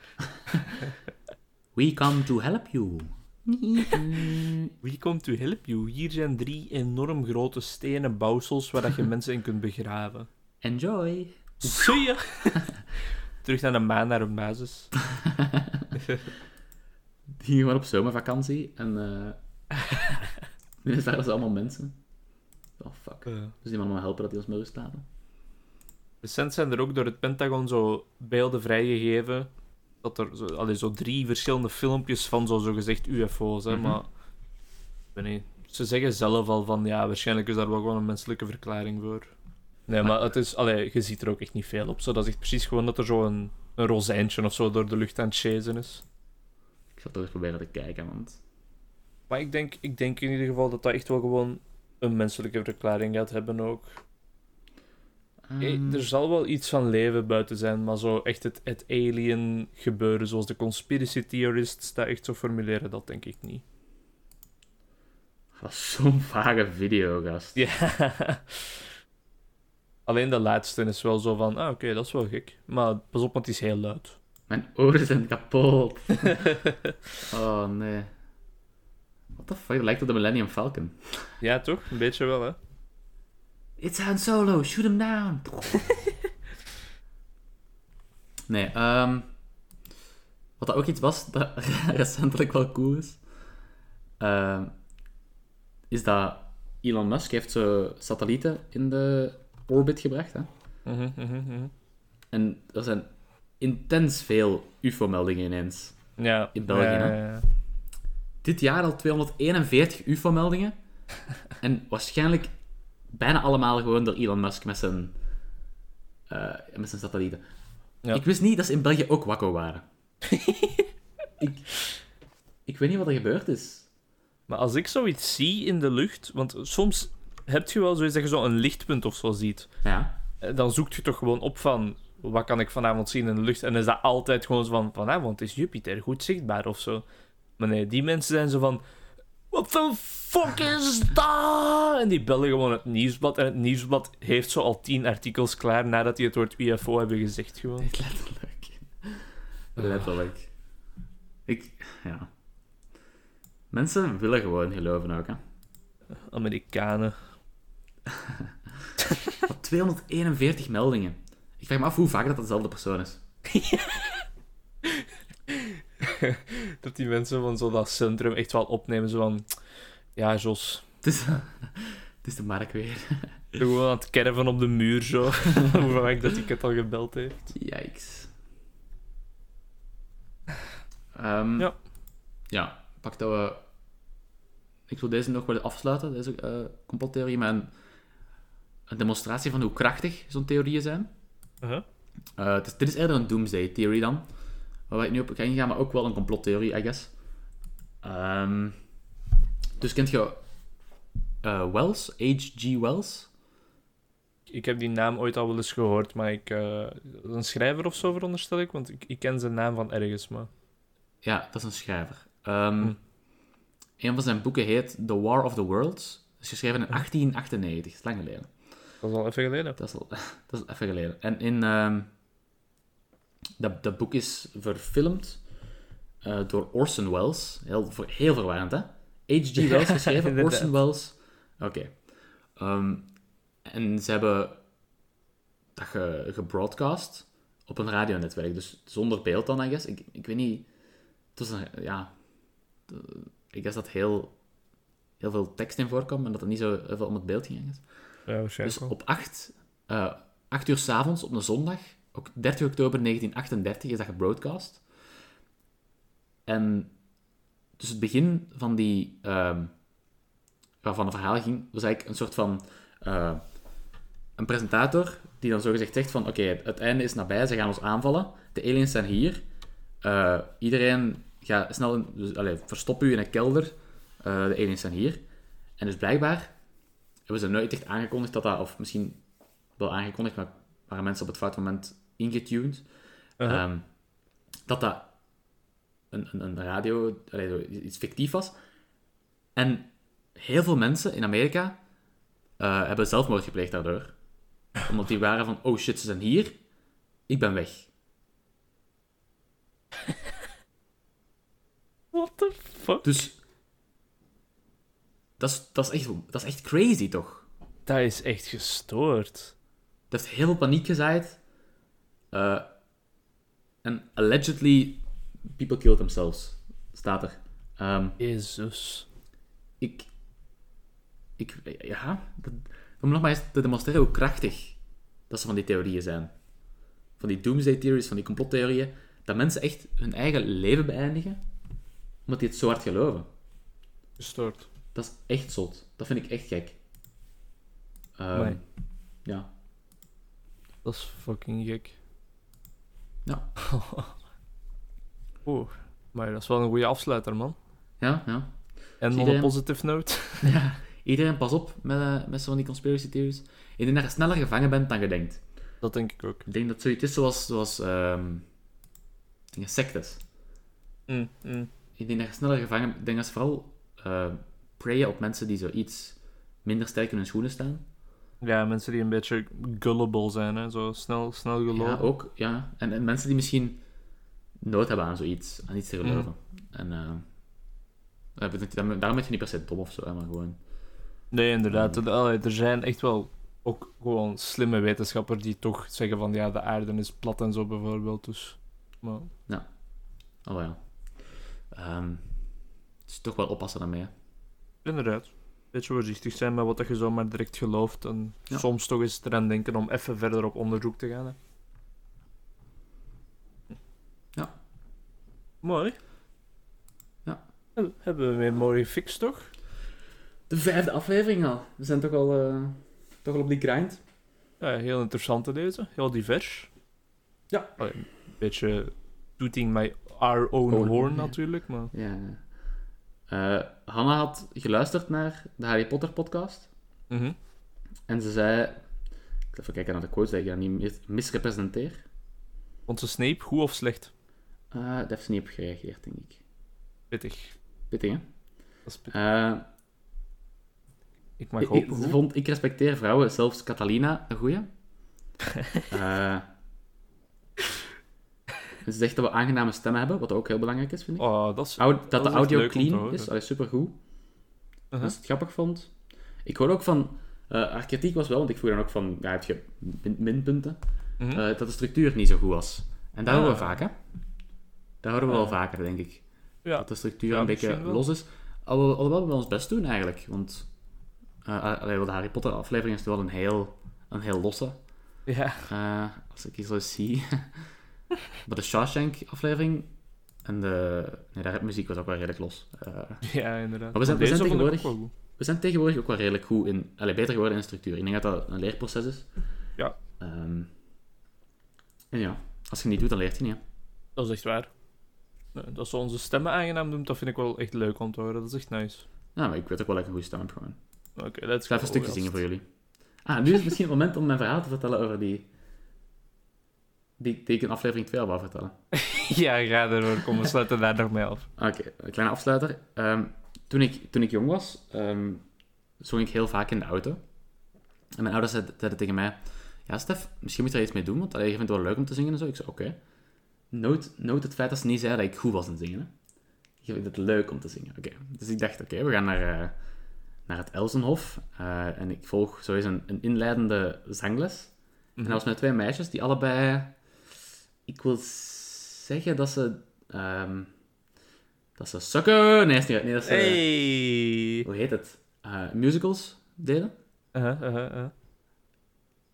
We come to help you.
Wie komt to help you? Hier zijn drie enorm grote stenen bouwsels waar dat je mensen in kunt begraven.
Enjoy.
Zie je? Terug naar de maan, naar een basis.
Die gingen op zomervakantie en... eh, Nu is daar allemaal mensen. Oh, fuck. Dus die man maar helpen dat die ons met rust laten.
Recent zijn er ook door het Pentagon zo beelden vrijgegeven. Dat er zo, allee, zo drie verschillende filmpjes van zo zogezegd UFO's. Hè,
Mhm.
Maar ik weet niet. Ze zeggen zelf al van ja, waarschijnlijk is daar wel gewoon een menselijke verklaring voor. Nee, maar het is, allee, je ziet er ook echt niet veel op. Zo. Dat is echt precies gewoon dat er zo een, een rozijntje of zo door de lucht aan het chasen is.
Ik zal eens proberen te kijken, want...
Maar ik denk, ik denk in ieder geval dat dat echt wel gewoon een menselijke verklaring gaat hebben ook. Eh,
Ehm,
Er zal wel iets van leven buiten zijn, maar zo echt het, het alien gebeuren zoals de conspiracy theorists dat echt zo formuleren, dat denk ik niet.
Dat is zo'n vage video, gast.
Ja. Alleen de laatste is wel zo van, ah oké, dat is wel gek. Maar pas op, want het is heel luid.
Mijn oren zijn kapot. oh, nee. What the fuck? Dat lijkt op de Millennium Falcon.
ja, toch? Een beetje wel, hè?
It's Han Solo, shoot him down. nee, ehm wat dat ook iets was dat recentelijk wel cool is, ehm, is dat Elon Musk heeft zo satellieten in de orbit gebracht. Hè?
Mhm, mhm, mhm.
En er zijn intens veel UFO-meldingen ineens.
Ja.
In België,
ja, ja, ja.
Dit jaar al 241 UFO-meldingen. en waarschijnlijk bijna allemaal gewoon door Elon Musk met zijn, eh, met zijn satellieten.
Ja.
Ik wist niet dat ze in België ook wakko waren. ik, ik weet niet wat er gebeurd is.
Maar als ik zoiets zie in de lucht, want soms heb je wel zoiets dat je zo een lichtpunt of zo ziet.
Ja.
Eh, dan zoekt je toch gewoon op van wat kan ik vanavond zien in de lucht. En dan is dat altijd gewoon zo van vanavond is Jupiter goed zichtbaar of zo. Maar nee, die mensen zijn zo van what the fuck is dat? En die bellen gewoon het nieuwsblad. En het nieuwsblad heeft zo al tien artikels klaar nadat die het woord UFO hebben gezegd gewoon.
Letterlijk. Letterlijk. Ik, ja. Mensen willen gewoon geloven ook, hè.
Amerikanen.
Wat 241 meldingen. Ik vraag me af hoe vaak dat dezelfde persoon is.
Dat die mensen van zo dat centrum echt wel opnemen. Zo van ja, Jos.
Het is, het is de Mark weer.
Gewoon aan het kerven op de muur zo. Hoe vaak dat ik het al gebeld heeft.
Yikes. Ehm,
Ja.
Ja, pak dat we... Ik wil deze nog wel afsluiten, deze eh complottheorie, een, een demonstratie van hoe krachtig zo'n theorieën zijn.
Uh-huh.
Het is, dit is eerder een doomsday theorie dan, waar ik nu op ga ingaan, maar ook wel een complottheorie, I guess. Ehm, dus kent je eh, Wells, H.G. Wells?
Ik heb die naam ooit al wel eens gehoord, maar ik... eh, een schrijver of zo veronderstel ik, want ik, ik ken zijn naam van ergens, maar...
Ja, dat is een schrijver.
Hm.
Een van zijn boeken heet The War of the Worlds. Dat is geschreven in 1898, dat is lang geleden.
Dat is al even geleden.
Dat is al dat is even geleden. En in, ehm, dat, dat boek is verfilmd eh, door Orson Welles. Heel, heel verwarrend, hè? H.G. Wells geschreven. Orson Welles. Oké. Ehm, en ze hebben dat ge, gebroadcast op een radionetwerk. Dus zonder beeld dan, I guess. Ik, ik weet niet... Het was een... Ja... de- Ik guess dat heel, heel veel tekst in voorkwam en dat er niet zo heel veel om het beeld ging. I guess. Dus op 8, eh 8 uur s'avonds op een zondag, ook 30 oktober 1938, is dat gebroadcast. En dus het begin van die ehm waarvan het verhaal ging, was eigenlijk een soort van eh, een presentator die dan zogezegd zegt van oké, het einde is nabij, ze gaan ons aanvallen, de aliens zijn hier, Eh, iedereen ga snel, in, dus, allee, verstop u in een kelder, Eh, de aliens zijn hier. En dus blijkbaar hebben ze nooit echt aangekondigd dat dat, of misschien wel aangekondigd, maar waren mensen op het fout moment ingetuned,
Uh-huh.
ehm, dat dat een, een, een radio, iets fictief was. En heel veel mensen in Amerika eh, hebben zelfmoord gepleegd daardoor. Omdat die waren van, oh shit, ze zijn hier, ik ben weg.
What the fuck?
Dus dat is, dat is, echt, dat is echt crazy, toch?
Dat is echt gestoord.
Dat heeft heel veel paniek gezaaid. Eh, En allegedly, people killed themselves, staat er. Ehm,
Jezus.
ik, ik, ja, dat, om nog maar eens te demonstreren hoe krachtig dat ze van die theorieën zijn. Van die doomsday theories, van die complottheorieën. Dat mensen echt hun eigen leven beëindigen, omdat die het zo hard geloven.
Gestoord.
Dat is echt zot. Dat vind ik echt gek. Ehm,
Amai.
ja.
Dat is fucking gek.
Ja.
Oeh, maar dat is wel een goede afsluiter, man.
Ja, ja.
En on
je?
a positive note.
ja. Iedereen pas op met, eh, met zo'n die conspiracy theories. Ik denk dat je sneller gevangen bent dan je denkt.
Dat denk ik ook.
Ik denk dat zoiets is zoals, zoals ehm, sectes.
Mm, mm.
Ik denk dat je sneller gevangen bent. Ik denk dat ze vooral eh preyen op mensen die zoiets minder sterk in hun schoenen staan.
Ja, mensen die een beetje gullible zijn, hè. Zo snel, snel geloven.
Ja, ook. Ja. En, en mensen die misschien nood hebben aan zoiets, aan iets te geloven. En eh, daarom ben je niet per se dom of zo, maar gewoon...
Nee, inderdaad. Er, er zijn echt wel ook gewoon slimme wetenschappers die toch zeggen van ja, de aarde is plat en zo bijvoorbeeld. Dus, maar,
Oh ja. Ehm, dus toch wel oppassen daarmee. hè.
Inderdaad. Beetje voorzichtig zijn met wat dat je zomaar direct gelooft. En
Ja.
soms toch eens eraan denken om even verder op onderzoek te gaan. Hè.
Ja.
Mooi.
Ja.
Heb- Hebben we weer een mooie fix, toch?
De vijfde aflevering al. We zijn toch al, eh, toch al op die grind.
Ja, heel interessant te lezen. Heel divers.
Ja.
Allee, een beetje tooting my our own horn
ja.
natuurlijk, maar...
Ja. Eh Hanna had geluisterd naar de Harry Potter podcast.
Mhm.
En ze zei... Ik even kijken naar de quotes, dat ik dat niet mis- misrepresenteer.
Vond ze Snape goed of slecht?
Eh dat heeft ze niet op gereageerd, denk ik.
Pittig.
Pittig, hè?
Dat is pittig.
Eh,
Ik mag hopen
ik- vond, ik respecteer vrouwen, zelfs Catalina, een goeie. Eh, ze zegt dat we aangename stemmen hebben, wat ook heel belangrijk is, vind ik.
Oh, dat is...
Dat,
dat
de
is
audio clean is, dat is supergoed.
Uh-huh.
Dat ze het grappig vond. Ik hoorde ook van... eh haar kritiek was wel, want ik vroeg dan ook van... Ja, heb je min- minpunten?
Mhm.
Eh, dat de structuur niet zo goed was. En daar horen we
Ah.
vaak, hè? Daar horen we wel
Ah.
vaker, denk ik.
ja.
Dat de structuur
Ja,
een beetje
wel.
los is. Alhoewel alhoewel we ons best doen, eigenlijk. Want... wel, de Harry Potter aflevering is wel een heel, een heel losse.
ja.
Als ik hier zo zie. maar de Shawshank aflevering... En de... Nee, de muziek was ook wel redelijk los. Eh,
Ja, inderdaad.
Maar we zijn- we zijn tegenwoordig- we zijn tegenwoordig ook wel redelijk goed in... Allee, beter geworden in structuur. Ik denk dat dat een leerproces is.
Ja.
Ehm, en ja, als je het niet doet, dan leert je niet. hè.
Dat is echt waar. Nee, dat ze onze stemmen aangenaam doen, dat vind ik wel echt leuk om te horen. Dat is echt nice.
Ja, maar ik weet ook wel dat ik een goede stem heb gewoon.
Oké, let's
Ik ga even een stukje zingen voor jullie. Ah, nu is het misschien het moment om mijn verhaal te vertellen over die... Die, die ik in aflevering 2 al wou vertellen.
ja, ga ervoor. Kom, we sluiten daar nog mee af.
Oké, een kleine afsluiter. Ehm, toen, ik, toen ik jong was, ehm, zong ik heel vaak in de auto. En mijn ouders zeiden, tegen mij... Ja, Stef, misschien moet je er iets mee doen, want allee, je vindt het wel leuk om te zingen en zo. Ik zei, oké. Noot, noot het feit dat ze niet zeiden dat ik goed was in zingen. Hè. Je vindt het leuk om te zingen. Oké. Dus ik dacht, oké, we gaan naar, eh, naar het Elsenhof. eh, en ik volg zo eens een, een inleidende zangles. En dat was met twee meisjes die allebei... Ik wil zeggen dat ze... ehm, dat ze sukken... Nee, is niet, nee dat ze...
Hey!
Hoe heet het? Eh, musicals deden.
Uh-huh, uh-huh, uh-huh.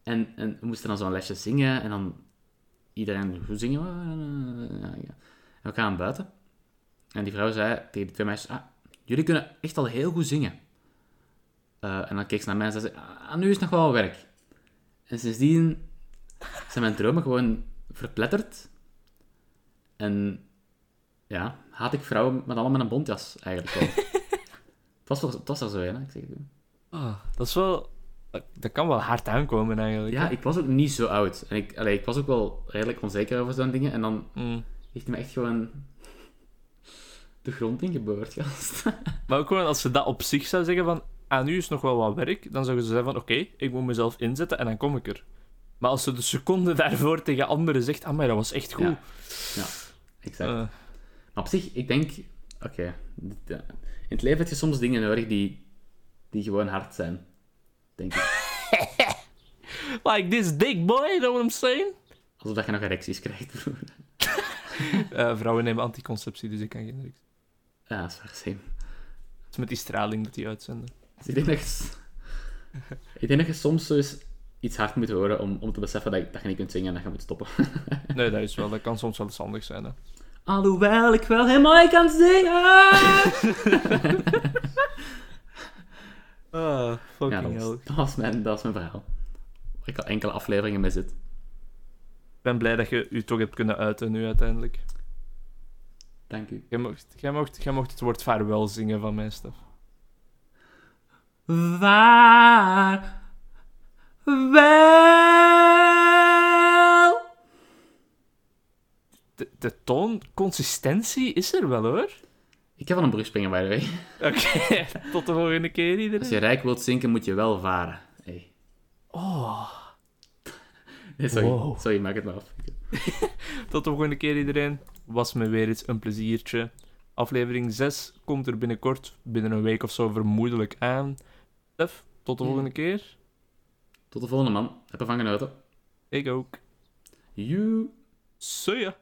En, en we moesten dan zo'n lesje zingen. En dan... Iedereen... Hoe zingen we? Ja, ja. En we gaan buiten. En die vrouw zei tegen die twee meisjes... Ah, jullie kunnen echt al heel goed zingen. Eh, en dan keek ze naar mij en zei ze... Ah, nu is nog wel werk. En sindsdien zijn mijn dromen gewoon verpletterd. En ja, haat ik vrouwen met allemaal met een bontjas eigenlijk wel. het, was wel, het was zo hè. Ik zeg, het.
Ah, dat is wel... Dat, kan wel hard aankomen, eigenlijk.
ja,
hè.
ik was ook niet zo oud. En ik, allee, ik was ook wel redelijk onzeker over zo'n dingen. En dan
Mm.
heeft hij me echt gewoon de grond ingeboord, gast.
Maar ook gewoon als ze dat op zich zou zeggen van... Ah, nu is nog wel wat werk. Dan zouden ze zeggen van... Oké, ik moet mezelf inzetten en dan kom ik er. Maar als ze de seconde daarvoor tegen anderen zegt... Ah, maar dat was echt goed.
Ja. Ja, exact.
Eh,
Maar op zich, ik denk... Oké, eh, in het leven heb je soms dingen nodig die, die gewoon hard zijn. Denk ik.
like this dick boy, you know what I'm saying?
Alsof dat je nog erecties krijgt.
Eh, vrouwen nemen anticonceptie, dus ik kan geen niks.
ja, dat is waar, same.
Het is met die straling dat die uitzenden.
Dus ik denk dat je, ik denk dat je soms zo eens iets hard moet horen om, om te beseffen dat, je- dat je niet kunt zingen en dat je moet stoppen.
Nee, dat is wel. Dat kan soms wel eens handig zijn, hè.
Alhoewel ik wel helemaal niet kan zingen!
Ah,
ja,
fucking
dat
hell.
was, dat, was mijn, dat was mijn verhaal. Waar ik al enkele afleveringen mee zit.
Ik ben blij dat je je toch hebt kunnen uiten nu uiteindelijk.
Dank u.
Jij mocht, jij mocht, jij mocht het woord vaarwel zingen van mij, Stef.
Waar wel.
De, de toon, consistentie is er wel hoor.
Ik heb wel een brugspringen, by the way.
Oké, tot de volgende keer
Als
iedereen.
je rijk wilt zinken, moet je wel varen. Hey.
Oh,
Nee, sorry.
Wow.
Sorry, maak het maar af.
tot de volgende keer iedereen. Was me weer eens een pleziertje. Aflevering 6 komt er binnenkort, binnen een week of zo vermoedelijk aan. Stef, tot de
Ja.
volgende keer.
Tot de volgende, man. Heb ervan genoten.
Ik ook.
You.
See ya.